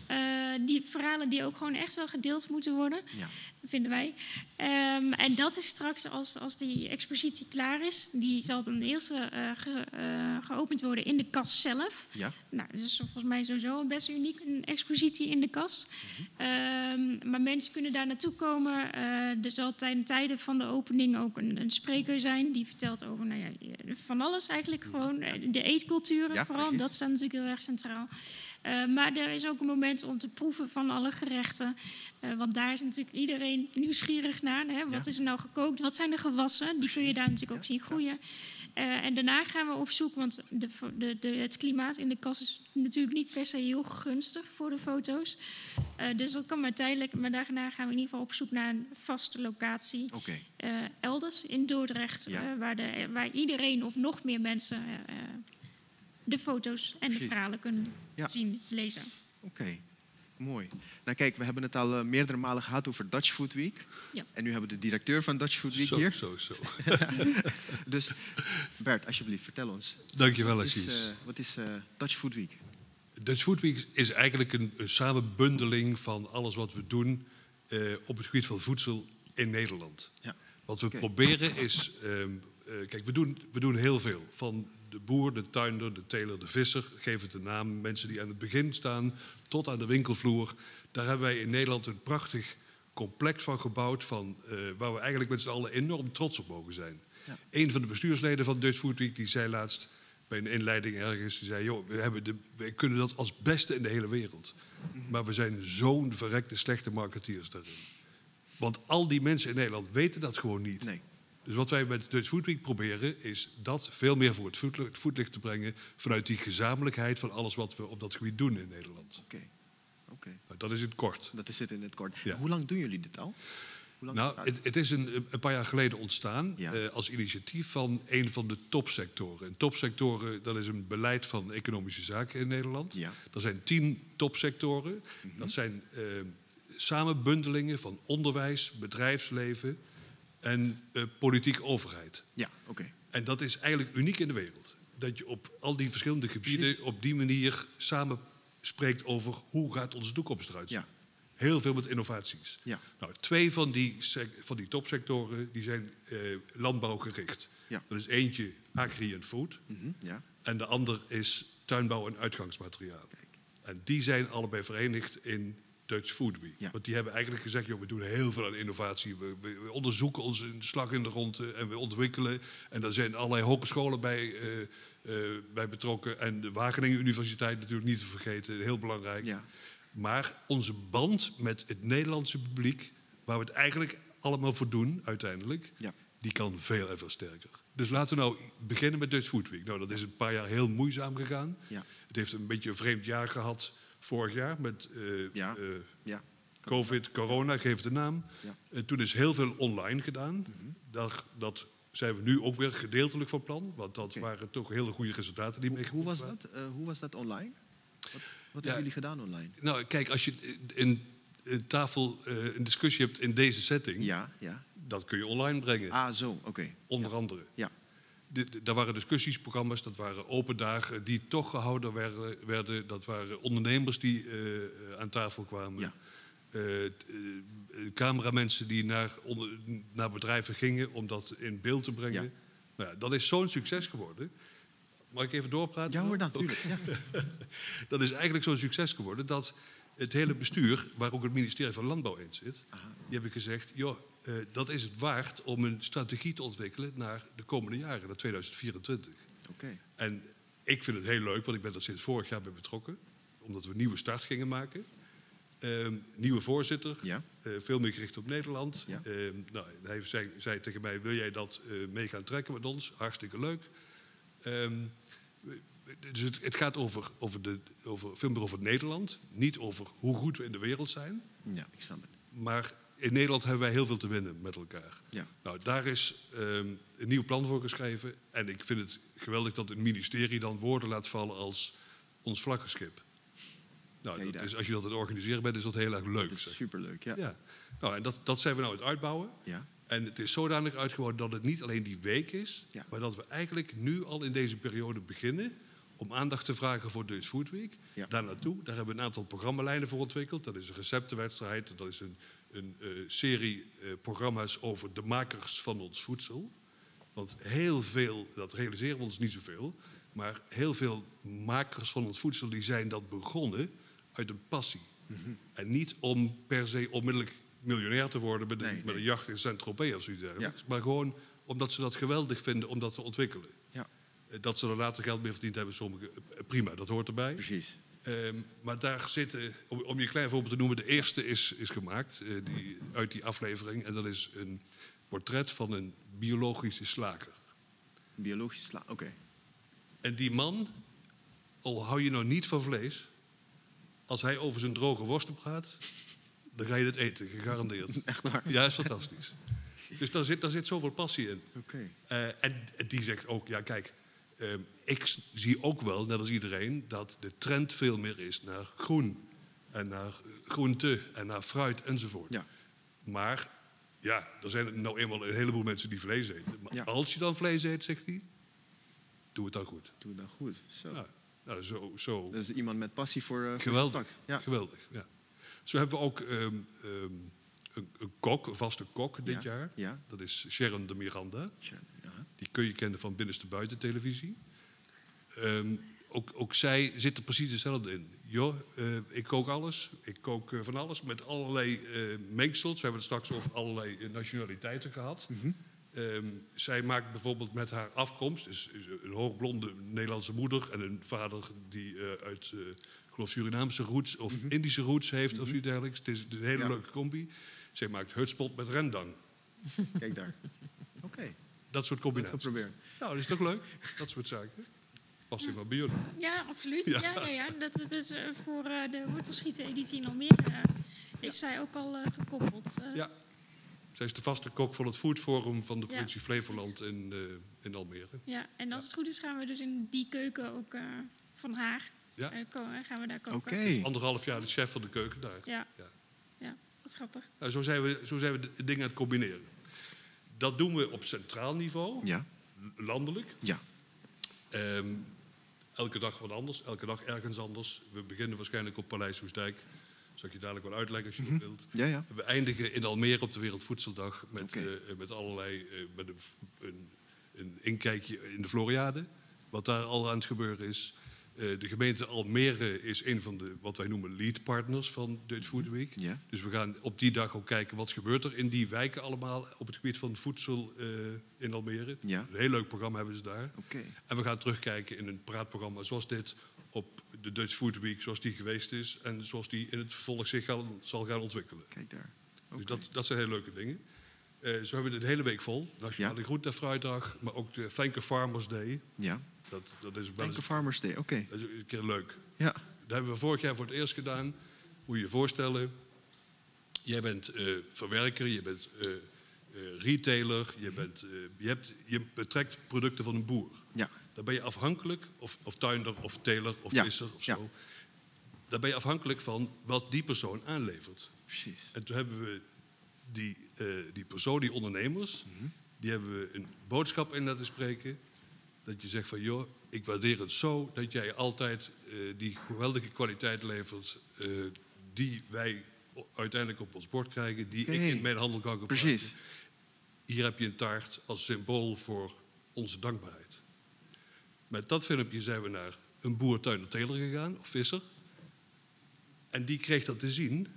Eh, die verhalen die ook gewoon echt wel gedeeld moeten worden Ja. vinden wij. Ehm, en dat is straks als, als die expositie klaar is. Die zal dan eerst eh, ge- geopend worden in de kas zelf. Ja. Nou, dat is volgens mij sowieso best uniek, een expositie in de kas. Ehm, maar mensen kunnen daar naartoe komen. Er zal tijdens tijden van de opening ook een, een spreker zijn... die vertelt over nou ja, van alles eigenlijk gewoon. De eetculturen Ja, vooral, precies. dat staat natuurlijk heel erg centraal. Eh, maar er is ook een moment om te proeven van alle gerechten. Eh, want daar is natuurlijk iedereen nieuwsgierig naar. Hè? Wat Ja. is er nou gekookt? Wat zijn de gewassen? Die kun je daar natuurlijk ook zien groeien. Eh, en daarna gaan we op zoek, want de, de, de, het klimaat in de kas is natuurlijk niet per se heel gunstig voor de foto's. Dus dat kan maar tijdelijk. Maar daarna gaan we in ieder geval op zoek naar een vaste locatie. Elders in Dordrecht, Ja. waar, de, waar iedereen of nog meer mensen de foto's en de verhalen kunnen Ja. zien, lezen. Oké, mooi. Nou kijk, we hebben het al eh, meerdere malen gehad over Dutch Food Week. Ja. En nu hebben we de directeur van Dutch Food Week Zo, hier. zo, zo. Dus Bert, alsjeblieft, vertel ons. Dankjewel, Wat is, Assis. eh, wat is eh, Dutch Food Week? Dutch Food Week is eigenlijk een, een samenbundeling van alles wat we doen eh, op het gebied van voedsel in Nederland. Ja. Wat we proberen is, ehm, eh, kijk, we doen, we doen heel veel. Van de boer, de tuinder, de teler, de visser, geef het een naam. Mensen die aan het begin staan, tot aan de winkelvloer. Daar hebben wij in Nederland een prachtig complex van gebouwd... Van, eh, waar we eigenlijk met z'n allen enorm trots op mogen zijn. Ja. Een van de bestuursleden van Dutch Food Week die zei laatst bij een inleiding ergens... Die zei, joh, we, hebben de, we kunnen dat als beste in de hele wereld. Maar we zijn zo'n verrekte slechte marketeers daarin. Want al die mensen in Nederland weten dat gewoon niet. Nee. Dus wat wij met Dutch Food Week proberen, is dat veel meer voor het voetli- het voetlicht te brengen. vanuit die gezamenlijkheid van alles wat we op dat gebied doen in Nederland. Oké, oké. Nou, dat is het kort. Dat is het in het kort. Ja. Hoe lang doen jullie dit al? Nou, het, het is een, een paar jaar geleden ontstaan Ja. eh, als initiatief van een van de topsectoren. En topsectoren, dat is een beleid van economische zaken in Nederland. Ja. Er zijn tien topsectoren. Dat zijn eh, samenbundelingen van onderwijs, bedrijfsleven en politiek overheid. Ja, oké. En dat is eigenlijk uniek in de wereld. Dat je op al die verschillende gebieden op die manier samen spreekt over hoe gaat onze toekomst eruit zien. Ja. Heel veel met innovaties. Ja. Nou, twee van die, van die topsectoren die zijn eh, landbouwgericht. Ja. Dat is eentje agri en food. Mhm, ja. En de ander is tuinbouw en uitgangsmateriaal. Kijk. En die zijn allebei verenigd in Dutch Food Week. Ja. Want die hebben eigenlijk gezegd, joh, we doen heel veel aan innovatie. We, we- we onderzoeken onze slag in de ronde en we ontwikkelen. En daar zijn allerlei hogescholen bij, eh, eh, bij betrokken. En de Wageningen Universiteit natuurlijk niet te vergeten, heel belangrijk. Ja. Maar onze band met het Nederlandse publiek, waar we het eigenlijk allemaal voor doen uiteindelijk, Ja. die kan veel en veel sterker. Dus laten we nou beginnen met Dutch Food Week. Nou, dat is een paar jaar heel moeizaam gegaan. Ja. Het heeft een beetje een vreemd jaar gehad vorig jaar met eh, Ja. eh, Ja. COVID, corona, geef de naam. Ja. Mhm. En toen is heel veel online gedaan. dat, dat zijn we nu ook weer gedeeltelijk van plan. Want dat waren toch hele goede resultaten die Hoe, mee hoe was waren. dat? Eh, hoe was dat online? Wat, wat hebben jullie gedaan online? Nou, kijk, als je een, tafel, eh, een discussie hebt in deze setting... Ja, ja. dat kun je online brengen, Ah, zo, oké. onder andere. Ja. Daar waren discussiesprogramma's, dat waren open dagen die toch gehouden werden. werden. Dat waren ondernemers die eh, eh, aan tafel kwamen. Ja. Eh, cameramensen die naar, onder- naar bedrijven gingen om dat in beeld te brengen. Ja. Nou ja, dat is zo'n succes geworden. Mag ik even doorpraten? Ja hoor, natuurlijk. Ja. Dat is eigenlijk zo'n succes geworden dat het hele bestuur, waar ook het ministerie van Landbouw in zit, die hebben gezegd: joh, eh, dat is het waard om een strategie te ontwikkelen naar de komende jaren, naar 2024. Oké. En ik vind het heel leuk, want ik ben er sinds vorig jaar bij betrokken, omdat we een nieuwe start gingen maken. Ehm, nieuwe voorzitter, Ja. eh, veel meer gericht op Nederland. Ja. Ehm, nou, hij zei, zei tegen mij: Wil jij dat eh, mee gaan trekken met ons? Hartstikke leuk. Ehm, dus het, het gaat over, over, de, over, veel meer over Nederland. Niet over hoe goed we in de wereld zijn. Ja, ik snap het. Maar in Nederland hebben wij heel veel te winnen met elkaar. Ja. Nou, daar is ehm, een nieuw plan voor geschreven. En ik vind het geweldig dat het ministerie dan woorden laat vallen als ons vlaggenschip. Nou, dat is, als je dat aan het organiseren bent, is dat heel erg leuk. Dat is zeg. superleuk, ja. Ja. Nou, en dat, dat zijn we nou aan het uitbouwen. Ja. En het is zodanig uitgebouwd dat het niet alleen die week is, Ja. maar dat we eigenlijk nu al in deze periode beginnen om aandacht te vragen voor Dutch Food Week. Ja. Daar naartoe, daar hebben we een aantal programmalijnen voor ontwikkeld. Dat is een receptenwedstrijd, dat is een, een eh, serie eh, programma's over de makers van ons voedsel. Want heel veel, dat realiseren we ons niet zoveel, maar heel veel makers van ons voedsel die zijn dat begonnen uit een passie. Mhm. En niet om per se onmiddellijk miljonair te worden met, een, Nee, met nee. een jacht in Saint-Tropez of zoiets dergelijks. Ja. Maar gewoon omdat ze dat geweldig vinden om dat te ontwikkelen. Ja, Eh, Dat ze er later geld mee verdiend hebben, sommigen, eh, prima, dat hoort erbij. precies. Ehm, maar daar zitten, om, om je een klein voorbeeld te noemen, de eerste is, is gemaakt eh, die, uit die aflevering. En dat is een portret van een biologische slager. Biologisch sla. Oké. En die man, al hou je nou niet van vlees, als hij over zijn droge worsten praat, dan ga je het eten, gegarandeerd. Echt waar? Ja, is fantastisch. Dus daar zit, daar zit zoveel passie in. Oké. Eh, en die zegt ook, ja kijk, eh, ik zie ook wel, net als iedereen, dat de trend veel meer is naar groen. En naar groente en naar fruit enzovoort. Ja. Maar ja, er zijn nou eenmaal een heleboel mensen die vlees eten. Maar Ja. als je dan vlees eet, zegt hij, doe het dan goed. Doe dan goed. Zo. Nou, nou, zo, zo. Dat is iemand met passie voor, eh, zijn Geweldig. vak. Ja. Geweldig, ja. Zo hebben we ook ehm, ehm, een, een kok, een vaste kok dit Ja, jaar. ja. Dat is Sharon de Miranda. Die kun je kennen van Binnenste Buiten televisie. Ehm, ook, ook zij zit er precies hetzelfde in. Joh, eh, ik kook alles. Ik kook eh, van alles met allerlei eh, mengsels. We hebben het straks over allerlei nationaliteiten gehad. Ehm, zij maakt bijvoorbeeld met haar afkomst... is een hoogblonde Nederlandse moeder... en een vader die uit, ik geloof, Surinaamse roots... of Indische roots heeft of zoiets dergelijks. Het is een hele Ja. leuke combi. Zij maakt hutspot met rendang. Kijk daar. Oké. Dat soort combinaties. geprobeerd. Nou, dat is toch leuk? Dat soort zaken. Past in wat bij jullie. Ja, absoluut. Ja. Ja. Ja, ja, Dat, dat is eh, voor eh, de wortelschieten-editie in Almere eh, is zij ook al eh, gekoppeld. Eh, Ja. Zij is de vaste kok van het Food Forum van de Ja, provincie Flevoland in, eh, in Almere. ja, en als het goed is gaan we dus in die keuken ook eh, van haar, Ja. gaan we daar Oké. koken. Anderhalf jaar de chef van de keuken daar. Ja. Ja. Ja, dat is grappig. Nou, zo, zijn we, zo zijn we de dingen aan het combineren. Dat doen we op centraal niveau, Ja. landelijk. Ja. Ehm, elke dag wat anders, elke dag ergens anders. We beginnen waarschijnlijk op Paleis Hoesdijk. Zal ik je dadelijk wel uitleggen als je dat wilt. Ja, ja. We eindigen in Almere op de Wereldvoedseldag met, eh, met allerlei eh, met een, een, een inkijkje in de Floriade. Wat daar al aan het gebeuren is. Eh, de gemeente Almere is een van de wat wij noemen lead partners van Dutch Food Week. Ja. Dus we gaan op die dag ook kijken wat gebeurt er in die wijken allemaal op het gebied van voedsel eh, in Almere. Ja. Een heel leuk programma hebben ze daar. Oké. En we gaan terugkijken in een praatprogramma zoals dit op de Dutch Food Week zoals die geweest is en zoals die in het vervolg zich gaan- zal gaan ontwikkelen. Kijk daar. Dus Oké. dat, dat zijn hele leuke dingen. Eh, zo hebben we de hele week vol. Nationale Ja. Groente- en Fruitdag, maar ook de Thank a Farmers Day. Ja. Dat, dat is wel eens, Farmers Day. Oké. dat is een keer leuk. Ja. Dat hebben we vorig jaar voor het eerst gedaan. Moet je je voorstellen, jij bent eh, verwerker, je bent eh, eh, retailer, je, bent, je, hebt, je betrekt producten van een boer. Ja. Dan ben je afhankelijk, of, of tuinder, of teler, of Ja, visser of ja. zo. Dan ben je afhankelijk van wat die persoon aanlevert. Precies. En toen hebben we die, die persoon, die ondernemers, Mhm. die hebben we een boodschap in laten spreken. Dat je zegt van, joh, ik waardeer het zo dat jij altijd eh, die geweldige kwaliteit levert... eh, die wij uiteindelijk op ons bord krijgen, die ik in mijn handel kan gebruiken. Precies. Hier heb je een taart als symbool voor onze dankbaarheid. Met dat filmpje zijn we naar een boer, tuinder, teler gegaan, of visser. En die kreeg dat te zien.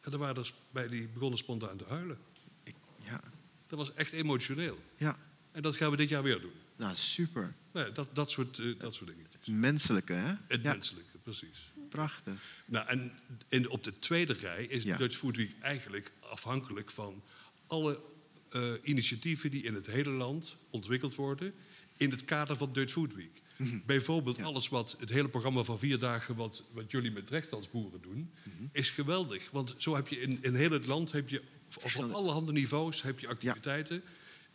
En er waren er bij die begonnen spontaan te huilen. Ik, ja. Dat was echt emotioneel. Ja. En dat gaan we dit jaar weer doen. Nou, super. Nou ja, dat, dat, soort, eh, dat soort dingetjes. Menselijke, hè? Het ja. menselijke, precies. Prachtig. Nou, en in, op de tweede rij is Ja. Dutch Food Week eigenlijk afhankelijk van alle eh, initiatieven die in het hele land ontwikkeld worden. in het kader van Dutch Food Week. Mhm. Bijvoorbeeld alles wat, het hele programma van vier dagen... wat, wat jullie met rechtstandsboeren doen, Mhm. is geweldig. Want zo heb je in, in heel het land, heb je, op, op allerhande niveaus... heb je activiteiten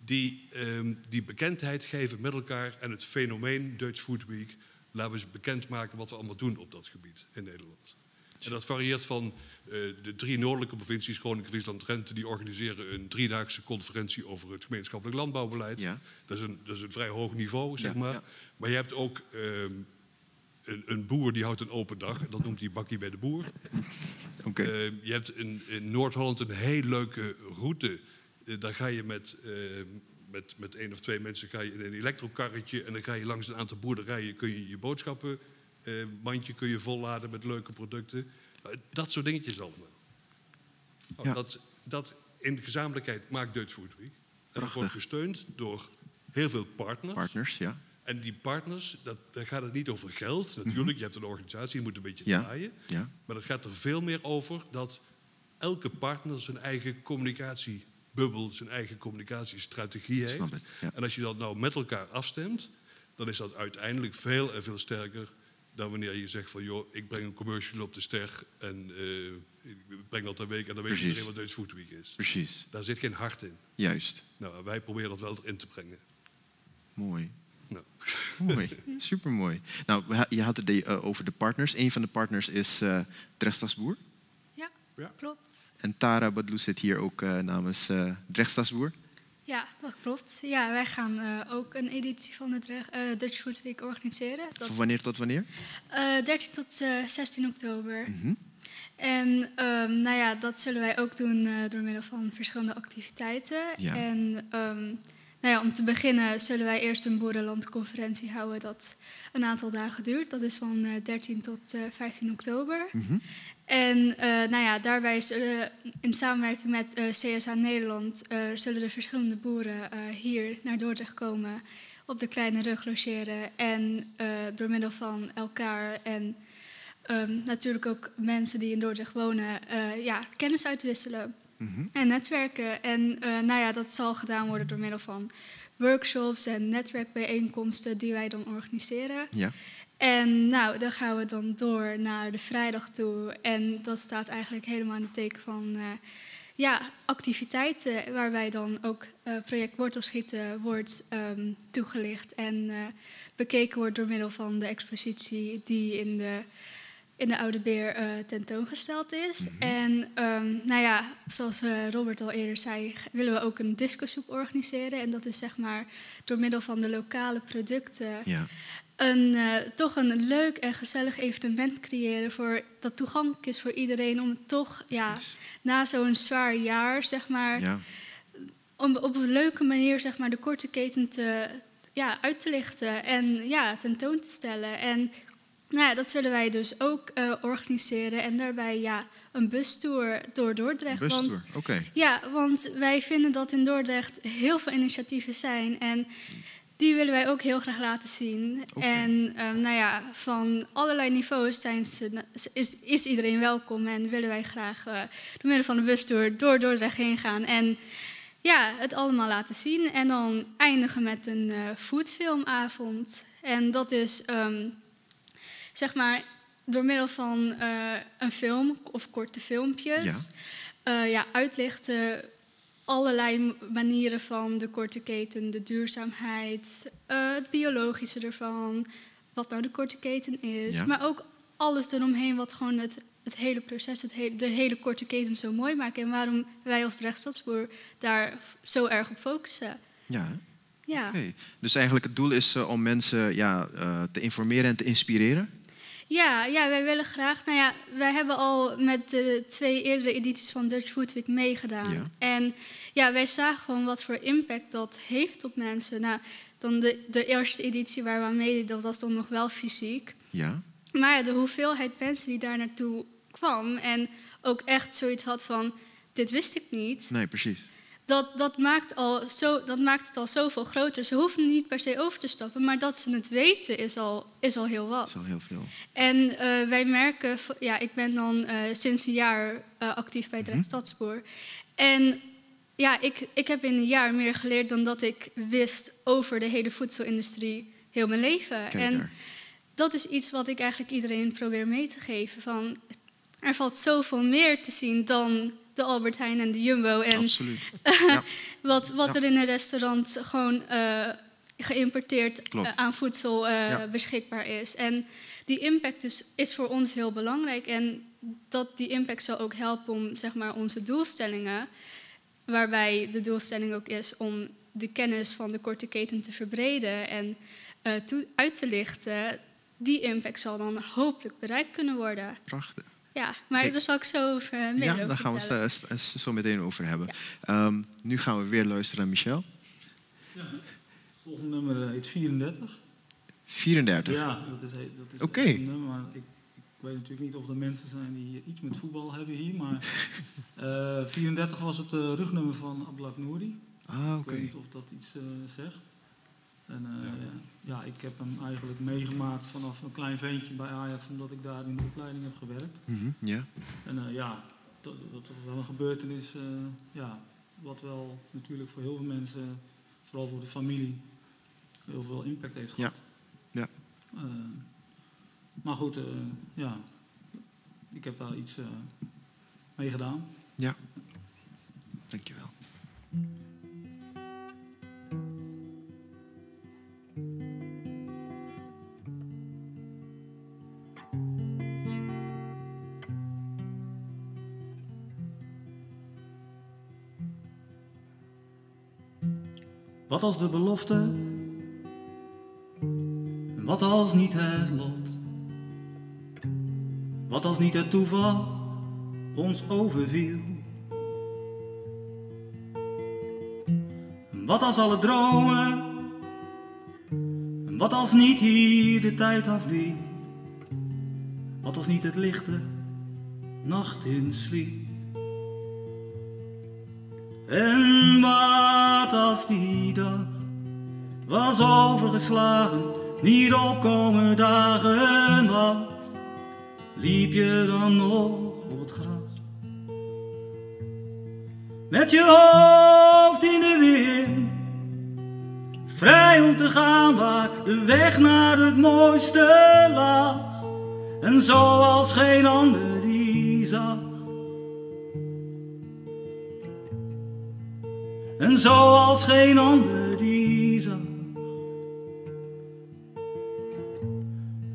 die, ehm, die bekendheid geven met elkaar... en het fenomeen Dutch Food Week... laten we eens bekendmaken wat we allemaal doen op dat gebied in Nederland. En dat varieert van eh, de drie noordelijke provincies, Groningen, Friesland, Drenthe, die organiseren een driedaagse conferentie over het gemeenschappelijk landbouwbeleid. Ja. Dat, is een, dat is een vrij hoog niveau, zeg Ja, maar. ja. Maar je hebt ook ehm, een, een boer die houdt een open dag, dat noemt hij bakkie bij de boer. Oké. Eh, je hebt in, in Noord-Holland een heel leuke route. Eh, daar ga je met, eh, met, met één of twee mensen ga je in een elektrokarretje en dan ga je langs een aantal boerderijen kun je je boodschappen eh, mandje kun je volladen met leuke producten. Dat soort dingetjes allemaal. Nou, Ja. dat, dat in gezamenlijkheid maakt Dutch Food Week. En dat wordt gesteund door heel veel partners. Partners, ja. En die partners, dat, daar gaat het niet over geld. Natuurlijk, je hebt een organisatie, je moet een beetje Ja. draaien. Ja. Maar het gaat er veel meer over dat elke partner zijn eigen communicatiebubbel, zijn eigen communicatiestrategie heeft. Ja. En als je dat nou met elkaar afstemt, dan is dat uiteindelijk veel en veel sterker dan wanneer je zegt van joh, ik breng een commercial op de ster en eh, ik breng dat ter week en dan weet Precies. iedereen wat Dutch Food Week is. Precies. Daar zit geen hart in. Juist. Nou, wij proberen dat wel erin te brengen. Mooi. Nou. Mooi, supermooi. Nou, je had het eh, over de partners. Een van de partners is eh Drechtstasboer. Ja, Ja. klopt. En Tara Badlou zit hier ook eh, namens eh Drechtstasboer. Ja, dat klopt. Ja, wij gaan eh, ook een editie van de Dutch Food Week organiseren. Dat, Van wanneer tot wanneer? eh, 13 tot eh, 16 oktober. Mhm. En ehm, nou ja, dat zullen wij ook doen door middel van verschillende activiteiten. Ja. En ehm, nou ja, om te beginnen zullen wij eerst een boerenlandconferentie houden dat een aantal dagen duurt. Dat is van eh, 13 tot eh, 15 oktober. Mhm. En eh, nou ja, daarbij zullen in samenwerking met eh, CSA Nederland eh, zullen de verschillende boeren eh, hier naar Dordrecht komen, op de kleine rug logeren en eh, door middel van elkaar en ehm, natuurlijk ook mensen die in Dordrecht wonen, eh, ja, kennis uitwisselen Mhm. en netwerken. En eh, nou ja, dat zal gedaan worden door middel van workshops en netwerkbijeenkomsten die wij dan organiseren. Ja. En nou, dan gaan we dan door naar de vrijdag toe. En dat staat eigenlijk helemaal in het teken van eh, ja, activiteiten waarbij dan ook eh, project Wortelschieten wordt ehm, toegelicht en eh, bekeken wordt door middel van de expositie die in de, in de Oude Beer tentoongesteld is. En ehm, nou ja, zoals Robert al eerder zei, willen we ook een discosoep organiseren. En dat is zeg maar door middel van de lokale producten Ja. Een, eh, toch een leuk en gezellig evenement creëren voor, dat toegankelijk is voor iedereen om het toch ja, na zo'n zwaar jaar, zeg maar, Ja. om op een leuke manier zeg maar, de korte keten te, ja, uit te lichten en ja, tentoon te stellen. En nou ja, dat zullen wij dus ook eh, organiseren en daarbij ja, een bustour door Dordrecht. Bustour, oké. ja, want wij vinden dat in Dordrecht heel veel initiatieven zijn. En die willen wij ook heel graag laten zien. En ehm, nou ja, van allerlei niveaus zijn ze, is, is iedereen welkom. En willen wij graag eh door middel van de bustour door Dordrecht heen gaan. En ja, het allemaal laten zien. En dan eindigen met een eh foodfilmavond. En dat is ehm, zeg maar door middel van eh, een film of korte filmpjes. Ja. ja, uitlichten allerlei manieren van de korte keten, de duurzaamheid, eh, het biologische ervan, wat nou de korte keten is. Ja. Maar ook alles eromheen wat gewoon het, het hele proces, het hele, de hele korte keten zo mooi maken. En waarom wij als Drechtstadsboer daar zo erg op focussen. Ja. Ja. Oké. Dus eigenlijk het doel is eh, om mensen ja, eh, te informeren en te inspireren. Ja, ja, wij willen graag. Nou ja, wij hebben al met de twee eerdere edities van Dutch Food Week meegedaan. Ja. En ja, wij zagen gewoon wat voor impact dat heeft op mensen. Nou, dan de, de eerste editie waar we aan meededen, dat was dan nog wel fysiek. Ja. Maar de hoeveelheid mensen die daar naartoe kwam en ook echt zoiets had van, dit wist ik niet. Nee, precies. Dat, dat, maakt al zo, dat maakt het al zoveel groter. Ze hoeven niet per se over te stappen, maar dat ze het weten is al, is al heel wat. Dat is al heel veel. En eh, wij merken, ja, ik ben dan eh, sinds een jaar eh, actief bij. Drecht Stadspoor. En ja, ik, ik heb in een jaar meer geleerd dan dat ik wist over de hele voedselindustrie heel mijn leven. Kijk en daar. dat is iets wat ik eigenlijk iedereen probeer mee te geven. Van, er valt zoveel meer te zien dan de Albert Heijn en de Jumbo. En Absoluut. Ja. wat wat Ja. er in een restaurant gewoon eh, geïmporteerd eh, aan voedsel eh, Ja. beschikbaar is. En die impact is, is voor ons heel belangrijk. En dat die impact zal ook helpen om zeg maar, onze doelstellingen, waarbij de doelstelling ook is om de kennis van de korte keten te verbreden en eh, toe- uit te lichten, die impact zal dan hopelijk bereikt kunnen worden. Prachtig. Ja, maar Kijk. daar zal ik zo over eh, meer Ja, over daar gaan we het eh, zo meteen over hebben. Ehm, nu gaan we weer luisteren naar Michel. Volgende nummer heet 34. 34. Ja, dat is, dat is Oké. een nummer, maar ik, ik weet natuurlijk niet of er mensen zijn die iets met voetbal hebben hier. Maar eh 34 was het eh, rugnummer van Ablak Nouri. Ah, Ik oké. weet niet of dat iets eh, zegt. En eh, ja, ik heb hem eigenlijk meegemaakt vanaf een klein ventje bij Ajax, omdat ik daar in de opleiding heb gewerkt. Ja. En eh, ja, dat, dat was wel een gebeurtenis, eh, ja, wat wel natuurlijk voor heel veel mensen, vooral voor de familie, heel veel impact heeft Ja. gehad. Ja. Eh, maar goed, eh, ja, ik heb daar iets eh mee gedaan. Ja. Dankjewel. Wat als de belofte? En wat als niet het lot? Wat als niet het toeval ons overviel? Wat als alle dromen? En wat als niet hier de tijd afliep? Wat als niet het lichte nacht in sliep? En wat als die dag was overgeslagen, niet opkomen dagen was, liep je dan nog op het gras? Met je hoofd in de wind, vrij om te gaan waar de weg naar het mooiste lag, en zoals geen ander die zag. En zoals geen ander die zag.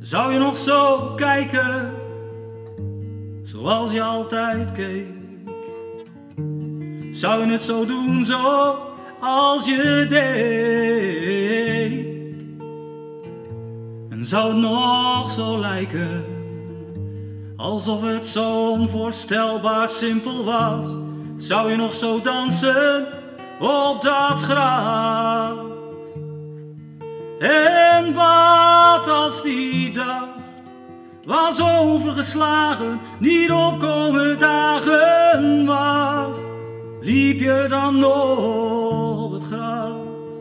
Zou je nog zo kijken, zoals je altijd keek? Zou je het zo doen, zo als je deed? En zou het nog zo lijken, alsof het zo onvoorstelbaar simpel was? Zou je nog zo dansen? op dat gras. En wat als die dag was overgeslagen, niet opkomen dagen was, liep je dan nog op het gras,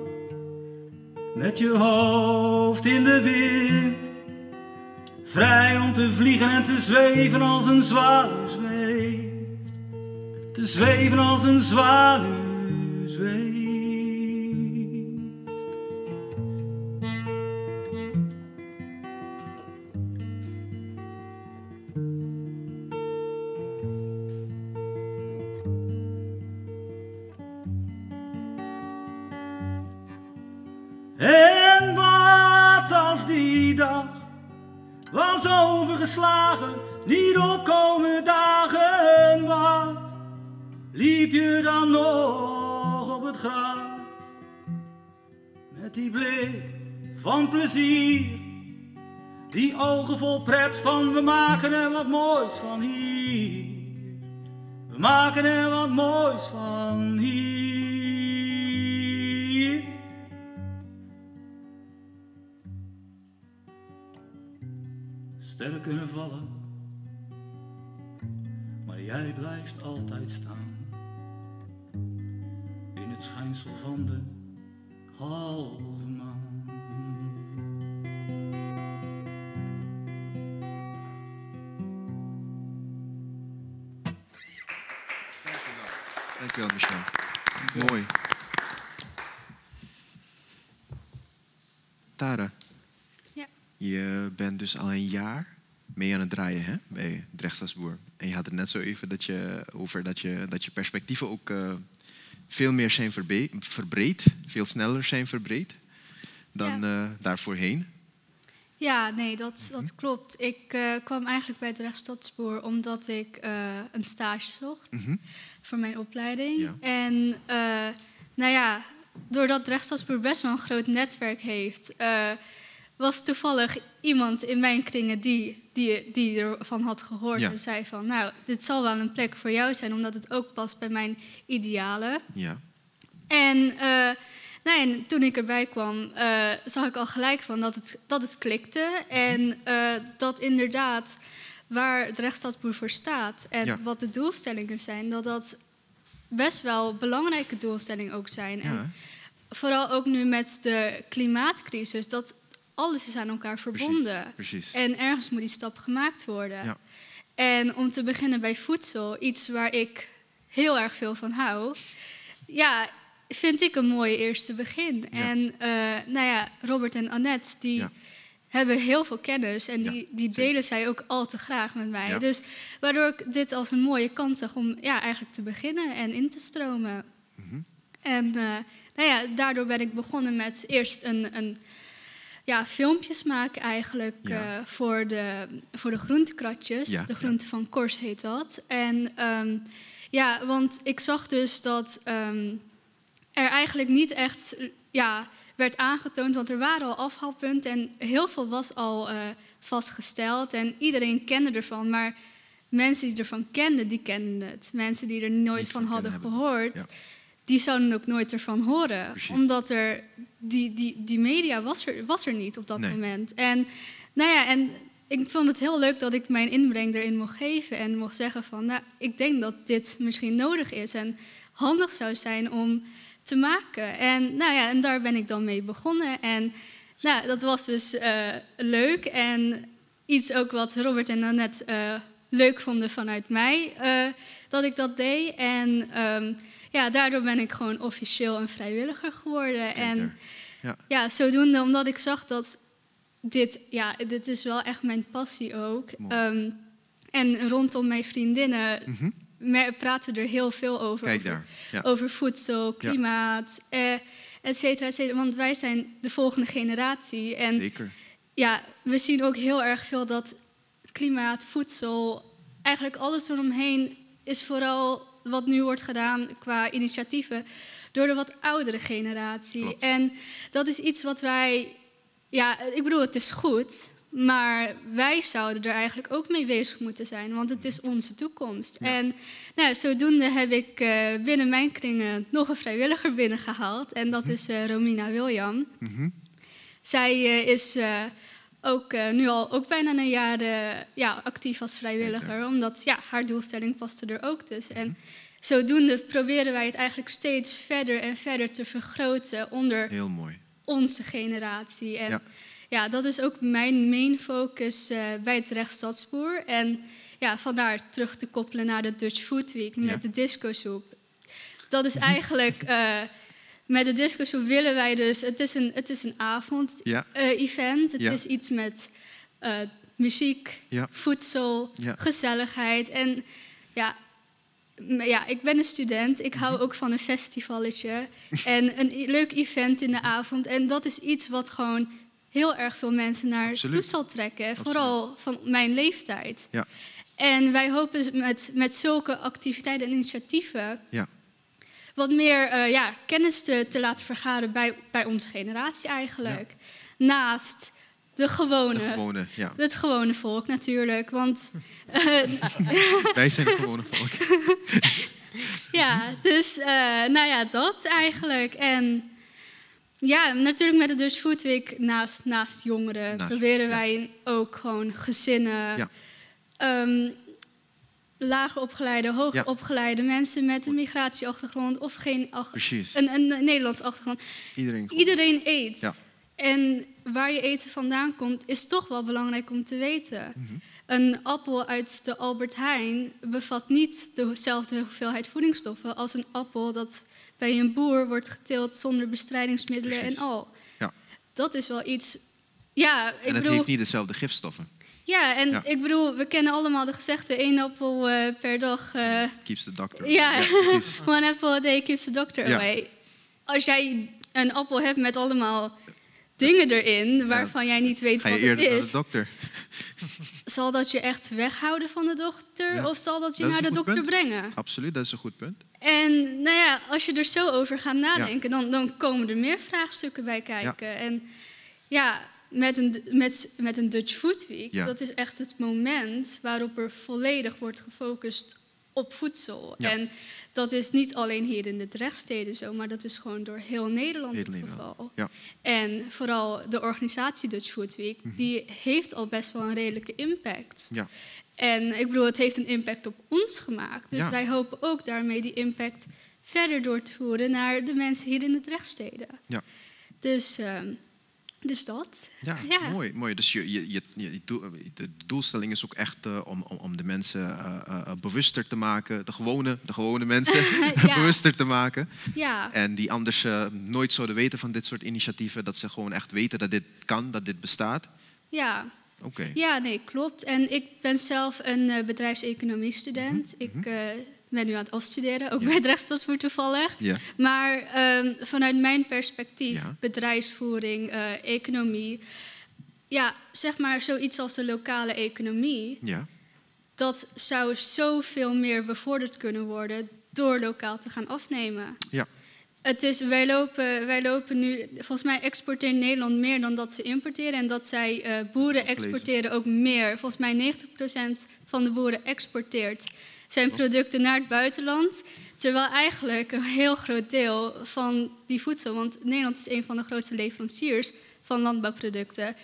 met je hoofd in de wind, vrij om te vliegen en te zweven als een zwaluw zweeft, te zweven als een zwaluw zweeft. Dag was overgeslagen, niet opkomen dagen was, liep je dan nog op het gras? Met die blik van plezier, die ogen vol pret van we maken er wat moois van hier, we maken er wat moois van hier. Sterren kunnen vallen, maar jij blijft altijd staan. In het schijnsel van de halve maan. Dankjewel, Michel. Mooi. Tara. Ja. Je bent dus al een jaar mee aan het draaien hè, bij Drechtstadsboer. En je had het net zo even dat je, over dat je, dat je perspectieven ook uh, veel meer zijn verbreed, veel sneller zijn verbreed dan ja. uh, daarvoorheen. Ja, nee, dat, dat klopt. Ik uh, kwam eigenlijk bij het omdat ik een stage zocht mm -hmm. voor mijn opleiding. Ja. En nou ja, doordat Rechtsstadspoor best wel een groot netwerk heeft, was toevallig iemand in mijn kringen die, die, die ervan had gehoord Ja. en zei van, nou, dit zal wel een plek voor jou zijn, omdat het ook past bij mijn idealen. Ja. En, eh, nou, en toen ik erbij kwam, eh, zag ik al gelijk van dat het, dat het klikte. En eh, dat inderdaad waar de rechtsstadsboer voor staat en Ja. wat de doelstellingen zijn, dat dat best wel belangrijke doelstellingen ook zijn. Ja. En vooral ook nu met de klimaatcrisis, dat alles is aan elkaar verbonden. precies. En ergens moet die stap gemaakt worden. Ja. En om te beginnen bij voedsel, iets waar ik heel erg veel van hou. Ja, vind ik een mooi eerste begin. Ja. En eh, nou ja, Robert en Annette, die Ja. hebben heel veel kennis. En die, die delen zij ook al te graag met mij. Ja. Dus waardoor ik dit als een mooie kans zag om ja, eigenlijk te beginnen en in te stromen. Mhm. En eh, nou ja, daardoor ben ik begonnen met eerst een, een ja, filmpjes maken eigenlijk Ja. eh, voor, de, voor de groentekratjes. Ja, de ja. groente van Kors heet dat. En ehm, ja, want ik zag dus dat ehm, er eigenlijk niet echt ja, werd aangetoond, want er waren al afhaalpunten en heel veel was al eh, vastgesteld en iedereen kende ervan, maar mensen die ervan kenden, die kenden het. Mensen die er nooit van hadden gehoord, die zouden ook nooit ervan horen. Precies. Omdat er die, die, die media was er, was er niet op dat Nee. moment. En nou ja, en ik vond het heel leuk dat ik mijn inbreng erin mocht geven en mocht zeggen van, nou, ik denk dat dit misschien nodig is en handig zou zijn om te maken. En nou ja, en daar ben ik dan mee begonnen. En nou, dat was dus eh, leuk en iets ook wat Robert en Annette eh, leuk vonden vanuit mij eh, dat ik dat deed. En ehm, ja, daardoor ben ik gewoon officieel een vrijwilliger geworden. En Ja. ja, zodoende, omdat ik zag dat dit, ja, dit is wel echt mijn passie ook. Ehm, en rondom mijn vriendinnen Mhm. praten we er heel veel over. Kijk over, daar. Ja. over voedsel, klimaat, eh, et cetera, et cetera. Want wij zijn de volgende generatie. En Zeker. ja, we zien ook heel erg veel dat klimaat, voedsel, eigenlijk alles eromheen is vooral wat nu wordt gedaan qua initiatieven door de wat oudere generatie. Klopt. En dat is iets wat wij, ja, ik bedoel, het is goed, maar wij zouden er eigenlijk ook mee bezig moeten zijn, want het is onze toekomst. En nou, zodoende heb ik eh, binnen mijn kringen nog een vrijwilliger binnengehaald en dat is eh, Romina William. Mhm. Zij eh, is ook eh, nu al ook bijna een jaar eh, ja, actief als vrijwilliger, omdat ja, haar doelstelling paste er ook tussen. En zodoende proberen wij het eigenlijk steeds verder en verder te vergroten onder Heel mooi. onze generatie. En Ja. ja, dat is ook mijn main focus eh, bij het Rechtsstadspoor. En ja, vandaar terug te koppelen naar de Dutch Food Week met Ja. de discosoep. Dat is eigenlijk, met de discosoep willen wij dus, het is een, het is een Ja. avond-event. het Ja. is iets met eh, muziek, voedsel, gezelligheid. En ja, ja, ik ben een student. Ik hou ook van een festivalletje. en een i- leuk event in de avond. En dat is iets wat gewoon heel erg veel mensen naar Absoluut. toe zal trekken. Vooral van mijn leeftijd. Ja. En wij hopen met, met zulke activiteiten en initiatieven Ja. Wat meer eh, ja, kennis te, te laten vergaren bij, bij onze generatie eigenlijk. Naast de gewone, De gewone, ja. het gewone volk natuurlijk. Want eh, Wij zijn het gewone volk. ja, dus eh, nou ja, dat eigenlijk. En ja, natuurlijk met de Dutch Food Week naast, naast jongeren Naast, proberen ja. wij ook gewoon gezinnen, Ja. Lager opgeleide, Ja. opgeleide mensen met een migratieachtergrond of geen Precies. een, een Nederlands achtergrond. Iedereen. Iedereen eet. Ja. En waar je eten vandaan komt, is toch wel belangrijk om te weten. Mhm. Een appel uit de Albert Heijn bevat niet dezelfde hoeveelheid voedingsstoffen als een appel dat bij een boer wordt geteeld zonder bestrijdingsmiddelen Precies. en al. Ja. Dat is wel iets. Ja, ik en het bedoel. heeft niet dezelfde gifstoffen. Ja, en Ja. ik bedoel, we kennen allemaal de gezegde: één appel eh, per dag. eh, Keeps the doctor. ja, one apple a day keeps the doctor Ja. away. Als jij een appel hebt met allemaal dingen erin waarvan jij niet weet Ga je wat het eerder naar de is, dokter? zal dat je echt weghouden van de dokter Ja. of zal dat je Dat is naar de dokter punt. brengen? Absoluut, dat is een goed punt. En nou ja, als je er zo over gaat nadenken, dan, dan komen er meer vraagstukken bij kijken. En ja, met een, met, met een Dutch Food Week, Ja. dat is echt het moment waarop er volledig wordt gefocust op voedsel. Ja. En dat is niet alleen hier in de Drechtsteden zo, maar dat is gewoon door heel Nederland Heel het Nederland. geval. Ja. En vooral de organisatie Dutch Food Week, die heeft al best wel een redelijke impact. Ja. En ik bedoel, het heeft een impact op ons gemaakt. Dus wij hopen ook daarmee die impact verder door te voeren naar de mensen hier in de Drechtsteden. Ja. Dus, ehm, dus dat. Ja, Ja. mooi. mooi. Dus je, je, je, de doelstelling is ook echt eh, om, om, om de mensen eh, eh, bewuster te maken. De gewone, de gewone mensen Ja. bewuster te maken. Ja. En die anders nooit zouden weten van dit soort initiatieven. Dat ze gewoon echt weten dat dit kan, dat dit bestaat. Ja. Oké. ja, nee, klopt. En ik ben zelf een bedrijfseconomie-student. Ik eh, ben nu aan het afstuderen, ook Ja. bij Drechtstadsboer toevallig. Ja. Maar ehm, vanuit mijn perspectief, Ja. bedrijfsvoering, eh, economie, ja, zeg maar zoiets als de lokale economie, Ja. dat zou zoveel meer bevorderd kunnen worden door lokaal te gaan afnemen. Ja. Het is, wij, lopen, wij lopen nu, volgens mij exporteert Nederland meer dan dat ze importeren. En dat zij eh, boeren exporteren ook meer. Volgens mij 90% van de boeren exporteert zijn producten naar het buitenland. Terwijl eigenlijk een heel groot deel van die voedsel, want Nederland is een van de grootste leveranciers van landbouwproducten,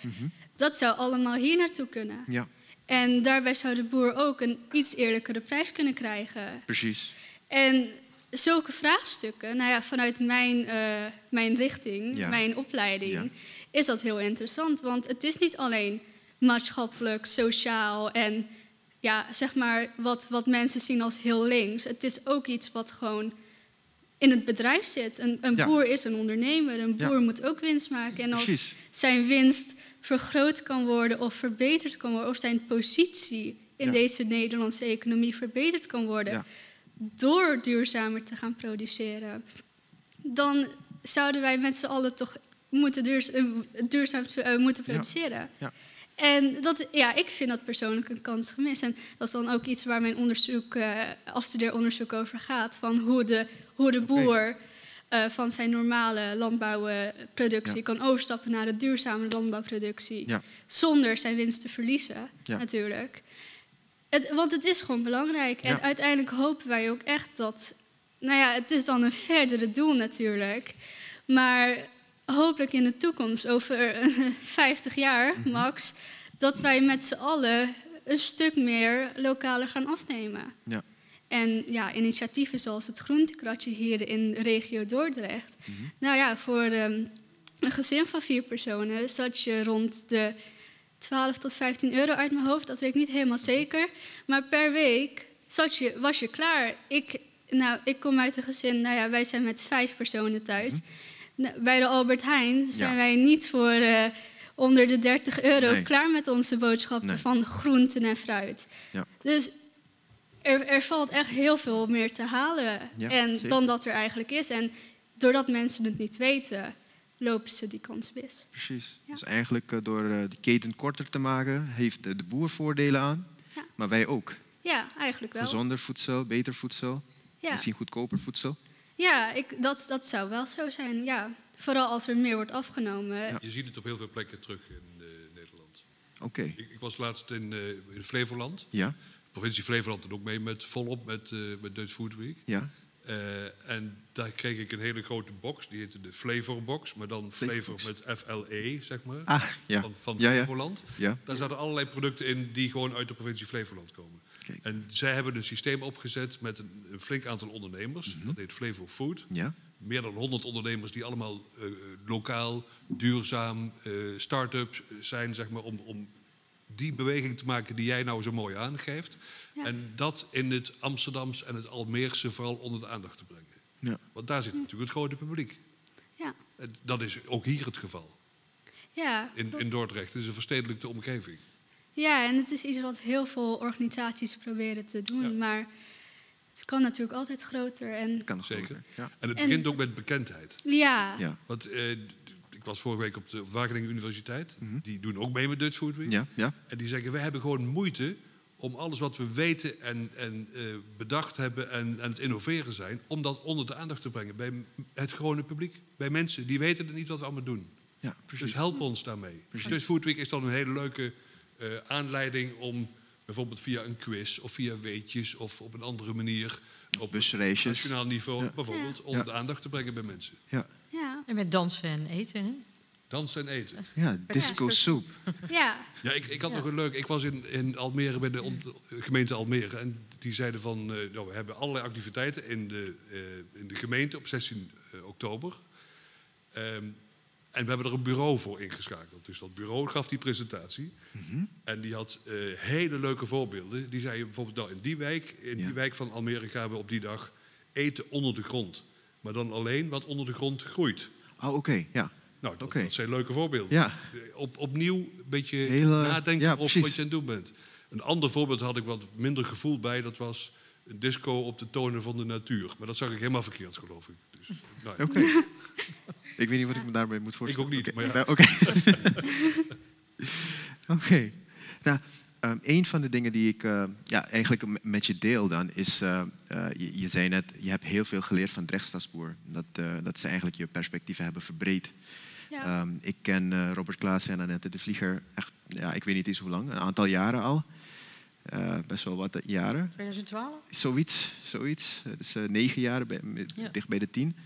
dat zou allemaal hier naartoe kunnen. Ja, En daarbij zou de boer ook een iets eerlijkere prijs kunnen krijgen. precies. En zulke vraagstukken, nou ja, vanuit mijn, eh, mijn richting, Ja. mijn opleiding, Ja. is dat heel interessant. Want het is niet alleen maatschappelijk, sociaal en ja, zeg maar wat, wat mensen zien als heel links. Het is ook iets wat gewoon in het bedrijf zit. Een, een Ja. boer is een ondernemer. Een Ja. boer moet ook winst maken. En als Precies. zijn winst vergroot kan worden of verbeterd kan worden, of zijn positie in Ja. deze Nederlandse economie verbeterd kan worden, door duurzamer te gaan produceren, dan zouden wij met z'n allen toch moeten eh, duurzaam eh, moeten Ja. produceren. En dat, ja, ik vind dat persoonlijk een kans gemist. En dat is dan ook iets waar mijn onderzoek, eh afstudeeronderzoek over gaat. Van hoe de, hoe de boer eh, van zijn normale landbouwproductie Ja. kan overstappen naar de duurzame landbouwproductie. Ja. Zonder zijn winst te verliezen, Ja. natuurlijk. Het, want het is gewoon belangrijk. En uiteindelijk hopen wij ook echt dat. Nou ja, het is dan een verdere doel natuurlijk. Maar hopelijk in de toekomst, over eh, 50 jaar Mhm. max, dat wij met z'n allen een stuk meer lokaler gaan afnemen. Ja. En ja, initiatieven zoals het groentekratje hier in de regio Dordrecht. Mhm. Nou ja, voor ehm, een gezin van vier personen zat je rond de 12 tot 15 euro uit mijn hoofd. Dat weet ik niet helemaal zeker. Maar per week zat je, was je klaar. Ik, nou, ik kom uit een gezin, nou ja, wij zijn met vijf personen thuis. Nou, bij de Albert Heijn zijn Ja. wij niet voor eh, onder de 30 euro Nee. klaar met onze boodschappen Nee. van groenten en fruit. Ja. Dus er, er valt echt heel veel meer te halen Ja, en zeker. dan dat er eigenlijk is. En doordat mensen het niet weten, lopen ze die kans mis. Precies. Dus eigenlijk eh, door eh, die keten korter te maken, heeft de boer voordelen aan. Ja. Maar wij ook. Ja, eigenlijk wel. Gezonder voedsel, beter voedsel, Ja, misschien goedkoper voedsel. Ja ik, dat, dat zou wel zo zijn. Ja. Vooral als er meer wordt afgenomen. Je ziet het op heel veel plekken terug in eh, Nederland. Oké. Ik, ik was laatst in, eh, in Flevoland. Ja, De provincie Flevoland doet ook mee met volop met, eh met Dutch Food Week. ja. Eh, en daar kreeg ik een hele grote box, die heette de Flavor Box, maar dan flavor met FLE, zeg maar. Ah, ja. Van, van Ja, ja. Flevoland. Ja. Daar zaten allerlei producten in die gewoon uit de provincie Flevoland komen. Kijk. En zij hebben een systeem opgezet met een, een flink aantal ondernemers. Mhm. Dat heet Flavor Food. Ja, Meer dan 100 ondernemers die allemaal eh, lokaal, duurzaam, eh start-ups zijn, zeg maar, om, om die beweging te maken die jij nou zo mooi aangeeft. Ja. En dat in het Amsterdams en het Almeerse vooral onder de aandacht te brengen. Ja. Want daar zit natuurlijk het grote publiek. Ja. En dat is ook hier het geval. Ja, In, in Dordrecht. Het is een verstedelijkte omgeving. Ja, en het is iets wat heel veel organisaties proberen te doen. Maar het kan natuurlijk altijd groter. En Kan Zeker. groter, ja. En het En- begint ook met bekendheid. ja, Ja. Want eh, ik was vorige week op de Wageningen Universiteit. Die doen ook mee met Dutch Food Week. Mhm. Ja, ja. En die zeggen, we hebben gewoon moeite om alles wat we weten en, en eh, bedacht hebben en aan het innoveren zijn, om dat onder de aandacht te brengen bij het gewone publiek. Bij mensen die weten niet wat we allemaal doen. ja precies. Dus help ons daarmee. Dus Food Week is dan een hele leuke eh, aanleiding om bijvoorbeeld via een quiz of via weetjes of op een andere manier op nationaal niveau Ja. bijvoorbeeld Ja. de aandacht te brengen bij mensen. Ja, ja, En met dansen en eten, hè? Dansen en eten. ja disco soep. ja. Ja, ik, ik had Ja. nog een leuk. Ik was in, in Almere bij de gemeente Almere. En die zeiden van. eh, nou, we hebben allerlei activiteiten in de, eh, in de gemeente op 16 eh, oktober. Ehm, en we hebben er een bureau voor ingeschakeld. Dus dat bureau gaf die presentatie. En die had eh, hele leuke voorbeelden. Die zei bijvoorbeeld, nou, in die wijk, in Ja. die wijk van Almere gaan we op die dag eten onder de grond. Maar dan alleen wat onder de grond groeit. Oh, oké, ja. Nou, dat, Oké. dat zijn leuke voorbeelden. Ja. Eh, Op, opnieuw een beetje Hele- nadenken ja, over wat je aan het doen bent. Een ander voorbeeld had ik wat minder gevoel bij. Dat was een disco op de tonen van de natuur. Maar dat zag ik helemaal verkeerd, geloof ik. Dus, nou ja. Oké. ik weet niet wat ik me daarbij moet voorstellen. Ik ook niet, Oké, maar ja. nou, Oké. Oké. Nou, ehm, een van de dingen die ik eh, ja, eigenlijk met je deel dan is... eh, eh, je, je zei net, je hebt heel veel geleerd van Drechtstadsboer. Dat, eh, dat ze eigenlijk je perspectieven hebben verbreed. Ja. Ehm, ik ken eh, Robert Klaassen en Annette de Vlieger echt, ja, ik weet niet eens hoe lang, een aantal jaren al. Eh, best wel wat jaren. 2012? Zoiets, zoiets. Dus eh, negen jaar, bij, met- Ja. dicht bij de tien.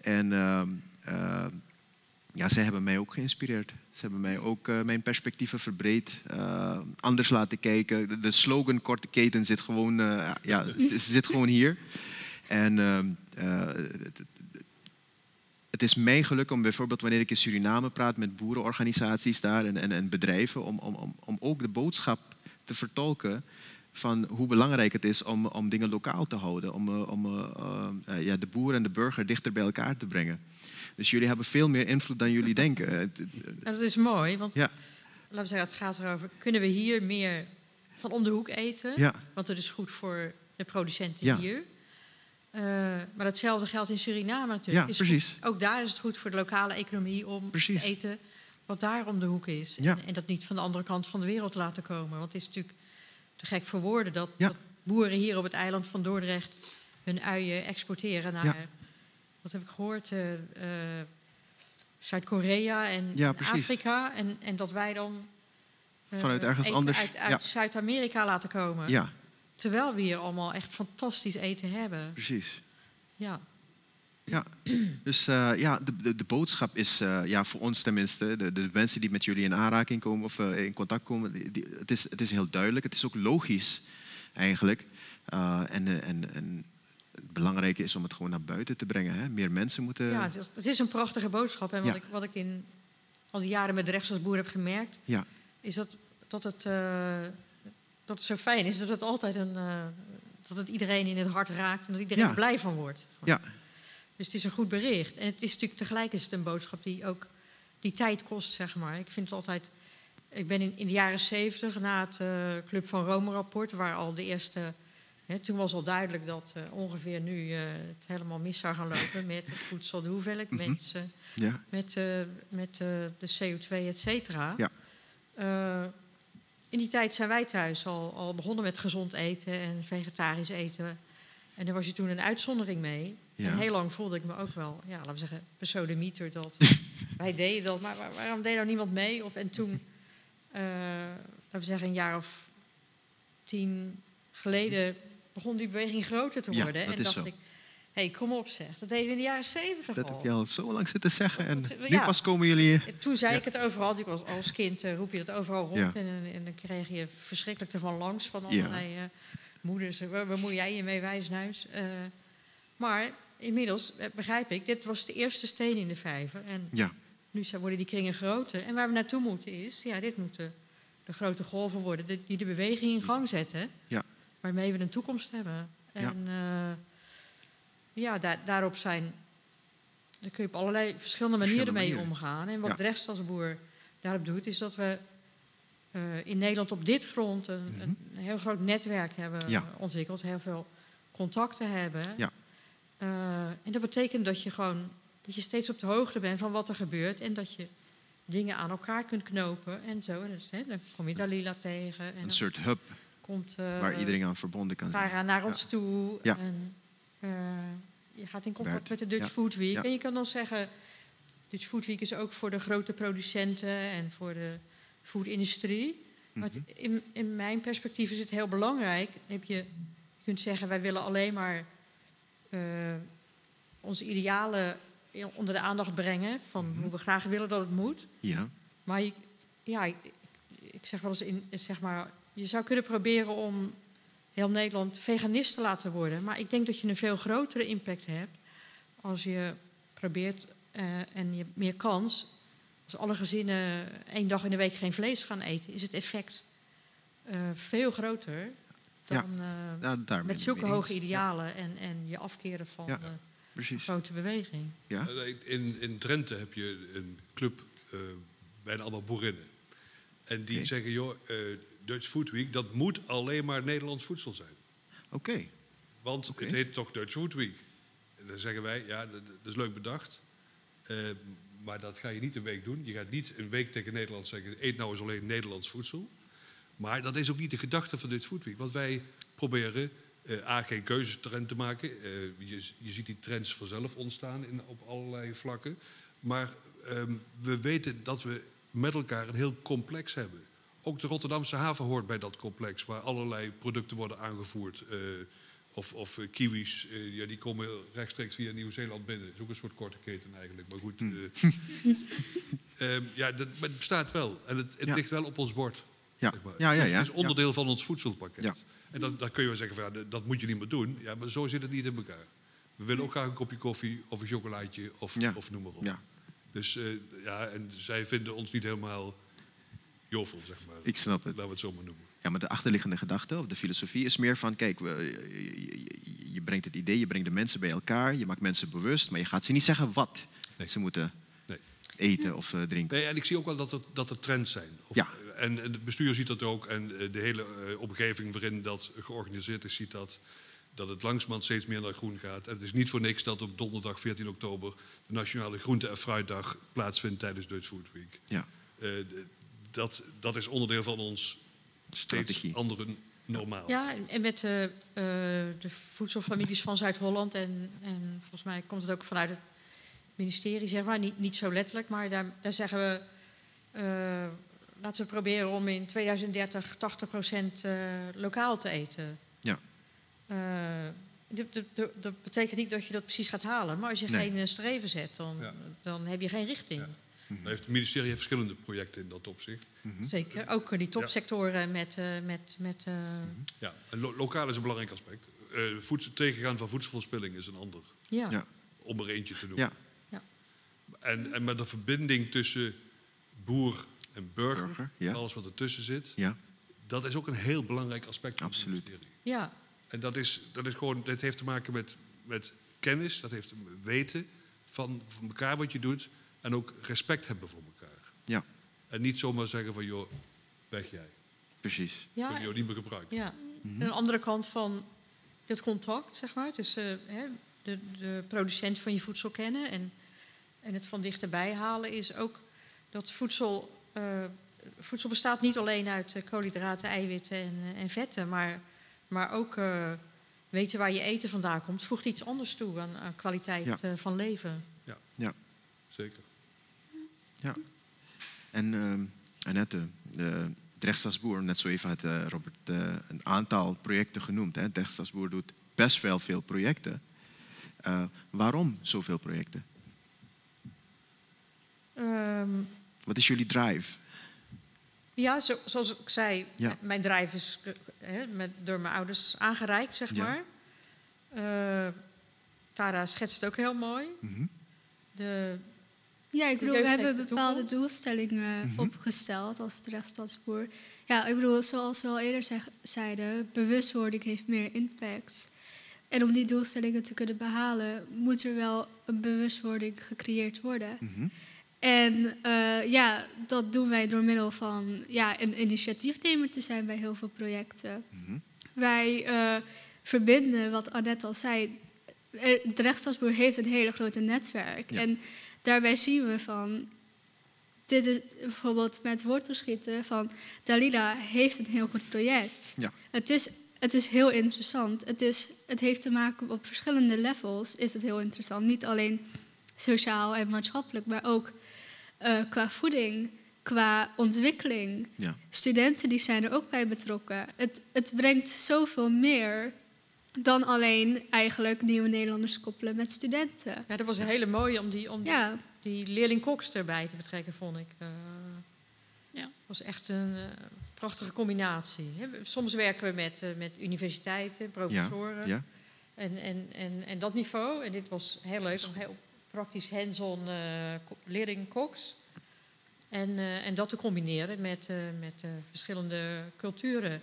En ehm, ehm, ja, zij hebben mij ook geïnspireerd. Ze hebben mij ook eh, mijn perspectieven verbreed, eh, anders laten kijken. De, slogan korte keten zit gewoon, eh, ja, zit gewoon hier. En ehm, eh, het- het is mijn geluk om bijvoorbeeld wanneer ik in Suriname praat met boerenorganisaties daar en, en, en bedrijven, om, om, om, om ook de boodschap te vertolken van hoe belangrijk het is om, om dingen lokaal te houden, om, om ja, de boer en de burger dichter bij elkaar te brengen. Dus jullie hebben veel meer invloed dan jullie denken. Het- Nou, dat is mooi, want Ja. laten we zeggen, het gaat erover... kunnen we hier meer van om de hoek eten? Ja. Want dat is goed voor de producenten Ja. hier. Eh, maar datzelfde geldt in Suriname natuurlijk. Ja, Is precies. goed- ook daar is het goed voor de lokale economie om Precies. te eten wat daar om de hoek is. En, en dat niet van de andere kant van de wereld te laten komen. Want het is natuurlijk te gek voor woorden dat, dat boeren hier op het eiland van Dordrecht hun uien exporteren naar, Ja. Wat heb ik gehoord, eh, eh, Zuid-Korea en Ja, en precies. Afrika. En, en dat wij dan eh, Vanuit ergens anders, uit, uit ja. Zuid-Amerika laten komen. ja, Terwijl we hier allemaal echt fantastisch eten hebben. precies. Ja. Ja, dus ja, de, de, de boodschap is ja, voor ons tenminste, de, de mensen die met jullie in aanraking komen of in contact komen, die, die- het, is, het is heel duidelijk. Het is ook logisch eigenlijk. En, en, en belangrijke is om het gewoon naar buiten te brengen. Hè? Meer mensen moeten. ja, het is, een prachtige boodschap. En wat, Ja. ik, wat ik in al die jaren met de rechtsboer heb gemerkt, Ja, is dat, dat, het, eh, dat het zo fijn is dat het altijd een, eh, dat het iedereen in het hart raakt en dat iedereen Ja. er blij van wordt. ja, Dus het is een goed bericht. En het is natuurlijk tegelijk is het een boodschap die ook die tijd kost, zeg maar. Ik vind het altijd. Ik ben in, in de jaren zeventig, na het eh, Club van Rome-rapport, waar al de eerste. Toen was al duidelijk dat eh, ongeveer nu eh, het helemaal mis zou gaan lopen met het voedsel, de hoeveelheid Mhm. mensen, ja, met, eh, met de CO2, et cetera. Ja. In die tijd zijn wij thuis al, al begonnen met gezond eten en vegetarisch eten. En daar was je toen een uitzondering mee. Ja. En heel lang voelde ik me ook wel, ja, laten we zeggen, besodemieter dat wij deden dat. Maar waar- waarom deed nou niemand mee? Of, en toen, laten we zeggen, een jaar of tien geleden begon die beweging groter te worden. en dacht zo. ik, hé, hey, kom op zeg. Dat deden we in de jaren zeventig dat al. heb je al zo lang zitten zeggen. En nu pas komen jullie. En Toen zei Ja. ik het overal. Ik was als kind eh, roep je dat overal rond. En, en dan kreeg je verschrikkelijk ervan langs van allerlei eh, moeders. Waar, waar moet jij je mee wijsnuis? Eh, maar inmiddels begrijp ik, dit was de eerste steen in de vijver. En Ja, nu zijn- worden die kringen groter. En waar we naartoe moeten is, ja, dit moeten de grote golven worden de- die de beweging in gang zetten. Ja. Waarmee we een toekomst hebben. En Ja. ja, ja, daar, daarop zijn. Daar kun je op allerlei verschillende manieren Verschillende mee omgaan. En wat Ja. de rechtsstadsboer daarop doet, is dat we eh, in Nederland op dit front een, een heel groot netwerk hebben Mhm. Ja. ontwikkeld, heel veel contacten hebben. Ja. Eh, en dat betekent dat je gewoon dat je steeds op de hoogte bent van wat er gebeurt en dat je dingen aan elkaar kunt knopen en zo. En dus, hè, dan kom je Dalila tegen. En Een soort hub komt, eh, waar iedereen aan verbonden kan zijn. Naar ons toe. En, eh, je gaat in contact met de Dutch. Food Week. En je kan dan zeggen, Dutch Food Week is ook voor de grote producenten en voor de foodindustrie. Maar Mhm. in, in mijn perspectief is het heel belangrijk. Heb je, je kunt zeggen, wij willen alleen maar eh, onze idealen onder de aandacht brengen. Van Mhm. hoe we graag willen dat het moet. Ja, Maar ja, ik, ik zeg wel eens, in, zeg maar, je zou kunnen proberen om heel Nederland veganist te laten worden. Maar ik denk dat je een veel grotere impact hebt als je probeert eh, en je hebt meer kans. Als alle gezinnen één dag in de week geen vlees gaan eten, is het effect eh, veel groter dan Ja, eh, ben met zulke hoge idealen en, en je afkeren van Ja, eh, precies. een grote beweging. Ja? In, in Drenthe heb je een club, eh, bijna allemaal boerinnen. En die zeggen, joh, eh, Dutch Food Week, dat moet alleen maar Nederlands voedsel zijn. Oké. Want het heet toch Dutch Food Week. En dan zeggen wij, ja, dat, is leuk bedacht. Eh, maar dat ga je niet een week doen. Je gaat niet een week tegen Nederland zeggen, eet nou eens alleen Nederlands voedsel. Maar dat is ook niet de gedachte van Dutch Food Week. Want wij proberen eh, A, geen keuzestrend te maken. Eh, je, je ziet die trends vanzelf ontstaan in, op allerlei vlakken. Maar ehm, we weten dat we met elkaar een heel complex hebben. Ook de Rotterdamse haven hoort bij dat complex, waar allerlei producten worden aangevoerd. eh, of, of eh, kiwis, eh, ja, die komen rechtstreeks via Nieuw-Zeeland binnen. Dat is ook een soort korte keten eigenlijk, maar goed. eh. Ehm, ja, dat, maar het bestaat wel. En het, het Ja. ligt wel op ons bord. Ja. zeg maar. Ja, ja, Dus ja. Het is onderdeel van ons voedselpakket. Ja. En dan, dan kun je wel zeggen, van, ja, dat- moet je niet meer doen. Ja, maar zo zit het niet in elkaar. We willen ook graag een kopje koffie of een chocolaatje of, Ja. of noem maar op. Ja. Dus ja, en zij vinden ons niet helemaal jovel, zeg maar. Ik snap het. Laten we het zo maar noemen. Ja, maar de achterliggende gedachte of de filosofie is meer van: kijk, we, je, je- je brengt het idee, je brengt de mensen bij elkaar, je maakt mensen bewust, maar je gaat ze niet zeggen wat ze moeten Nee. eten of eh, drinken. Nee, en ik zie ook wel dat er, dat er trends zijn. Of, Ja. En, het bestuur ziet dat ook. En eh, de hele eh, omgeving waarin dat georganiseerd is, ziet dat. Dat het langzamerhand steeds meer naar groen gaat. En het is niet voor niks dat op donderdag 14 oktober... de Nationale Groente- en Fruitdag plaatsvindt tijdens Dutch Food Week. Ja. Dat, dat is onderdeel van ons steeds Strategie. andere normaal. Ja, en- met de, eh, de voedselfamilies van Zuid-Holland. En, en volgens mij komt het ook vanuit het ministerie, zeg maar. Niet, niet zo letterlijk, maar daar, daar zeggen we... eh, laten we proberen om in 2030 80% eh, lokaal te eten. Ja. Eh, dat- betekent niet dat je dat precies gaat halen. Maar als je Nee. geen eh, streven zet, dan, Ja. dan heb je geen richting. Dan heeft het ministerie heeft verschillende projecten in dat opzicht. Zeker. Ook die topsectoren met... eh, met, met eh, Ja, en lo- lokaal is een belangrijk aspect. Eh voedsel, tegengaan van voedselverspilling is een ander. ja. Ja. Om er eentje te noemen. Ja. Ja. En, en met de verbinding tussen boer en burger, Burger, ja. alles wat ertussen zit, Ja, dat is ook een heel belangrijk aspect van het Absoluut. ministerie. ja. En dat is, dat is gewoon, dat heeft te maken met, met kennis, dat heeft te weten van, van elkaar wat je doet en ook respect hebben voor elkaar. ja, En niet zomaar zeggen van joh, weg jij. precies. Ja, Ja, Kun je jou niet meer gebruiken. Ja, en een andere kant van het contact, zeg maar. Dus eh, hè, de, de producent van je voedsel kennen en, en het van dichterbij halen is ook dat voedsel. eh, voedsel bestaat niet alleen uit eh, koolhydraten, eiwitten en, en vetten, maar, maar ook eh, weten waar je eten vandaan komt. Voegt iets anders toe aan, aan kwaliteit Ja. van leven. Ja. Zeker. Ja. En ehm Annette, de Drechtstadsboer, net zo even had eh, Robert eh, een aantal projecten genoemd. Hè. Drechtstadsboer doet best wel veel projecten. Eh, waarom zoveel projecten? Ehm, Wat is jullie drive? Ja, zo, zoals ik zei, Ja. mijn drijf is hè, met, door mijn ouders aangereikt, zeg Ja. maar. Eh, Tara schetst het ook heel mooi. Mhm. De, Ja, ik bedoel, we hebben bepaalde doelstellingen Mhm. opgesteld als Drechtstadsboer. Ja, ik bedoel, zoals we al eerder zeg- zeiden, bewustwording heeft meer impact. En om die doelstellingen te kunnen behalen, moet er wel een bewustwording gecreëerd worden. Mhm. En eh, ja, dat doen wij door middel van ja, een initiatiefnemer te zijn bij heel veel projecten. Mhm. Wij eh, verbinden, wat Annette al zei, er- de rechtsstadsboer heeft een hele grote netwerk. Ja. En daarbij zien we van, dit is bijvoorbeeld met wortelschieten, van Dalila heeft een heel goed project. Ja. Het is, het is heel interessant. Het, is, het heeft te maken op verschillende levels, is het heel interessant. Niet alleen sociaal en maatschappelijk, maar ook eh, qua voeding, qua ontwikkeling. Ja. Studenten die zijn er ook bij betrokken. Het, het brengt zoveel meer dan alleen eigenlijk nieuwe Nederlanders koppelen met studenten. Ja, dat was een hele mooie om die, om die, Ja. die leerling Cox erbij te betrekken, vond ik. Eh Ja. was echt een eh, prachtige combinatie. Soms werken we met, eh, met universiteiten, professoren. ja. En, en, en, en dat niveau. En dit was heel leuk, een heel praktisch hands-on eh, leerling Cox. En, eh, en dat te combineren met, eh, met eh, verschillende culturen.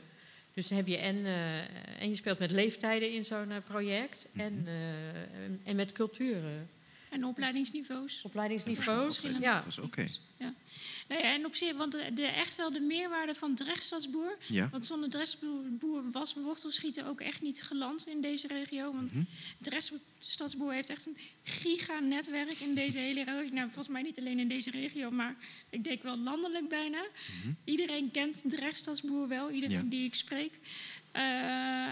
Dus heb je en, eh, en je speelt met leeftijden in zo'n eh, project en, eh, en- en met culturen. En opleidingsniveaus. Opleidingsniveaus, ja. Dat is oké. Ja. Nou ja, en op zich, want de, de- echt wel de meerwaarde van Drechtstadsboer. Ja. Want zonder Drechtstadsboer was wortelschieten ook echt niet geland in deze regio. Want Mhm. Drechtstadsboer heeft echt een giganetwerk in deze hele regio. Nou, volgens mij niet alleen in deze regio, maar ik denk wel landelijk bijna. Iedereen kent Drechtstadsboer wel, iedereen Ja. die ik spreek. Eh,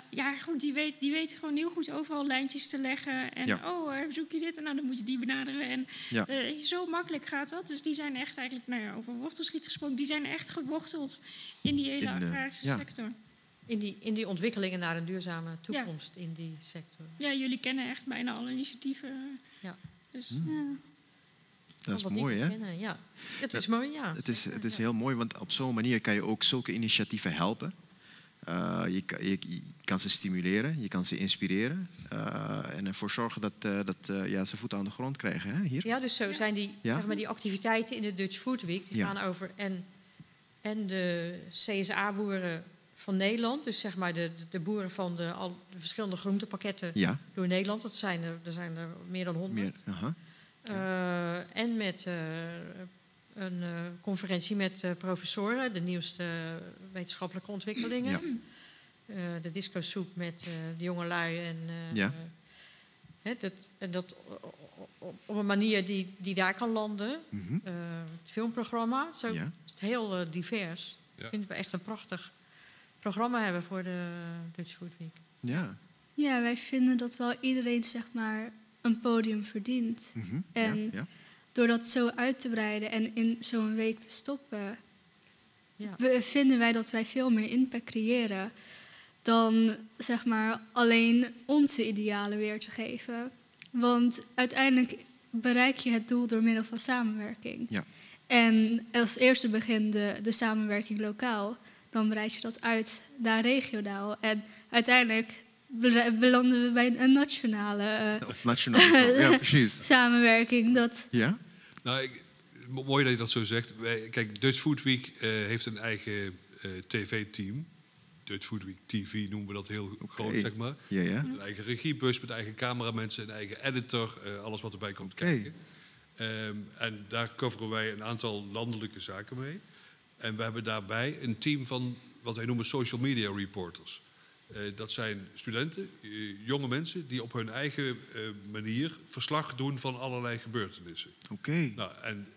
ja, goed, die weet, die weet gewoon heel goed overal lijntjes te leggen. En Ja. oh, eh, zoek je dit? En nou, dan moet je die benaderen. En Ja. eh, zo makkelijk gaat dat. Dus die zijn echt eigenlijk, nou ja, over wortelschiet gesproken, die zijn echt geworteld in die hele agrarische ja. sector. In die, in die ontwikkelingen naar een duurzame toekomst in die sector. Ja, jullie kennen echt bijna alle initiatieven. Ja. Dus, Hm. Ja. Dat is mooi, hè? Ja, het Dat- is mooi, ja. Het is, het is heel mooi, want op zo'n manier kan je ook zulke initiatieven helpen. Eh, je, kan- je, je kan ze stimuleren, je kan ze inspireren eh, en ervoor zorgen dat, eh, dat eh, ja, ze voeten aan de grond krijgen. Hè? Hier? Ja, dus zo zijn die, Ja? zeg maar, die activiteiten in de Dutch Food Week... die Ja. gaan over en, en de CSA-boeren van Nederland... dus zeg maar de, de, boeren van de, al, de verschillende groentepakketten Ja. door Nederland. Dat zijn er, er zijn er meer dan honderd. Meer, aha. Eh, en met eh, een eh, conferentie met eh, professoren, de nieuwste wetenschappelijke ontwikkelingen. Ja. Eh, de disco soep met eh, de jongelui en eh, Ja. hè, dat, en dat op een manier die, die daar kan landen. Mhm. Eh, het filmprogramma, zo Ja. het is heel divers. Ja. Ik vind we echt een prachtig programma hebben voor de Dutch Food Week. Ja. ja, wij vinden dat wel iedereen zeg maar een podium verdient. Mhm. En ja, ja. Door dat zo uit te breiden en in zo'n week te stoppen, Ja. we- vinden wij dat wij veel meer impact creëren dan zeg maar alleen onze idealen weer te geven. Want uiteindelijk bereik je het doel door middel van samenwerking. Ja. En als eerste begin de, de samenwerking lokaal, dan breid je dat uit naar regionaal. En uiteindelijk belanden we bij een nationale eh, Op nationaal niveau. Ja, precies. samenwerking. Dat, Ja? Nou, ik, mo- mooi dat je dat zo zegt. Wij, kijk, Dutch Food Week eh, heeft een eigen eh, tv-team. Dutch Food Week TV noemen we dat heel groot, zeg maar. Ja, ja. Met een eigen regiebus, met eigen cameramensen, een eigen editor, eh, alles wat erbij komt kijken. Ehm, en daar coveren wij een aantal landelijke zaken mee. En we hebben daarbij een team van wat wij noemen social media reporters. Eh, dat zijn studenten, eh, jonge mensen, die op hun eigen eh, manier verslag doen van allerlei gebeurtenissen. Oké. Nou, en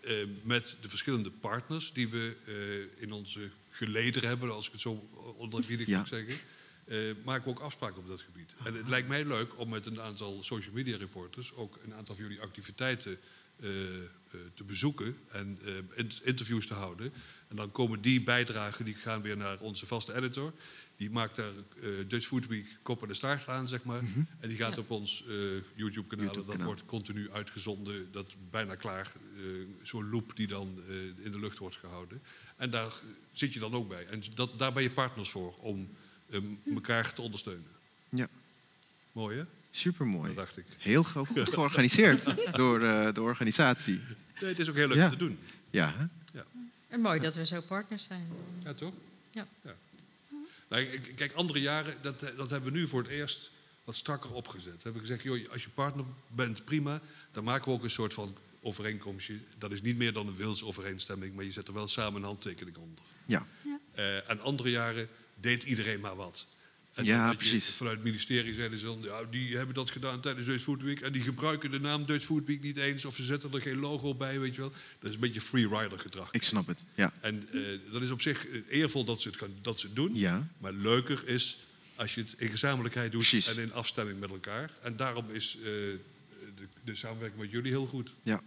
met de verschillende partners die we in onze gelederen hebben, als ik het zo onderbiedig Ja. moet zeggen, eh, maken we ook afspraken op dat gebied. En het lijkt mij leuk om met een aantal social media reporters ook een aantal van jullie activiteiten te bezoeken en in- interviews te houden. En dan komen die bijdragen, die gaan weer naar onze vaste editor. Die maakt daar eh, Dutch Food Week kop en de staart aan, zeg maar. En die gaat Ja. op ons eh, YouTube-kanaal. dat wordt continu uitgezonden. Dat is bijna klaar. eh, Zo'n loop die dan eh, in de lucht wordt gehouden. En daar zit je dan ook bij. En dat, daar ben je partners voor om eh, elkaar te ondersteunen. Ja. Mooi hè? Supermooi. Dat dacht ik. Heel goed georganiseerd door eh, de organisatie. Nee, het is ook heel leuk Ja. om te doen. Ja, hè? En mooi dat we zo partners zijn. Ja, toch? Ja. Nou, kijk, andere jaren, dat, dat hebben we nu voor het eerst wat strakker opgezet. We hebben gezegd, joh, als je partner bent, prima. Dan maken we ook een soort van overeenkomstje. Dat is niet meer dan een wilsovereenstemming, maar je zet er wel samen een handtekening onder. Ja. Eh, en andere jaren deed iedereen maar wat. En Ja, je precies. Vanuit het ministerie zeiden ze dan, ja, die hebben dat gedaan tijdens Dutch Food Week. En die gebruiken de naam Dutch Food Week niet eens. Of ze zetten er geen logo bij, weet je wel. Dat is een beetje freerider gedrag. Ik snap het, ja. En eh, dat is op zich eervol dat ze het, gaan, dat ze het doen. Ja. Maar leuker is als je het in gezamenlijkheid doet Precies. en in afstemming met elkaar. En daarom is eh, de, de samenwerking met jullie heel goed. Ja.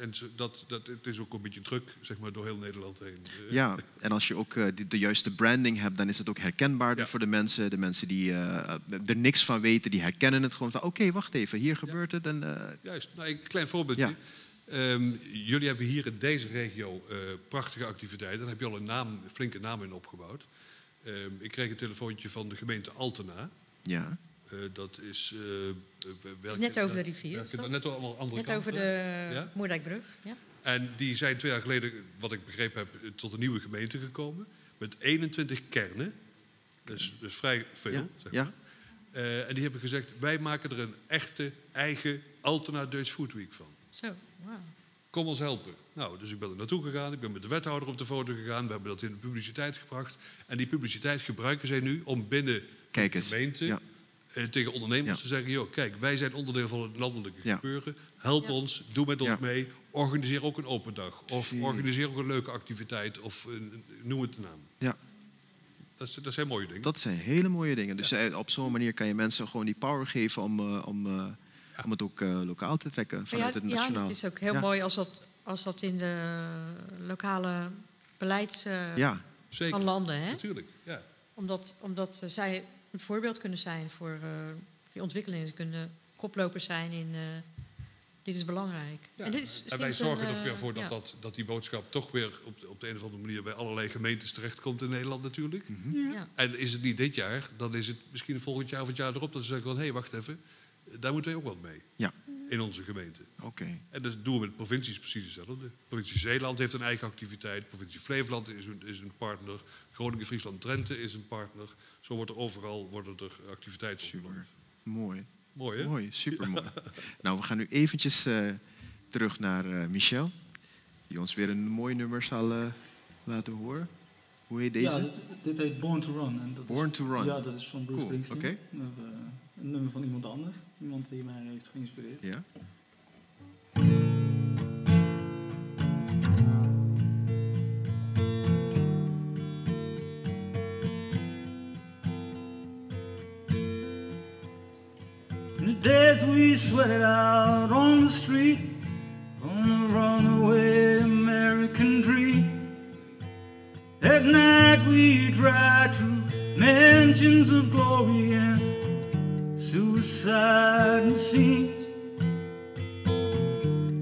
En dat, dat, het is ook een beetje druk, zeg maar, door heel Nederland heen. Eh, Ja, en als je ook eh, de, de juiste branding hebt, dan is het ook herkenbaarder voor de mensen. De mensen die eh, er niks van weten, die herkennen het gewoon van... oké, wacht even, hier gebeurt het. En, Juist, nou, een klein voorbeeldje. Ja. Ehm, jullie hebben hier in deze regio prachtige activiteiten. Daar heb je al een, naam, een flinke naam in opgebouwd. Ehm, ik kreeg een telefoontje van de gemeente Altena. ja. Eh, dat is... eh, eh, werken- Net over de rivier? Net over andere Net kant, over de Ja? Moerdijkbrug. Ja. En die zijn twee jaar geleden, wat ik begrepen heb, tot een nieuwe gemeente gekomen. Met 21 kernen. Dus, dus vrij veel. Ja, Zeg ja. maar. Eh, en die hebben gezegd, wij maken er een echte eigen Altena Dutch Food Week van. Zo, wauw. Kom ons helpen. Nou, dus ik ben er naartoe gegaan. Ik ben met de wethouder op de foto gegaan. We hebben dat in de publiciteit gebracht. En die publiciteit gebruiken zij nu om binnen Kijk de gemeente ja. Eh, tegen ondernemers Ja. te zeggen... joh, kijk, wij zijn onderdeel van het landelijke Ja. gebeuren. Help ons, doe met ons Ja. mee. Organiseer ook een open dag. Of organiseer ook een leuke activiteit. Of een- een- noem het de naam. Ja. Dat, is, dat zijn mooie dingen. Dat zijn hele mooie dingen. Dus eh, op zo'n manier kan je mensen gewoon die power geven om, eh, om, eh, om het ook eh, lokaal te trekken vanuit ja, het ja, nationaal. het is ook heel Ja. mooi als dat, als dat in de lokale beleids eh, Ja. Zeker. kan landen. Hè? Natuurlijk, ja. Omdat, omdat eh, zij een voorbeeld kunnen zijn voor eh, die ontwikkelingen. Ze kunnen koplopers zijn in... eh, dit is belangrijk. Ja. En, dit is En wij zorgen een, eh, ervoor dat, ja. dat, dat die boodschap toch weer op de, op de een of andere manier bij allerlei gemeentes terechtkomt in Nederland natuurlijk. Ja. En is het niet dit jaar, dan is het misschien volgend jaar of het jaar erop dat ze zeggen van hé, hey, wacht even, daar moeten wij ook wat mee Ja. in onze gemeente. Oké. En dat doen we met provincies precies hetzelfde. provincie Zeeland heeft een eigen activiteit, provincie Flevoland is een, is een partner, Groningen, Friesland, Drenthe is een partner. Zo wordt er overal worden er activiteiten opgenomen. Mooi. Mooi hè? Mooi, supermooi. nou, we gaan nu eventjes eh, terug naar eh, Michel. Die ons weer een mooi nummer zal eh, laten horen. Hoe heet deze? Ja, dit, dit heet Born to Run. En dat Born is, to Run. Ja, dat is van Bruce Cool, Springsteen. eh, Een nummer van iemand anders. Iemand die mij heeft geïnspireerd. Ja. Days we sweated out on the street, on the runaway American dream. At night we drive to mansions of glory and suicide machines.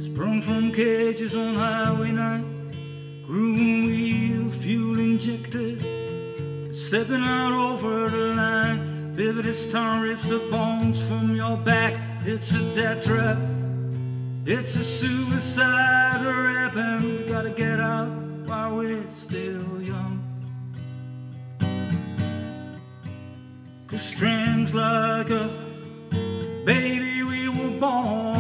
Sprung from cages on Highway 9, groom wheel, fuel injected, stepping out over the line. Baby, this town rips the bones from your back. It's a death trap. It's a suicide rap, and we gotta get out while we're still young. Cause streams like us, baby, we were born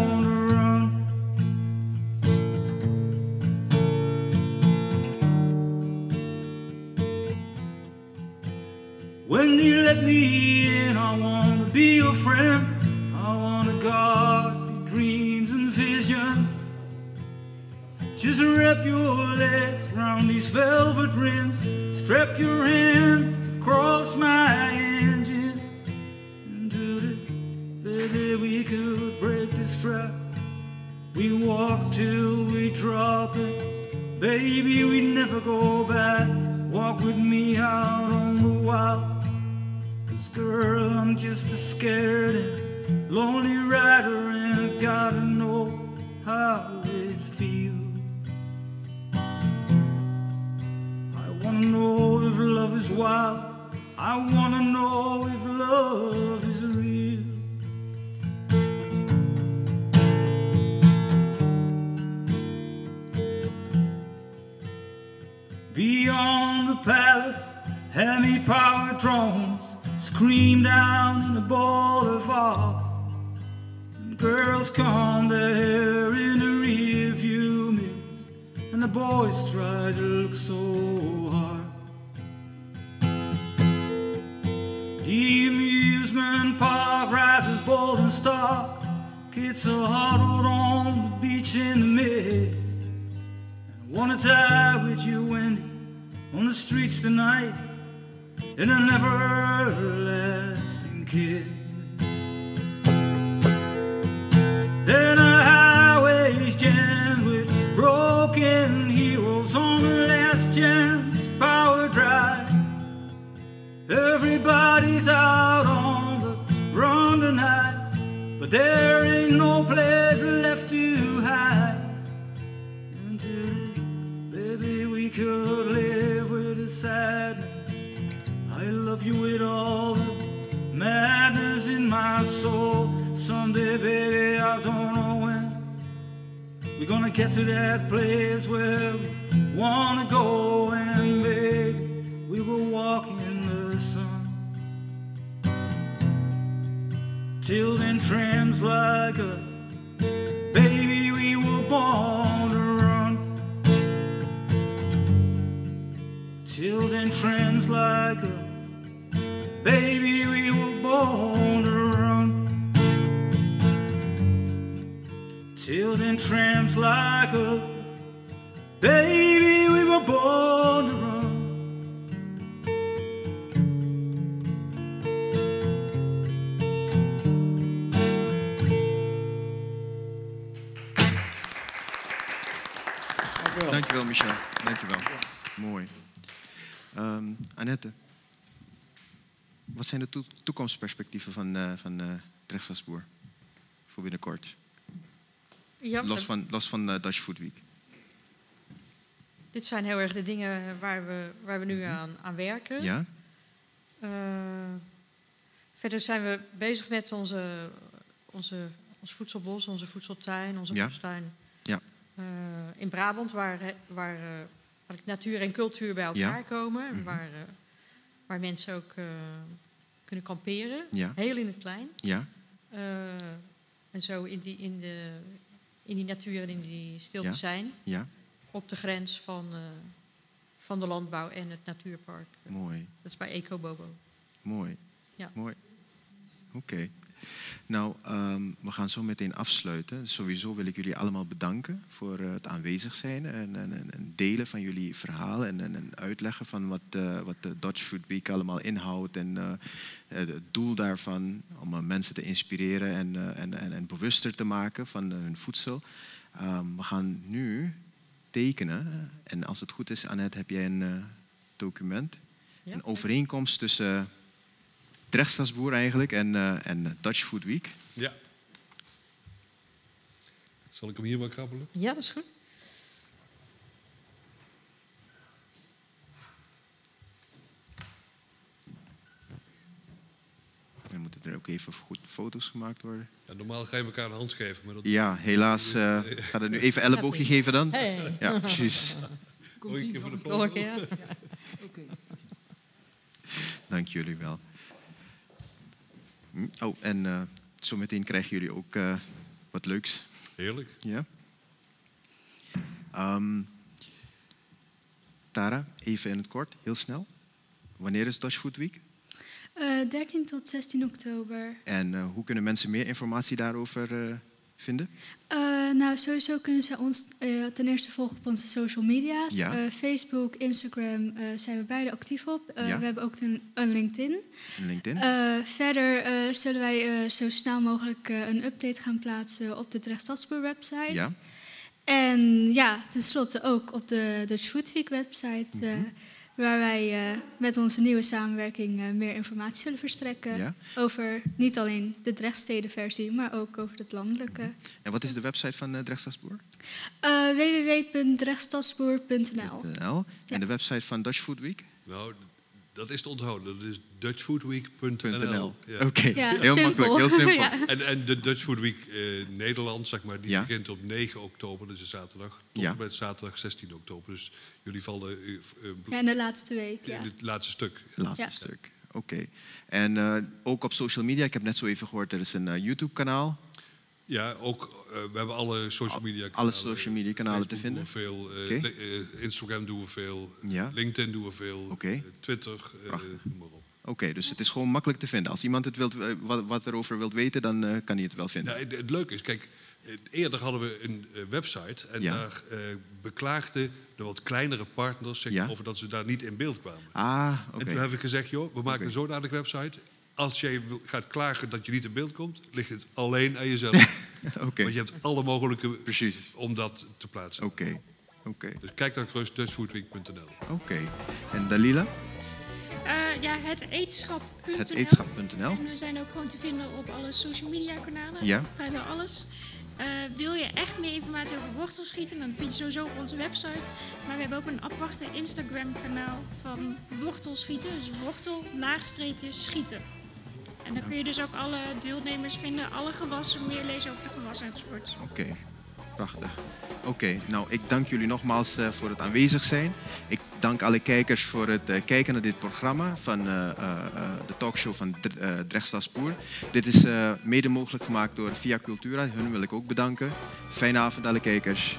When you let me in, I wanna be your friend. I wanna guard your dreams and visions. Just wrap your legs around these velvet rims. Strap your hands across my engines. And do this, baby, we could break this trap. We walk till we drop it. Baby, we never go back. Walk with me out on the wild. Girl, I'm just a scared and lonely rider and I gotta know how it feels. I wanna know if love is wild. I wanna know if love is real. Beyond the palace, heavy power drones scream down in the boulevard. And girls comb their hair in the rearview mirrors, and the boys try to look so hard. The amusement park rises bold and stark. Kids are huddled on the beach in the mist. And I wanna die with you, Wendy, on the streets tonight in an everlasting kiss. Then the highways jammed with broken heroes on the last chance power drive. Everybody's out on the run tonight, but there ain't no place left to hide. Until this, baby, we could live with the sadness. Love you with all the madness in my soul. Someday, baby, I don't know when. We're gonna get to that place where we wanna go, and baby, we will walk in the sun. Till then, trams like us, baby, we were born to run. Till then, trams like us. Baby, we were born to run. Till then, tramps like us. Baby, we were born to run. Dankjewel, Michel. Dankjewel. Mooi. Ehm Annette, wat zijn de toe- toekomstperspectieven van, eh van eh Drexelspoor voor binnenkort? Ja, los dat- van, los van eh, Dutch Food Week. Dit zijn heel erg de dingen waar we, waar we nu aan, aan werken. Mhm. Ja? Eh, verder zijn we bezig met onze, onze, ons voedselbos, onze voedseltuin, onze Ja. bostuin. Ja. Eh, in Brabant, waar, waar, eh, waar natuur en cultuur bij elkaar Ja. komen. en Mhm. Waar, eh, waar mensen ook eh, kunnen kamperen. Ja. Heel in het klein. Ja. Eh, en zo in die, in, de, in die natuur en in die stilte Ja. zijn. Ja. Op de grens van, eh, van de landbouw en het natuurpark. Mooi. Dat is bij Ecobobo. Mooi. Ja. Mooi. Oké. Nou, ehm, we gaan zo meteen afsluiten. Sowieso wil ik jullie allemaal bedanken voor eh, het aanwezig zijn en, en, en- en delen van jullie verhalen en, en, en uitleggen van wat, eh, wat de Dutch Food Week allemaal inhoudt en eh, het doel daarvan om mensen te inspireren en, en, bewuster te maken van hun voedsel. Ehm, we gaan nu tekenen en als het goed is, Annette, heb jij een document, Ja. een overeenkomst tussen Drechtstadsboer eigenlijk en, eh, en Dutch Food Week. Ja. Zal ik hem hier maar krabbelen? Ja, dat is goed. Dan moeten er ook even goed foto's gemaakt worden. Ja, normaal ga je elkaar een hand geven. Maar dat... Ja, helaas uh, gaat het nu even elleboogje geven dan. Hey. Ja, precies. Komt voor de. Dank jullie wel. Hm, Oh, en uh, zometeen krijgen jullie ook uh, wat leuks. Heerlijk. Ja. Um, Tara, even in het kort, heel snel. Wanneer is Dutch Food Week? Uh, 13 tot 16 oktober. En uh, hoe kunnen mensen meer informatie daarover uh, vinden? Uh, nou, sowieso kunnen ze ons uh, ten eerste volgen op onze social media. Ja. Uh, Facebook, Instagram zijn we beide actief op. Ja. We hebben ook een, een LinkedIn. En LinkedIn? Verder zullen wij zo snel mogelijk een update gaan plaatsen op de Drechtstadspoor website. ja. En ja, tenslotte ook op de Dutch Food Week website. Mhm. Waar wij uh, met onze nieuwe samenwerking uh, meer informatie zullen verstrekken. Ja. Over niet alleen de Drechtstedenversie, maar ook over het landelijke. En wat is de website van uh, Drechtstadsboer? Uh, www.drechtstadspoor.nl .nl. En de website van Dutch Food Week? Nou, dat is te onthouden. Dat is dutchfoodweek.nl. .nl. Ja. Oké, Ja, heel simpel. makkelijk, heel simpel. Ja. En, en de Dutch Food Week eh, Nederland, zeg maar, die Ja. begint op 9 oktober, dat is een zaterdag, tot en met zaterdag 16 oktober. Dus jullie vallen eh, Ja, in de laatste week, ja. in het laatste stuk. Laatste Ja. stuk. oké. En eh, ook op social media, ik heb net zo even gehoord, er is een YouTube-kanaal. Ja, ook, uh, we hebben alle social media kanalen. Alle social media kanalen Facebook te vinden. Doen we veel, uh, okay. Instagram doen we veel, ja. LinkedIn doen we veel, okay. Twitter, noem maar op. Oké, okay, dus het is gewoon makkelijk te vinden. Als iemand het wilt, wat, wat erover wilt weten, dan uh, kan hij het wel vinden. Nou, het, het, leuke is, kijk, eerder hadden we een website en ja. daar beklaagden de wat kleinere partners zich Ja. over dat ze daar niet in beeld kwamen. Ah, En oké. toen heb ik gezegd, joh, we maken Oké. een zodanig website. Als jij gaat klagen dat je niet in beeld komt, ligt het alleen aan jezelf. Oké. Want je hebt alle mogelijke Precies. om dat te plaatsen. Oké. Oké. Dus kijk dan gerust dutchfoodweek.nl. Oké. En Dalila? Eh, ja, het eetschap.nl. Het eetschap.nl. En we zijn ook gewoon te vinden op alle social media kanalen. Ja. Vrijwel alles. Eh, wil je echt meer informatie over wortelschieten, dan vind je sowieso op onze website. Maar we hebben ook een aparte Instagram kanaal van wortelschieten. Dus wortel, laagstreepje, schieten. En dan kun je dus ook alle deelnemers vinden, alle gewassen, meer lezen over de gewassen en sport. Oké, prachtig. Oké, nou ik dank jullie nogmaals eh, voor het aanwezig zijn. Ik dank alle kijkers voor het eh, kijken naar dit programma van eh, de talkshow van Drechtstadspoor. Dit is mede mogelijk gemaakt door Via Cultura. Hun wil ik ook bedanken. Fijne avond alle kijkers.